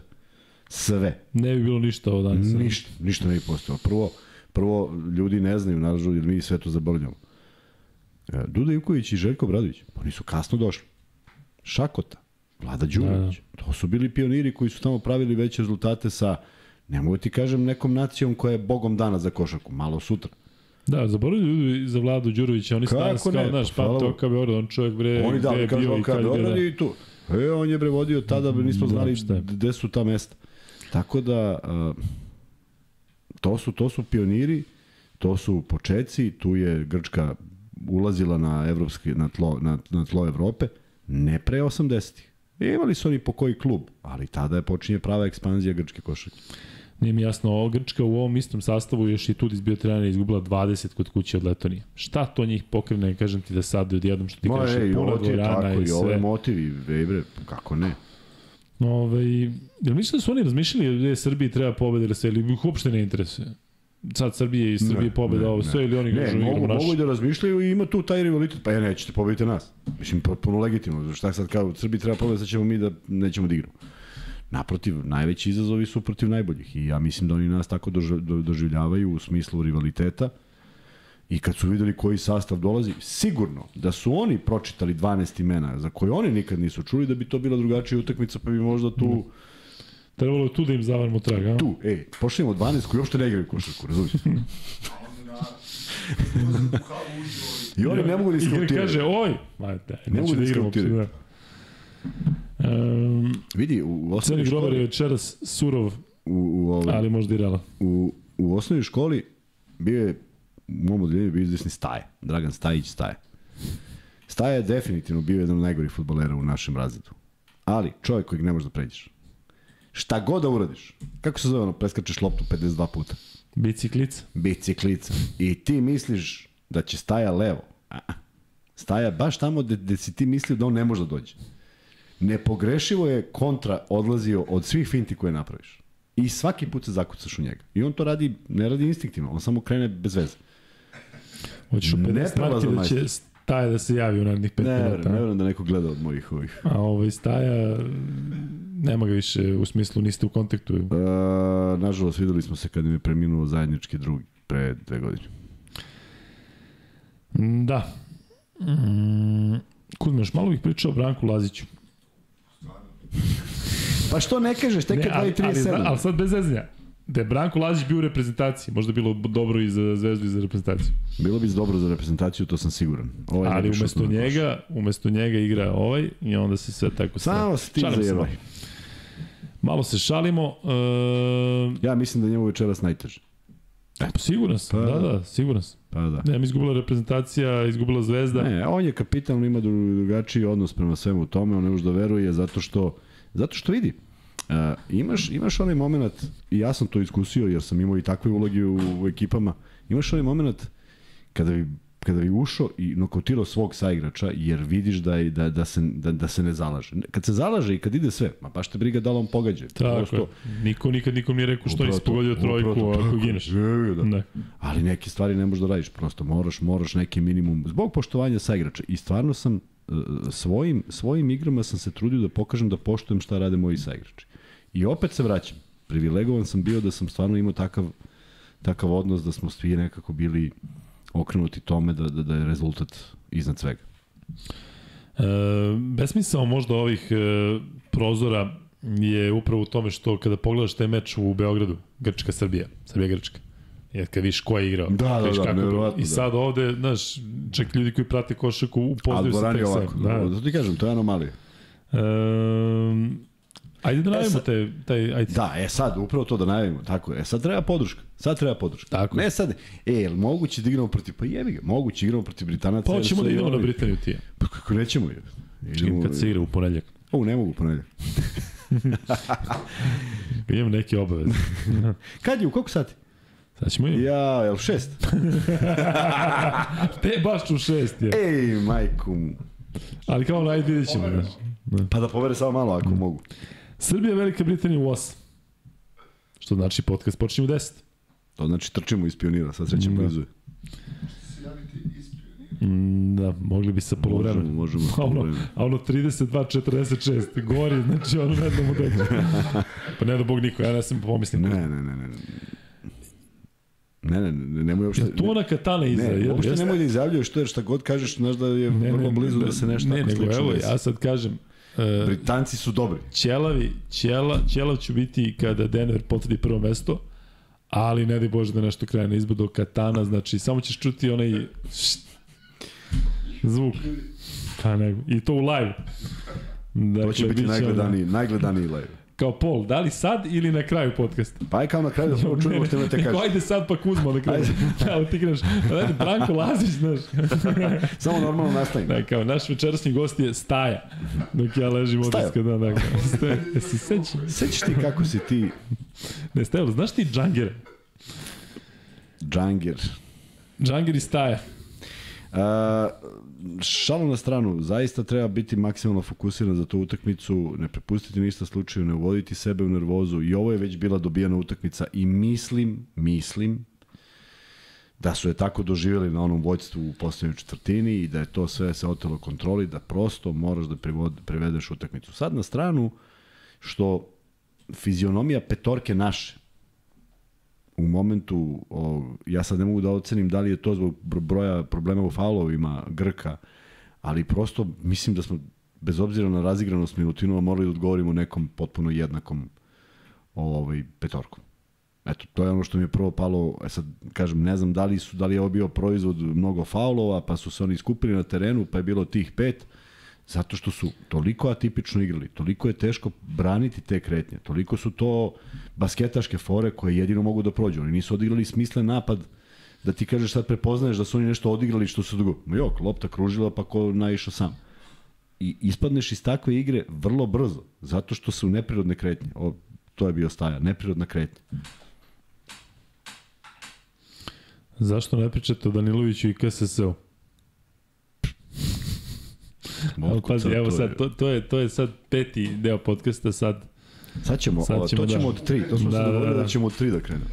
Sve. Ne bi bilo ništa ovo danas. Ništa, ništa ne bi postao. Prvo, prvo ljudi ne znaju, naravno, jer mi sve to zaboravljamo. E, Duda Ivković i Željko Bradović, pa oni su kasno došli. Šakota, Vlada Đurović. To su bili pioniri koji su tamo pravili veće rezultate sa, ne mogu ti kažem, nekom nacijom koja je bogom dana za košarku, malo sutra. Da, zaboravili ljudi za Vladu Đurovića, oni danas kao, ne? znaš, Pa, to kao Beograd, on čovjek bre, Oni da, gde je bio i kad Beograd da. i tu. E, on je bre vodio tada, bre, nismo Da, znali šta je? gde su ta mesta. Tako da, uh, to su, to su pioniri, to su počeci, tu je Grčka ulazila na evropski na tlo na, na tlo Evrope ne pre 80-ih. Imali su oni po koji klub, ali tada je počinje prava ekspanzija grčke košarke. Nije mi jasno, ovo Grčka u ovom istom sastavu još i Tudis bio trener izgubila 20 kod kuće od Letonije. Šta to njih pokrene, kažem ti da sad odjednom što ti Ma, kažeš ej, puna dvorana tako i i ovo je sve. motivi, ej bre, kako ne? Ove, jel misliš da su oni razmišljali da je Srbiji treba pobeda ili sve, ili ih uopšte ne interesuje? Sad Srbije i Srbije Ne, pobeda ne, ovo ne. sve ili oni Ne, kažu mogu, igramo mogu naš. da razmišljaju i ima tu taj rivalitet. Pa ja nećete pobediti nas. Mislim, potpuno legitimno. Šta sad kao Srbiji treba pobediti, sad ćemo mi da nećemo da igramo. Naprotiv, najveći izazovi su protiv najboljih i ja mislim da oni nas tako dož- do, doživljavaju u smislu rivaliteta i kad su videli koji sastav dolazi, sigurno da su oni pročitali 12 imena za koje oni nikad nisu čuli da bi to bila drugačija utakmica pa bi možda tu Trebalo je tu da im zavarmo trag, a? tu, ej, pošaljemo 12 koji uopšte ne igraju košarku, razumiješ? I oni ne mogu da Igra iskontiraju. kaže, oj, ma da, Ne mogu da iskontiraju. da. Um, Vidi, u, osnovnoj grobar je školi, večeras surov, u, u, ovaj, ali možda i realan. u, u osnovnoj školi bio je u mom odeljenju bio izvesni Staje, Dragan Stajić Staje. Staja je definitivno bio jedan od najgorih futbolera u našem razredu. Ali, čovjek kojeg ne možeš da pređeš. Šta god da uradiš, kako se zove ono, preskačeš loptu 52 puta. Biciklica. Biciklica. I ti misliš da će Staja levo. A. Staja baš tamo gde, gde si ti mislio da on ne može da dođe. Nepogrešivo je kontra odlazio od svih finti koje napraviš. I svaki put se zakucaš u njega. I on to radi, ne radi instinktivno, on samo krene bez veze. Hoćeš u 50 Neprelazan marki da će staje da se javi u narednih 5 Ne, ne, minuta. ne verujem da neko gleda od mojih ovih. A ovaj staja, nema ga više u smislu niste u kontaktu. E, nažalost, videli smo se kad im je preminuo zajednički drugi pre dve godine. Da. Mm, Kuzmaš, malo bih pričao o Branku Laziću. Pa što ne kažeš, tek je ali, ali, 2.37. ali sad bez zezanja. Da je Branko Lazić bio u reprezentaciji, možda bilo dobro i za Zvezdu i za reprezentaciju. Bilo bi dobro za reprezentaciju, to sam siguran. Ovaj Ali umesto njega, umesto njega igra ovaj i onda se sve tako Samo se ti zajevaj. Malo se šalimo. Uh... Ja mislim da njemu večeras najteže. E, pa siguran sam, pa, da, da, siguran sam. Pa da. Ne, izgubila reprezentacija, izgubila zvezda. Ne, on je kapitan, on ima drugačiji odnos prema svemu tome, on ne može da veruje zato što, zato što vidi. Uh, imaš, imaš onaj moment, i ja sam to iskusio jer sam imao i takve uloge u, u ekipama, imaš onaj moment kada bi kada bi ušao i nokautirao svog saigrača, jer vidiš da, je, da, da, se, da, da se ne zalaže. Kad se zalaže i kad ide sve, ma baš te briga da li on pogađa. Tako Prosto, Niko nikad nikom nije rekao što nisi pogodio trojku upravo, ako gineš. Da. Ne. Ali neke stvari ne možeš da radiš, prosto moraš, moraš neki minimum, zbog poštovanja saigrača. I stvarno sam e, svojim, svojim igrama sam se trudio da pokažem da poštujem šta rade moji saigrači. I opet se vraćam. Privilegovan sam bio da sam stvarno imao takav, takav odnos da smo svi nekako bili okrenuti tome da, da, da je rezultat iznad svega. E, besmisao možda ovih e, prozora je upravo u tome što kada pogledaš taj meč u Beogradu, Grčka-Srbija, Srbija-Grčka, jer kad viš ko je igrao. Da, da, da, nevjerovatno. I sad da. ovde, znaš, čak ljudi koji prate košaku upoznaju se tek ovako, Da, da ti kažem, to je anomalija. E, Ajde da najavimo e te, taj, ajde. Da, e sad, upravo to da najavimo, tako je. E sad treba podrška, sad treba podrška. Tako Ne sad, e, jel moguće da igramo protiv, pa jebi ga, moguće igramo protiv Britanaca. Pa hoćemo da idemo na Britaniju ti. Pa kako nećemo je. Idemo, kad se igra u ponedljak. O, ne mogu u ponedljak. Imam neke obaveze. kad je, u koliko sati? Sad ćemo imati. Ja, jel šest? Te baš u šest je. Ej, majku. Ali kao najde vidjet ćemo. Da. Pa da povere samo malo ako mogu. Srbija, Velika Britanija u 8. Što znači podcast počinje u 10. To znači trčimo iz pionira, sad srećemo da. Mm, da, mogli bi sa polovremena. Možemo, možemo. A ono, a ono 32-46, gori, znači ono ne znamo dođe. pa ne da Bog niko, ja ne sam pomislim. Ne, ne, ne, ne. Ne, ne, ne, nemoj uopšte... Tu ona katana iza. Ne, uopšte nemoj da izjavljuješ to, jer šta god kažeš, znaš da je ne, vrlo blizu ne, da se nešto ne, tako nego, evo, ja sad kažem, Uh, Britanci su dobri. Ćelavi, ćela, ćelav ću biti kada Denver potvrdi prvo mesto, ali ne daj Bože da nešto krene izbog do Katana, znači samo ćeš čuti onaj št, zvuk. Pa nego, I to u live. Dakle, to će biti najgledaniji, najgledaniji live. Kao Pol, da li sad ili na kraju podcasta? Pa aj kao na kraju da čujemo što te kaže. Ajde sad pa Kuzmo na kraju. Da, ti kreneš, ajde, Branko Lazić, znaš. Samo normalno nastavim. Da, kao naš večerasni gost je Staja. Dok ja ležim od iska, da, da. Staja, jesi seći? Sećaš ti kako si ti... Ne, Staja, znaš ti Džangere? Džanger. Džanger i Staja. Uh, šalu na stranu, zaista treba biti maksimalno fokusiran za tu utakmicu, ne prepustiti ništa slučaju, ne uvoditi sebe u nervozu i ovo je već bila dobijena utakmica i mislim, mislim da su je tako doživjeli na onom vojstvu u poslednjoj četvrtini i da je to sve se otelo kontroli, da prosto moraš da prevedeš utakmicu. Sad na stranu, što fizionomija petorke naše, u momentu, o, ja sad ne mogu da ocenim da li je to zbog broja problema u faulovima Grka, ali prosto mislim da smo bez obzira na razigranost minutinova morali da odgovorimo nekom potpuno jednakom ovaj, petorkom. Eto, to je ono što mi je prvo palo, e sad kažem, ne znam da li, su, da li je ovo bio proizvod mnogo faulova, pa su se oni skupili na terenu, pa je bilo tih pet, Zato što su toliko atipično igrali, toliko je teško braniti te kretnje, toliko su to basketaške fore koje jedino mogu da prođu. Oni nisu odigrali smislen napad da ti kažeš sad prepoznaješ da su oni nešto odigrali što su dugo. Jok, lopta kružila pa ko naišao sam. I ispadneš iz takve igre vrlo brzo, zato što su neprirodne kretnje. O, to je bio staja, neprirodna kretnja. Zašto ne pričate o Daniloviću i KSS-u? Evo, pazi, evo sad, to, to, je, to je sad peti deo podcasta, sad... Sad ćemo, sad ćemo to ćemo da. od tri, to smo da, se dogovorili da, da. da ćemo od tri da krenemo.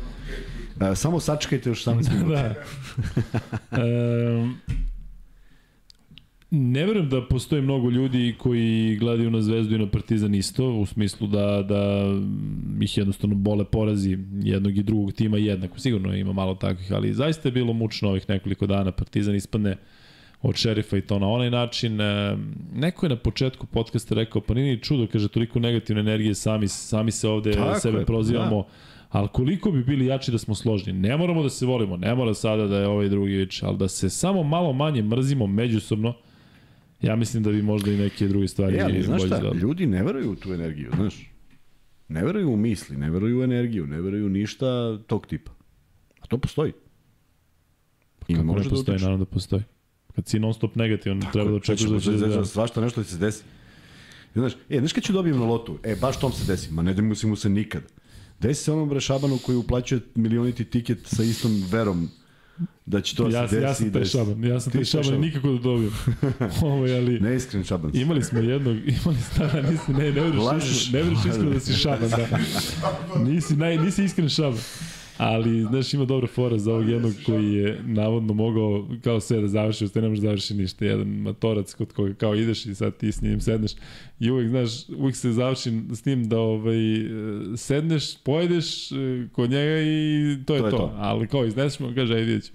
Uh, samo sačekajte još 18 minuta. da. um, ne verujem da postoji mnogo ljudi koji gledaju na Zvezdu i na Partizan isto, u smislu da, da ih jednostavno bole porazi jednog i drugog tima jednako. Sigurno ima malo takvih, ali zaista je bilo mučno ovih nekoliko dana. Partizan ispadne uh, od šerifa i to na onaj način. E, neko je na početku podcasta rekao, pa nije čudo, kaže, toliko negativne energije, sami, sami se ovde Tako sebe je, prozivamo, da. Ali koliko bi bili jači da smo složni? Ne moramo da se volimo, ne mora sada da je ovaj drugi vič, ali da se samo malo manje mrzimo međusobno, ja mislim da bi možda i neke druge stvari E, ali znaš šta, ljudi ne veruju u tu energiju, znaš. Ne veruju u misli, ne veruju u energiju, ne veruju ništa tog tipa. A to postoji. I Kako ne može da postoji, utiče. naravno da postoji. Kad si non stop negativan, treba da očekuješ da da će da... svašta nešto će se desi. I znaš, e, znaš kad ću dobijem na lotu? E, baš tom se desi. Ma ne da mu se mu se nikad. Desi se onom bre Šabanu koji uplaćuje milioniti tiket sa istom verom da će to Ja, se desi. ja sam i taj šaban, ja sam taj šaban, šaban. nikako da dobijem. Ovo ali... Neiskren šaban. Imali smo jednog, imali stara, nisi, ne, ne veriš, ne veriš iskreno da si šaban, da. Nisi, naj, nisi iskren šaban. Ali, znaš, ima dobra fora za ovog jednog koji je navodno mogao kao sve da završi, ostaje ne može da završi ništa. Jedan matorac kod koga kao ideš i sad ti s njim sedneš i uvek, znaš, uvek se završi s tim da ovaj, sedneš, pojedeš e, kod njega i to je to. To je to. to. Ali kao izneseš mu, kaže, ajde vidjet ću.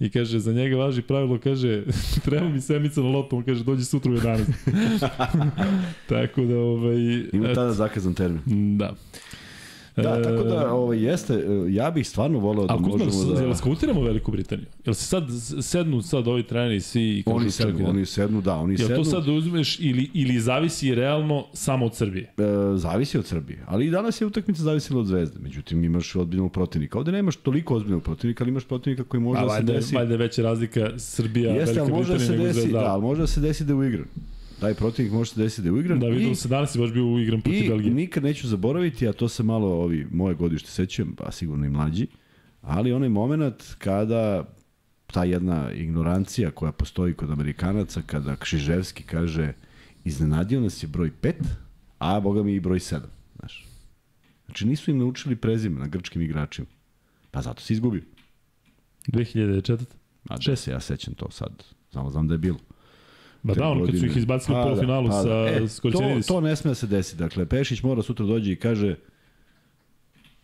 I kaže, za njega važi pravilo, kaže, treba mi sedmica na lotu, on kaže, dođi sutra u 11. Tako da, ovaj... Ima tada zakazan termin. Da. Da, E, tako da, ovaj, jeste, e, ja bih stvarno voleo da Ako možemo da... jel skautiramo Veliku Britaniju? Jel se sad sednu sad ovi treneri svi i kažu Oni sednu, da- oni sednu, da, oni Jel sednu. to sad uzmeš ili, ili zavisi realno samo od Srbije? E, zavisi od Srbije. Ali i danas je utakmica zavisila od Zvezde. Međutim, imaš ozbiljnog protivnika. Ovde nemaš toliko ozbiljnog protivnika, ali imaš protivnika koji može A da se desi... valjda je veća razlika Srbija, Jeste, Velika može da Britanija se nego Zvezda. da, ali može da se desi da je uigran. Taj protivnik može se desi da je uigran. Da, i, videlo se danas je baš bio uigran protiv I Belgije. nikad neću zaboraviti, a to se malo ovi moje godište sećam, pa sigurno i mlađi, ali onaj moment kada ta jedna ignorancija koja postoji kod Amerikanaca, kada Kšiževski kaže iznenadio nas je broj 5, a boga mi i broj 7. Znaš. Znači nisu im naučili prezime na grčkim igračima. Pa zato se izgubio. 2004. A da se ja sećam to sad. Samo znam da je bilo. Ba te da, ono kad su ih izbacili u Pa da, polufinalu pa da. sa E. To, to ne sme da se desi. Dakle, Pešić mora sutra dođe i kaže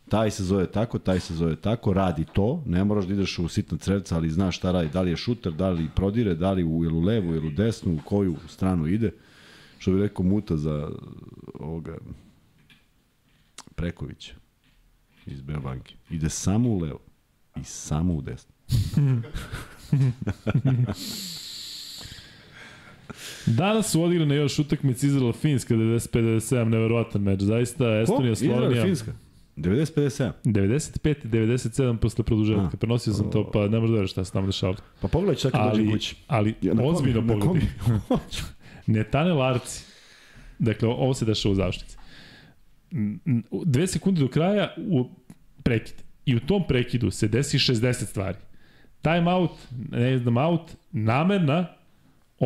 taj se zove tako, taj se zove tako, radi to, ne moraš da ideš u sitna crevca, ali znaš šta radi, da li je šuter, da li prodire, da li u, jel u levu, jel u desnu, u koju stranu ide. Što bi rekao Muta za ovoga Prekovića iz Beobanke. Ide samo u levo i samo u desnu. Danas su odigrane još utakmice Izraela-Finska 95-97, neverovatan meč. Zaista, Estonija, Slovenija. Finska. 90-57. 95 i 97 posle produžetka. A. Prenosio sam to, pa ne možda veriš šta se tamo dešavalo. Pa pogledaj čak kad dođe kući. ali Ja, ozbiljno pogledaj. Netane Larci. Dakle, ovo se dešava u n- Dve sekunde do kraja u prekid. I u tom prekidu se desi 60 stvari. Time out, ne znam, out, namerna,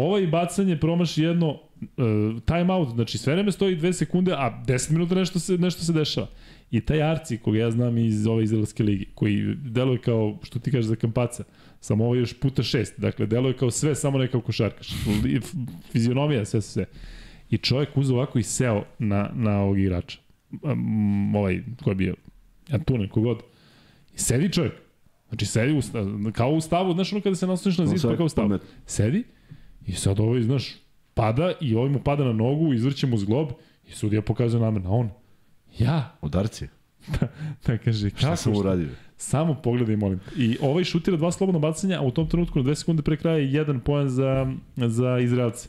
ovaj bacanje promaši jedno uh, time out, znači sve vreme stoji 2 sekunde, a 10 minuta nešto se, nešto se dešava. I taj Arci, koga ja znam iz ove izraelske ligi, koji deluje kao, što ti kažeš za kampaca, samo ovo još puta šest, dakle, deluje kao sve, samo ne kao košarkaš. Fizionomija, sve, sve, sve. I čovjek uzeo ovako i seo na, na ovog igrača. Um, ovaj, ko je bio? Antunen, kogod. I sedi čovjek. Znači, sedi u, kao u stavu, znaš ono kada se nasloniš na zid, pa kao u stavu. Sedi i sad ovaj, znaš, pada i ovaj mu pada na nogu, izvrće mu zglob i sudija pokazuje namerno, a on, ja, Udarci. da kaže, Šta sam šta? uradio? Samo pogledaj, molim. I ovaj šutira dva slobodna bacanja, a u tom trenutku na dve sekunde pre kraja je jedan poen za, za Izraelce.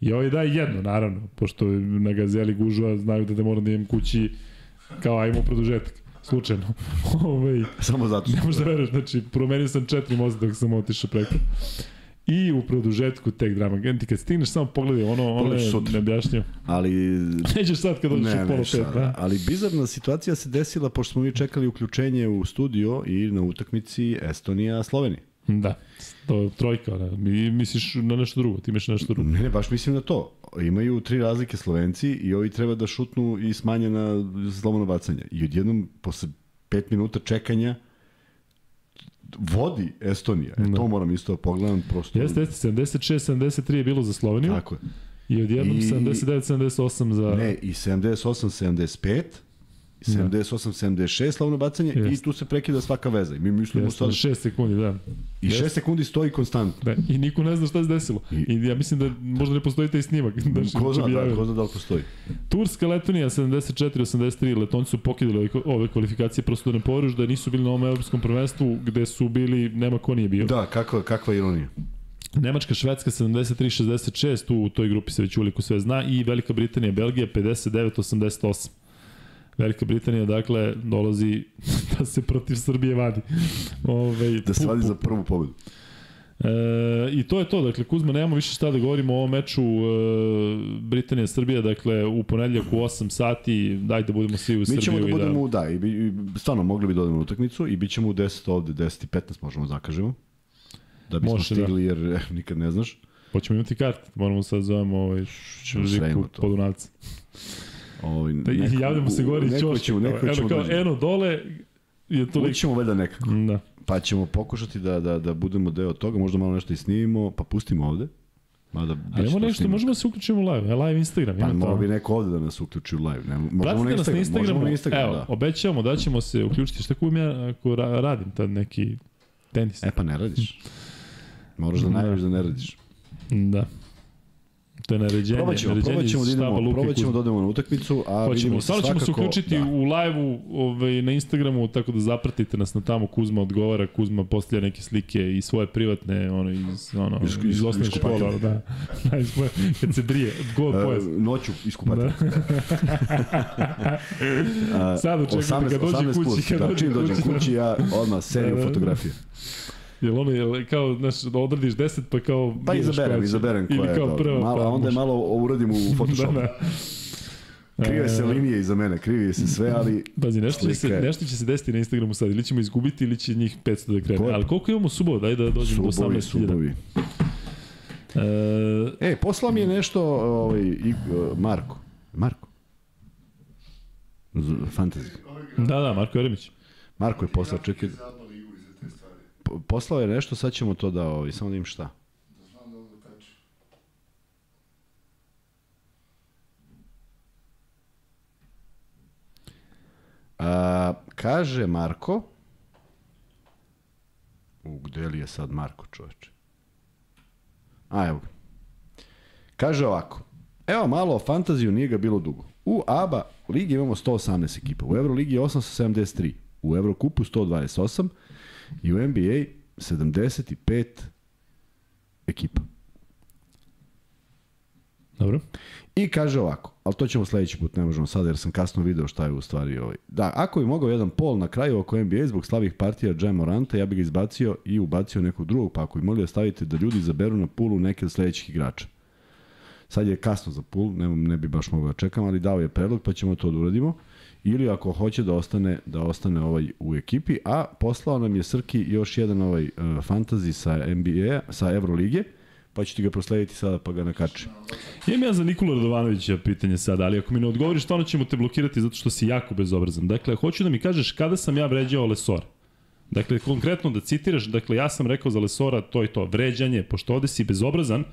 I ovaj daje jedno, naravno, pošto na gazeli gužva znaju da, da moram da imam kući kao ajmo produžetak. Slučajno. ovaj, Samo zato. ne možeš da veruješ, znači promenio sam četiri mosta dok sam otišao preko. I u produžetku tek drama. Ti kad stigneš samo pogledaj ono, ono je neobjašnjivo. Ali Nećeš sad kad dođeš u ne, pola ne, pet, da? ali bizarna situacija se desila pošto smo mi čekali uključenje u studio i na utakmici Estonija-Slovenija. Da, to trojka, da. Mi misliš na nešto drugo, ti imaš nešto drugo. Ne, ne, baš mislim na to. Imaju tri razlike Slovenci i ovi treba da šutnu i smanjena slobodno bacanje. I odjednom, posle pet minuta čekanja, vodi Estonija. E, Da. to moram isto da pogledam. Prosto... Jeste, jeste, 76-73 je bilo za Sloveniju Tako je. i odjednom I- 79-78 za... Ne, i 78-75 78-76 slavno bacanje Jeste. i tu se prekida svaka veza. I mi mislimo Jeste, sad... 6 sekundi, da. I 6 sekundi stoji konstantno. Da, I niko ne zna šta se desilo. I, I- ja mislim da možda ne postoji taj snimak. Da Ko zna, da, ko zna da li postoji. Turska, Letonija 74-83, Letonci su pokidali ove, ove kvalifikacije, prosto da ne poveruš da nisu bili na ovom evropskom prvenstvu gde su bili, nema ko nije bio. Da, kakva, kakva ironija. Nemačka, Švedska 73-66, tu u toj grupi se već uliko sve zna, i Velika Britanija, Belgija 59-88. Velika Britanija, dakle, dolazi da se protiv Srbije vadi. Ove, Da se vadi za prvu pobedu. E, I to je to, dakle Kuzma, nemamo više šta da govorimo o ovom meču e, Britanija-Srbija, dakle u ponedljak u 8 sati, daj da budemo svi u Mi Srbiju ćemo da i budemo, da... da, i, bi, stvarno mogli bi da odemo na utakmicu i bit ćemo u 10 ovde, 10 i 15 možemo da zakažemo. Da bismo Može, da. stigli, jer eh, nikad ne znaš. Hoćemo imati kart, moramo sad zovemo ovaj to. Podunavca. Ovaj, Da, I javljamo se gore iz neko Ćoška. ćemo, neko ćemo kao, da eno dole je to. Ućemo valjda nekako. Da. Pa ćemo pokušati da, da, da budemo deo toga, možda malo nešto i snimimo, pa pustimo ovde. Mada, će imamo to nešto, snimak. možemo da se uključimo u live, e, live Instagram, Pa mora bi neko ovde da nas uključi u live. Ne, možemo Pratite na nas na Instagram, Instagramu, možemo na Instagram, evo, da. obećavamo da ćemo se uključiti, šta kujem ja ako ra radim tad neki tenis. E pa ne radiš. Moraš da najaviš da ne radiš. Da. To je naređenje. Probat ćemo, naređenje probat ćemo, da idemo, Luke probat ćemo Kuzma. da odemo na utakmicu, a Hoćemo, vidimo stvarno ćemo se svakako- uključiti da. u live-u ovaj, na Instagramu, tako da zapratite nas na tamo, Kuzma odgovara, Kuzma postavlja neke slike i svoje privatne, ono, iz, ono, Iz- iz, iz- osnovne kupatila. da, da, iz, kad se brije, gol E, pojas. noću iskupati. Da. Sad očekujte kad dođe 18 kući, kad da, dođe čim dođem kući, da. ja odmah seriju Da, da, da. fotografije. Jel ono, jel, kao, znaš, da odradiš 10 pa kao... Pa izaberem, koja izaberem Ili koja je kao prva, malo, pa onda je malo uradim u Photoshopu. Da, da. Krive se E, linije iza mene, krivi se sve, ali Pazi, nešto će, se, nešto će se desiti na Instagramu sad, ili ćemo izgubiti ili će njih 500 da krene. Ali koliko imamo subova, daj da dođemo do subovi, 18.000. subovi. E, E, poslao mi je nešto ovaj, i, uh, Marko. Marko? Fantasy. da, da, Marko Jeremić. Marko je poslao, čekaj, Za ABA ligu i za te stvari. po- poslao je nešto, sad ćemo to da, ovaj, samo da im šta. A, kaže Marko, u, gde li je sad Marko, čoveče? A, evo. Kaže ovako, evo malo o fantaziju, nije ga bilo dugo. U ABA ligi imamo 118 ekipa, u Euroligi je 873, u Evrokupu 128 i u NBA 75 ekipa. Dobro. I kaže ovako, ali to ćemo sledeći put, ne možemo sada jer sam kasno video šta je u stvari ovaj. Da, ako bi mogao jedan pol na kraju oko NBA zbog slabih partija Jam Moranta, ja bih ga izbacio i ubacio nekog drugog, pa ako bi mogli da stavite da ljudi izaberu na pulu neke od sledećih igrača. Sad je kasno za pul, ne, ne bi baš mogao da čekam, ali dao je predlog pa ćemo to da uradimo. Ili ako hoće da ostane da ostane ovaj u ekipi, a poslao nam je Srki još jedan ovaj uh, fantasy sa NBA, sa Evrolige, pa ću ti ga proslediti sada pa ga nakačim. Imam ja za Nikola Radovanovića pitanje sada, ali ako mi ne odgovoriš, stvarno ćemo te blokirati zato što si jako bezobrazan. Dakle, hoću da mi kažeš kada sam ja vređao Lesora. Dakle, konkretno da citiraš, dakle, ja sam rekao za Lesora to i to, vređanje, pošto ovde si bezobrazan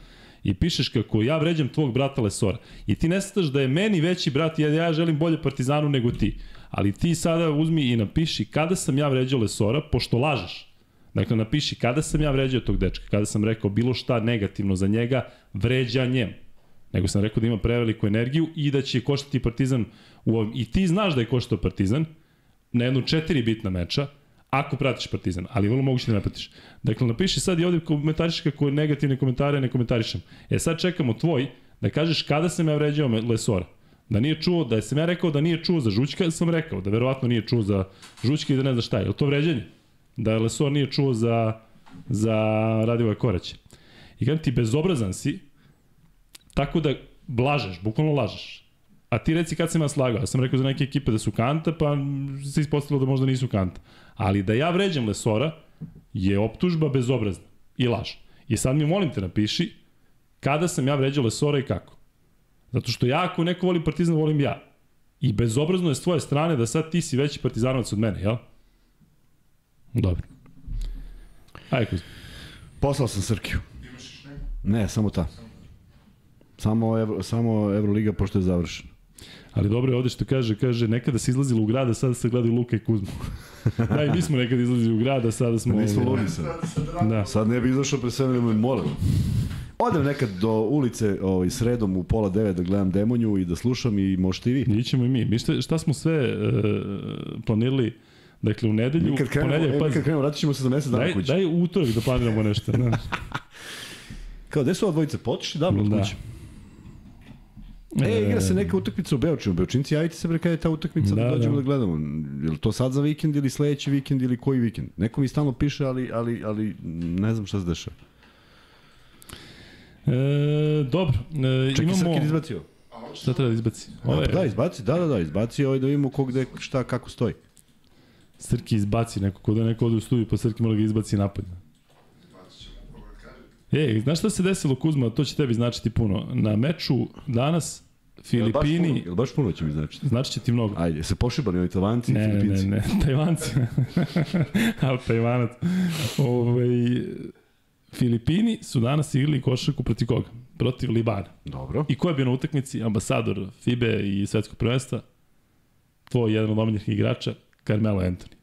i pišeš kako ja vređam tvog brata Lesora. I ti ne staš da je meni veći brat, ja, ja želim bolje Partizanu nego ti. Ali ti sada uzmi i napiši kada sam ja vređao Lesora, pošto lažeš. Dakle, napiši kada sam ja vređao tog dečka, kada sam rekao bilo šta negativno za njega, vređanjem. Nego sam rekao da ima preveliku energiju i da će koštati Partizan u ovim. I ti znaš da je koštao Partizan na jednu četiri bitna meča, ako pratiš Partizan, ali vrlo moguće da ne pratiš. Dakle, napiši sad i ovde komentariš kako negativne komentare ne komentarišem. E sad čekamo tvoj da kažeš kada sam ja vređao Lesora. Da nije čuo, da sam ja rekao da nije čuo za Žućka, sam rekao da verovatno nije čuo za Žućka i da ne zna šta je. Je to vređanje? Da Lesor nije čuo za, za Radivoja Koraća. I kažem ti, bezobrazan si, tako da lažeš, bukvalno lažeš. A ti reci kad sam ja slagao. Ja sam rekao za neke ekipe da su kanta, pa se ispostavilo da možda nisu kanta. Ali da ja vređam Lesora je optužba bezobrazna i laž. I sad mi molim te napiši kada sam ja vređao Lesora i kako. Zato što ja ako neko voli Partizan, volim ja. I bezobrazno je s tvoje strane da sad ti si veći partizanovac od mene, jel? Dobro. Ajde, Kuzma. Poslao sam Srkiju. Imaš još? Ne, samo ta. Samo, Evro, samo Euroliga pošto je završena. Ali dobro je ovde što kaže, kaže, nekada se izlazilo u grad, a sada se gledaju Luka i Kuzma. da, i mi smo nekada izlazili u grad, a sada smo... Nismo ovaj, ludi sad. Da. Sad ne bi izašao pre sebe, nego moram. Odem nekad do ulice ovaj, sredom u pola devet da gledam Demonju i da slušam i možete i vi. Ićemo i mi. Mi šta, šta smo sve uh, planirali, dakle u nedelju, Mi kad krenemo, ponedeljak, e, mi pazi, kad krenemo, vratit ćemo se za mesec dana daj, kući. daj u utorak da planiramo nešto. Da. Kao, gde su ova dvojica? Potišli davno od Da. kuće. E, igra se neka utakmica u Beočinu. Beočinci, javite se bre kada je ta utakmica da, Da, da dođemo da. da. gledamo. Je li to sad za vikend ili sledeći vikend ili koji vikend? Neko mi stalno piše, ali, ali, ali ne znam šta se dešava. E, dobro, e, Čekaj, imamo... Srki izbacio. A hoćeš Šta treba da izbaci? Ove... Ove, Da, izbaci, da, da, da, izbaci ovaj da vidimo ko gde, šta, kako stoji. Srki izbaci neko, kod da neko ode u studiju, pa Srki mora ga izbaci napad. da. E, znaš šta se desilo Kuzma, to će tebi značiti puno. Na meču danas Jel baš puno? Filipini, baš puno će mi značiti? znači će ti mnogo. Ajde, se pošibali ovi Talvanci i Ne, ne, ne, Filipinci. ne, Tajvanci. Al Tajvanac. Ovaj, Filipini su danas igrali košarku protiv koga? Protiv Libana. Dobro. I ko je bio na utakmici? Ambasador FIBE i svetskog prvenstva? Tvoj jedan od omiljenih igrača, Carmelo Anthony.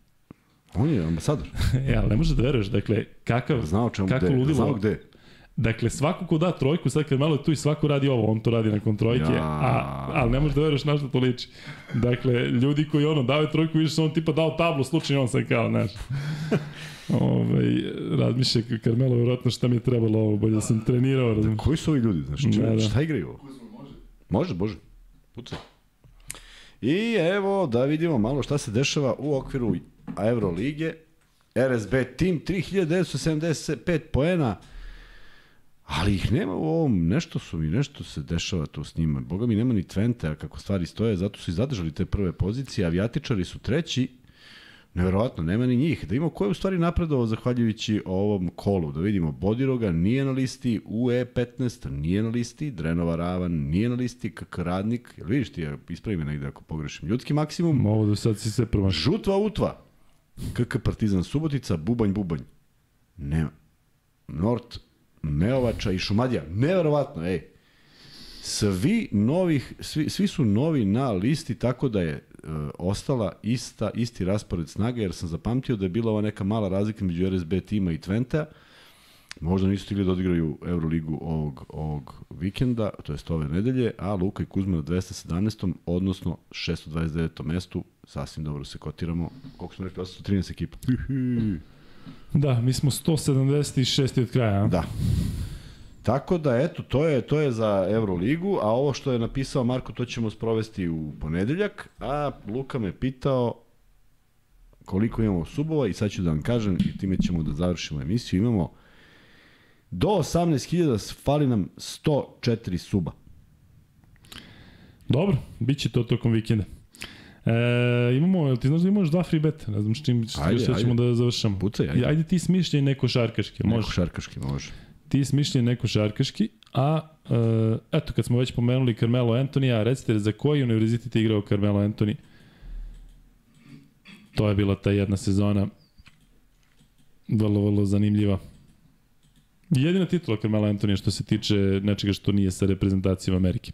On je ambasador. e, ali ne možeš da veruješ, dakle, kakav, Znao čemu kako gde. ludilo. Znao gde. Dakle, svako ko da trojku, sad kad malo je tu i svako radi ovo, on to radi nakon trojke, Ja. a, ali ne možeš da veruješ na što to liči. Dakle, ljudi koji ono dao trojku, vidiš on tipa dao tablu, slučajno on sad kao, znaš. ovaj, razmišlja Carmelo, vjerojatno šta mi je trebalo ovo, bolje da sam trenirao, razum. Koji su ovi ljudi? Znaš, Da, da, da. šta igraju ovo? Može. Može. Pucaj. I evo da vidimo malo šta se dešava u okviru Eurolige. RSB tim 3975 poena, ali ih nema u ovom, nešto su mi, nešto se dešava tu s njima. Boga mi nema ni Twente, a kako stvari stoje, zato su i zadržali te prve pozicije, avijatičari su treći, Neverovatno, nema ni njih. Da imamo ko je u stvari napredovao zahvaljujući ovom kolu. Da vidimo, Bodiroga nije na listi, UE15 nije na listi, Drenova Ravan nije na listi, KK Radnik, jel vidiš ti, ja ispravi me negde ako pogrešim, ljudski maksimum, Ovo da sad si sve promašao. Žutva Utva, KK Partizan Subotica, Bubanj Bubanj, nema. Nort, Meovača i Šumadija, neverovatno, ej. Svi novih, svi, svi su novi na listi, tako da je e, ostala ista, isti raspored snaga, jer sam zapamtio da je bila ova neka mala razlika među RSB tima i Twente. Možda nisu stigli da odigraju Euroligu ovog, ovog vikenda, to jest ove nedelje, a Luka i Kuzma na 217. odnosno 629. mestu, sasvim dobro se kotiramo. Koliko smo rekli, 813 ekipa. Da, mi smo 176 od kraja, a? Da. Tako da, eto, to je, to je za Euroligu, a ovo što je napisao Marko, to ćemo sprovesti u ponedeljak, a Luka me pitao koliko imamo subova i sad ću da vam kažem i time ćemo da završimo emisiju. Imamo do 18.000, fali nam 104 suba. Dobro, bit će to tokom vikenda. E, imamo, ti znaš da imaš dva free beta? Ne znam s čim, Ajde, ćemo da završamo. Pucaj, ajde. Ajde ti smišljaj neko šarkaški, Može. Neko šarkaški može. Ti smišljaj neko šarkaški, a e, eto, kad smo već pomenuli Carmelo Antonija, recite za koji univerzitet je igrao Carmelo Antoni? To je bila ta jedna sezona vrlo, vrlo zanimljiva. Jedina titula Carmelo Antonija što se tiče nečega što nije sa reprezentacijom Amerike.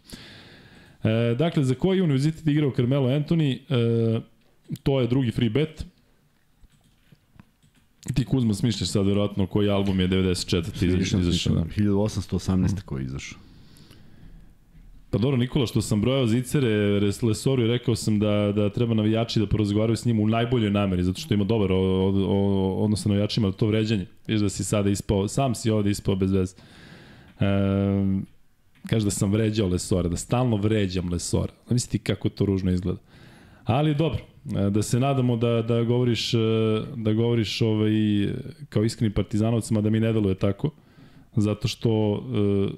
E, dakle, za koji univerzitet igrao Carmelo Anthony, e, to je drugi free bet. Ti Kuzma smišljaš sad verovatno koji album je 94. izašao. izašao da. 1818. koji je izašao. Pa dobro, Nikola, što sam brojao Zicere, Lesoru i rekao sam da, da treba navijači da porazgovaraju s njim u najboljoj nameri, zato što ima dobar o, o, o, odnos sa navijačima, to vređanje. Viš da si sada ispao, sam si ovde ispao bez veze. E, kaže da sam vređao Lesora, da stalno vređam Lesora. Mislite kako to ružno izgleda. Ali dobro, e, da se nadamo da, da govoriš, e, da govoriš ovaj, kao iskreni partizanovac, da mi ne deluje tako, zato što e,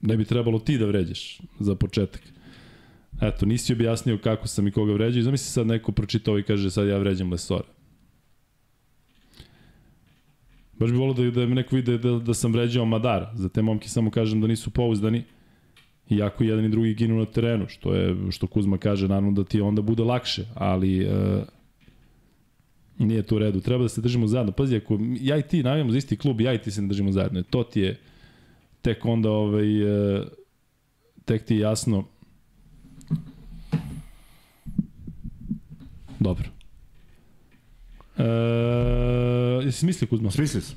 ne bi trebalo ti da vređaš za početak. Eto, nisi objasnio kako sam i koga vređao i zamisli sad neko pročita ovo i kaže sad ja vređam Lesora. Baš bi volio da, da me neko vide da, da, da sam vređao Madar. Za te momke samo kažem da nisu pouzdani. Iako jedan i drugi ginu na terenu, što je, što Kuzma kaže, naravno da ti onda bude lakše, ali e, nije to u redu. Treba da se držimo zajedno. Pazi, ako ja i ti navijamo za isti klub, ja i ti se ne držimo zajedno. E, to ti je tek onda ovaj, e, tek ti je jasno Dobro. E, jesi mislio Kuzma? Smislio sam.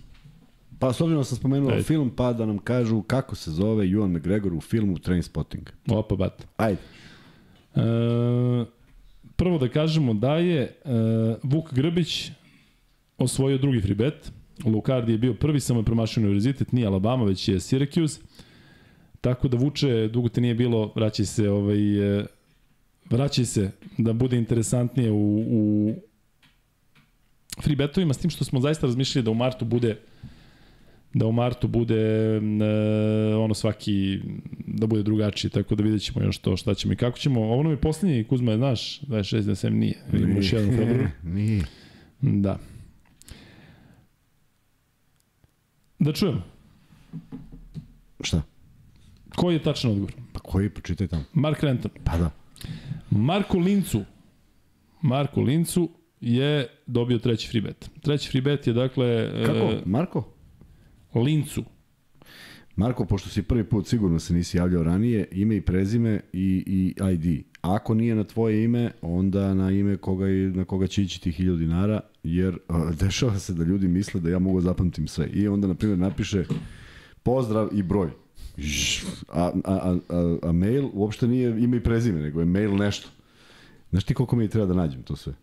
Pa s obzirom da sam spomenuo Ajde. film, pa da nam kažu kako se zove Ewan McGregor u filmu Trainspotting. Opa, bat. Ajde. E, prvo da kažemo da je e, Vuk Grbić osvojio drugi free bet. Lucardi je bio prvi, samo je promašio univerzitet, nije Alabama, već je Syracuse. Tako da Vuče, dugo te nije bilo, vraćaj se, ovaj, e, vraćaj se da bude interesantnije u, u free betovima, s tim što smo zaista razmišljali da u martu bude da u martu bude e, ono svaki da bude drugačije, tako da vidjet ćemo još to šta ćemo i kako ćemo. Ovo nam je poslednji, Kuzma je znaš, 26 da sem nije. Vidimo još jedan u februaru. Nije. Da. Da čujemo. Šta? Koji je tačan odgovor? Pa koji, pročitaj tamo. Mark Renton. Pa da. Marko Lincu. Marko Lincu je dobio treći free bet. Treći free bet je dakle Kako? e, Marko? Lincu. Marko, pošto si prvi put sigurno se nisi javljao ranije, ime i prezime i, i ID. Ako nije na tvoje ime, onda na ime koga, i- na koga će ići ti 1000 dinara, jer a, dešava se da ljudi misle da ja mogu da zapamtim sve. I onda, na primjer, napiše pozdrav i broj. A, a, a, a mail uopšte nije ime i prezime, nego je mail nešto. Znaš ti koliko mi treba da nađem to sve?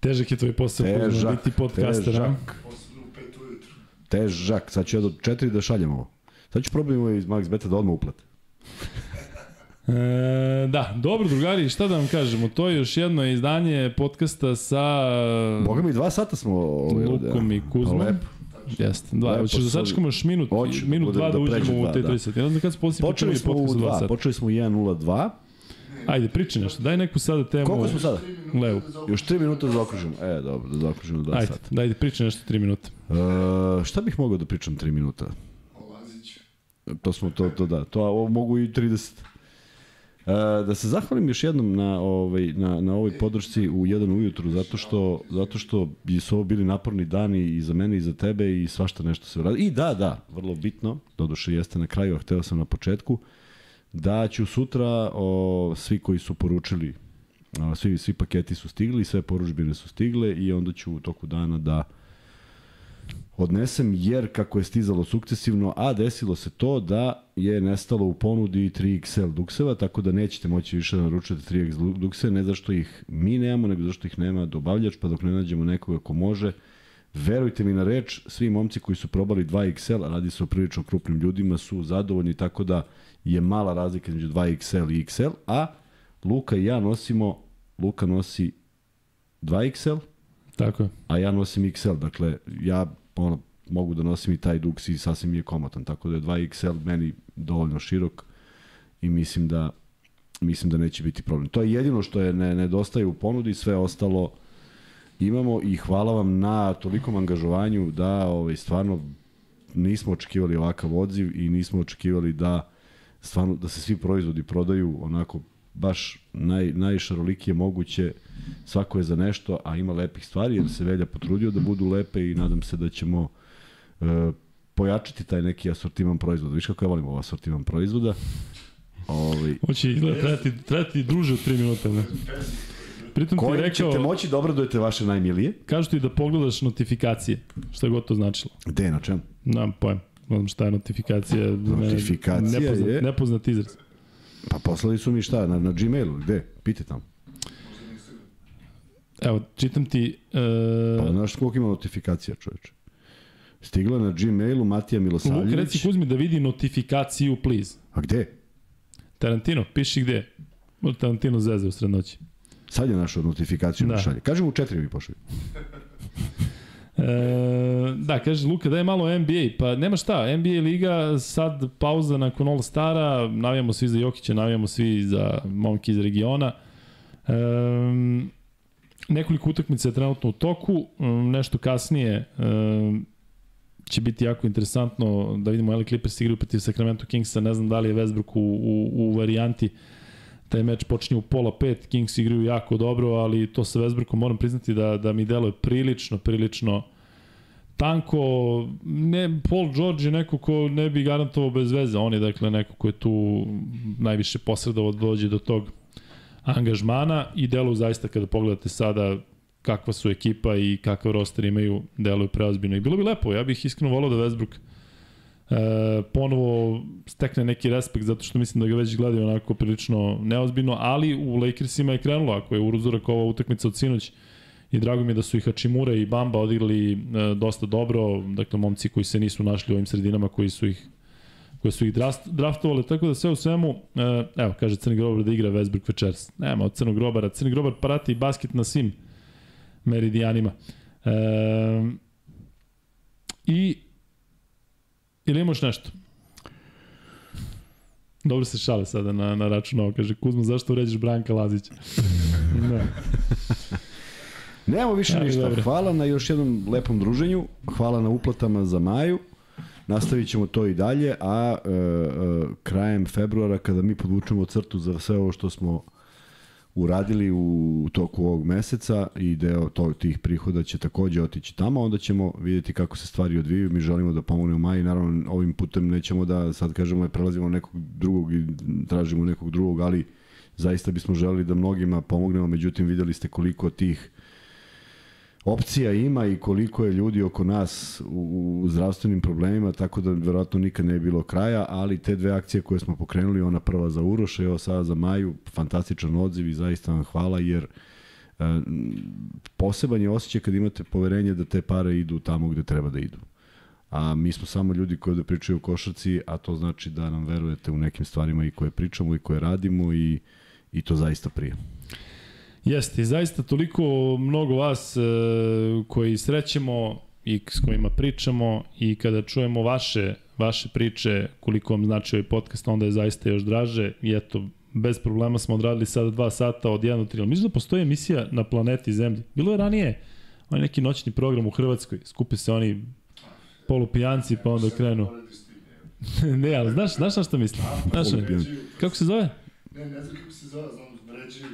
Težak je tvoj posao, Težak, biti podcaster. težak. Težak. Sad ću ja do četiri da šaljem ovo. Sad ću probati ovo iz Max Beta da odmah uplate. E, da, dobro drugari, šta da vam kažemo, to je još jedno izdanje podcasta sa Boga mi, dva sata smo... Ovde. Lukom i Kuzmom. Pa lepo. Jeste, dva. Lepo Hoćeš da sačekamo još minut, Hoću, minut dva da, da uđemo u te da. 30. Ja ne znam kad se poslije Počeli smo podcast u u 2 dva, sata. počeli smo u 1.02. Ajde, pričaj nešto, daj neku sada temu. Koliko smo sada? Levo. Još 3 minuta da zaokružimo. E, dobro, da zaokružimo 2 Ajde, sata. dajde, pričaj nešto 3 minuta. E, šta bih mogao da pričam 3 minuta? O Laziću. To smo, to, to da, to ovo mogu i 30. E, da se zahvalim još jednom na ovaj na na ovoj podršci u jedan ujutru zato što zato što bi su ovo bili naporni dani i za mene i za tebe i svašta nešto se radi. I da, da, vrlo bitno, doduše jeste na kraju, a hteo sam na početku da ću sutra o, svi koji su poručili svi svi paketi su stigli, sve poručbine su stigle i onda ću u toku dana da odnesem jer kako je stizalo sukcesivno, a desilo se to da je nestalo u ponudi 3XL dukseva, tako da nećete moći više da naručujete 3X dukse, ne zašto ih mi nemamo, nego zašto ih nema dobavljač, pa dok ne nađemo nekoga ko može, verujte mi na reč, svi momci koji su probali 2XL, a radi se o prilično krupnim ljudima, su zadovoljni, tako da je mala razlika između 2XL i XL, a Luka i ja nosimo, Luka nosi 2XL, Tako je. a ja nosim XL, dakle ja ono, mogu da nosim i taj duks i sasvim je komotan, tako da je 2XL meni dovoljno širok i mislim da mislim da neće biti problem. To je jedino što je ne, nedostaje u ponudi, sve ostalo imamo i hvala vam na tolikom angažovanju da ovaj, stvarno nismo očekivali ovakav odziv i nismo očekivali da stvarno da se svi proizvodi prodaju onako baš naj, najšarolikije moguće svako je za nešto, a ima lepih stvari jer se Velja potrudio da budu lepe i nadam se da ćemo e, pojačati taj neki asortiman proizvoda. Viš kako ja volim ovaj asortiman proizvoda? Ovaj, Hoće izgleda trajati, trajati druže od 3 minuta. Ne? Pritom ti je kojim rekao, ćete moći da obradujete vaše najmilije? kažu ti da pogledaš notifikacije, šta je god to značilo. Gde, na čemu? Nemam pojem. Ne znam šta je notifikacija. Notifikacija nepoznat, je- Nepoznat izraz. Pa poslali su mi šta, na, na Gmailu, gde? Pite tamo. Evo, čitam ti... Uh, Pa znaš koliko ima notifikacija, čoveče? Stigla na Gmailu Matija Milosavljević. reci Kuzmi da vidi notifikaciju, please. A gde? Tarantino, piši gde. Tarantino zeze u srednoći. Sad je našao notifikaciju da. Mi šalje. Kažem u četiri mi pošli. E, da, kaže Luka, daj malo NBA. Pa nema šta, NBA liga, sad pauza nakon All Stara, navijamo svi za Jokića, navijamo svi za momke iz regiona. E, nekoliko utakmica je trenutno u toku, um, nešto kasnije um, će biti jako interesantno da vidimo LA Clippers igraju protiv Sacramento Kingsa, ne znam da li je Westbrook u, u, u varijanti taj meč počinje u pola pet, Kings igraju jako dobro, ali to sa Westbrookom moram priznati da, da mi deluje prilično, prilično tanko, ne, Paul George je neko ko ne bi garantovao bez veze, on je dakle neko ko je tu najviše posredovao da dođe do tog angažmana i deluju zaista kada pogledate sada kakva su ekipa i kakav roster imaju, deluju preozbiljno. I bilo bi lepo, ja bih iskreno volao da Westbrook e, ponovo stekne neki respekt zato što mislim da ga već gledaju onako prilično neozbiljno, ali u Lakersima je krenulo, ako je uzorak ova utakmica od sinoć i drago mi je da su i Hačimura i Bamba odigrali e, dosta dobro, dakle momci koji se nisu našli u ovim sredinama koji su ih koje su ih draft, draftovali, tako da sve u svemu, e, evo, kaže Crni Grobar da igra Westbrook večeras. Nema od Crnog Grobara. Crni Grobar parati basket na svim meridijanima. E, I ili imaš nešto? Dobro se šale sada na, na račun ovo. Kaže, Kuzma, zašto uređeš Branka Lazića? da. Nemamo više Ja, ništa. dobro. Hvala na još jednom lepom druženju. Hvala na uplatama za Maju. Nastavit ćemo to i dalje, a e, e, krajem februara kada mi podvučemo crtu za sve ovo što smo uradili u toku ovog meseca i deo to, tih prihoda će takođe otići tamo, onda ćemo vidjeti kako se stvari odvijaju. Mi želimo da pomognemo Maji, naravno ovim putem nećemo da sad kažemo prelazimo nekog drugog i tražimo nekog drugog, ali zaista bismo želeli da mnogima pomognemo, međutim videli ste koliko tih opcija ima i koliko je ljudi oko nas u, u zdravstvenim problemima, tako da verovatno nikad ne je bilo kraja, ali te dve akcije koje smo pokrenuli, ona prva za Uroša ova sada za Maju, fantastičan odziv i zaista vam hvala jer e, poseban je osjećaj kad imate poverenje da te pare idu tamo gde treba da idu. A mi smo samo ljudi koji da pričaju o košarci, a to znači da nam verujete u nekim stvarima i koje pričamo i koje radimo i, i to zaista prije. Jeste, i zaista toliko mnogo vas e, koji srećemo i s kojima pričamo i kada čujemo vaše, vaše priče, koliko vam znači ovaj podcast, onda je zaista još draže i eto, bez problema smo odradili sada dva sata od 1 do 3. Mislim da postoji emisija na planeti Zemlji. Bilo je ranije onaj neki noćni program u Hrvatskoj, skupe se oni polupijanci pa onda krenu. ne, ali znaš, znaš na što mislim? Znaš, kako se zove? Ne, ne znam kako se zove, znam,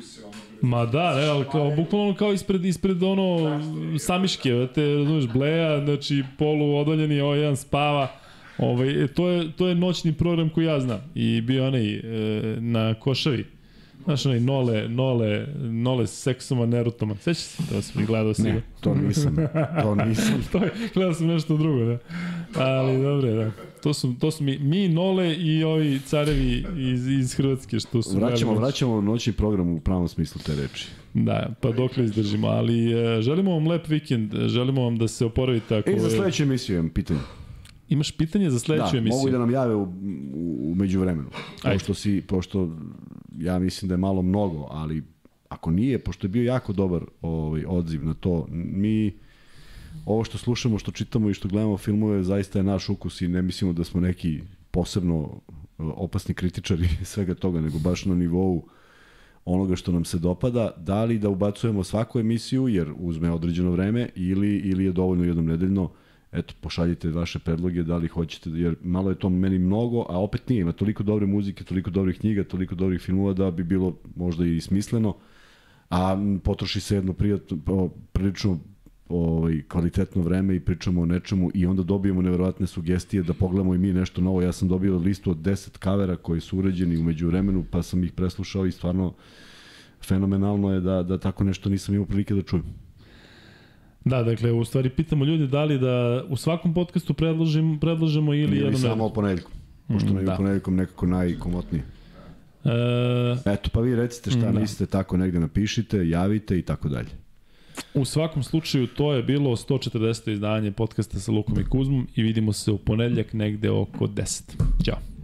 se ono. Ma da, ne, ali kao, bukvalno kao ispred, ispred ono samiške, te, razumeš, bleja, znači polu odaljeni, ovaj jedan spava, ovaj, e, to, je, to je noćni program koji ja znam i bio onaj e, na Košavi, znaš onaj Nole, Nole, Nole s seksoma Nerutoma, sećaš se, to sam i gledao sigurno. Ne, to nisam. To nisam. to je, gledao sam nešto drugo, da. Ali dobro, da. To su, to su mi, mi Nole i ovi carevi iz, iz Hrvatske što su Vraćamo, gledali. vraćamo noćni program u pravom smislu te reči. Da, pa dokle izdržimo, ali e, želimo vam lep vikend, želimo vam da se oporavite ako... E, za sledeću emisiju imam pitanje. Imaš pitanje za sledeću da, emisiju? mogu da nam jave u, u, u međuvremenu. Ajde. Pošto, si, pošto ja mislim da je malo mnogo, ali ako nije, pošto je bio jako dobar ovaj, odziv na to, mi ovo što slušamo, što čitamo i što gledamo filmove, zaista je naš ukus i ne mislimo da smo neki posebno eh, opasni kritičari svega toga, nego baš na nivou onoga što nam se dopada, da li da ubacujemo svaku emisiju, jer uzme određeno vreme, ili, ili je dovoljno jednom nedeljno, eto, pošaljite vaše predloge, da li hoćete, jer malo je to meni mnogo, a opet nije, ima toliko dobre muzike, toliko dobrih knjiga, toliko dobrih filmova da bi bilo možda i smisleno, a potroši se jedno prijatno, prilično ovaj, kvalitetno vreme i pričamo o nečemu i onda dobijemo neverovatne sugestije da pogledamo i mi nešto novo. Ja sam dobio listu od 10 kavera koji su uređeni umeđu vremenu, pa sam ih preslušao i stvarno fenomenalno je da, da tako nešto nisam imao prilike da čujem. Da, dakle, u stvari pitamo ljudi da li da u svakom podcastu predložim, predložimo ili Ili samo o ponedjeljkom, pošto nam je da. u ponedjeljkom nekako najkomotnije. E, Eto, pa vi recite šta Da. mislite, tako negde napišite, javite i tako dalje. U svakom slučaju to je bilo 140. izdanje podcasta sa Lukom i Kuzmom i vidimo se u ponedeljak negde oko 10. Ćao.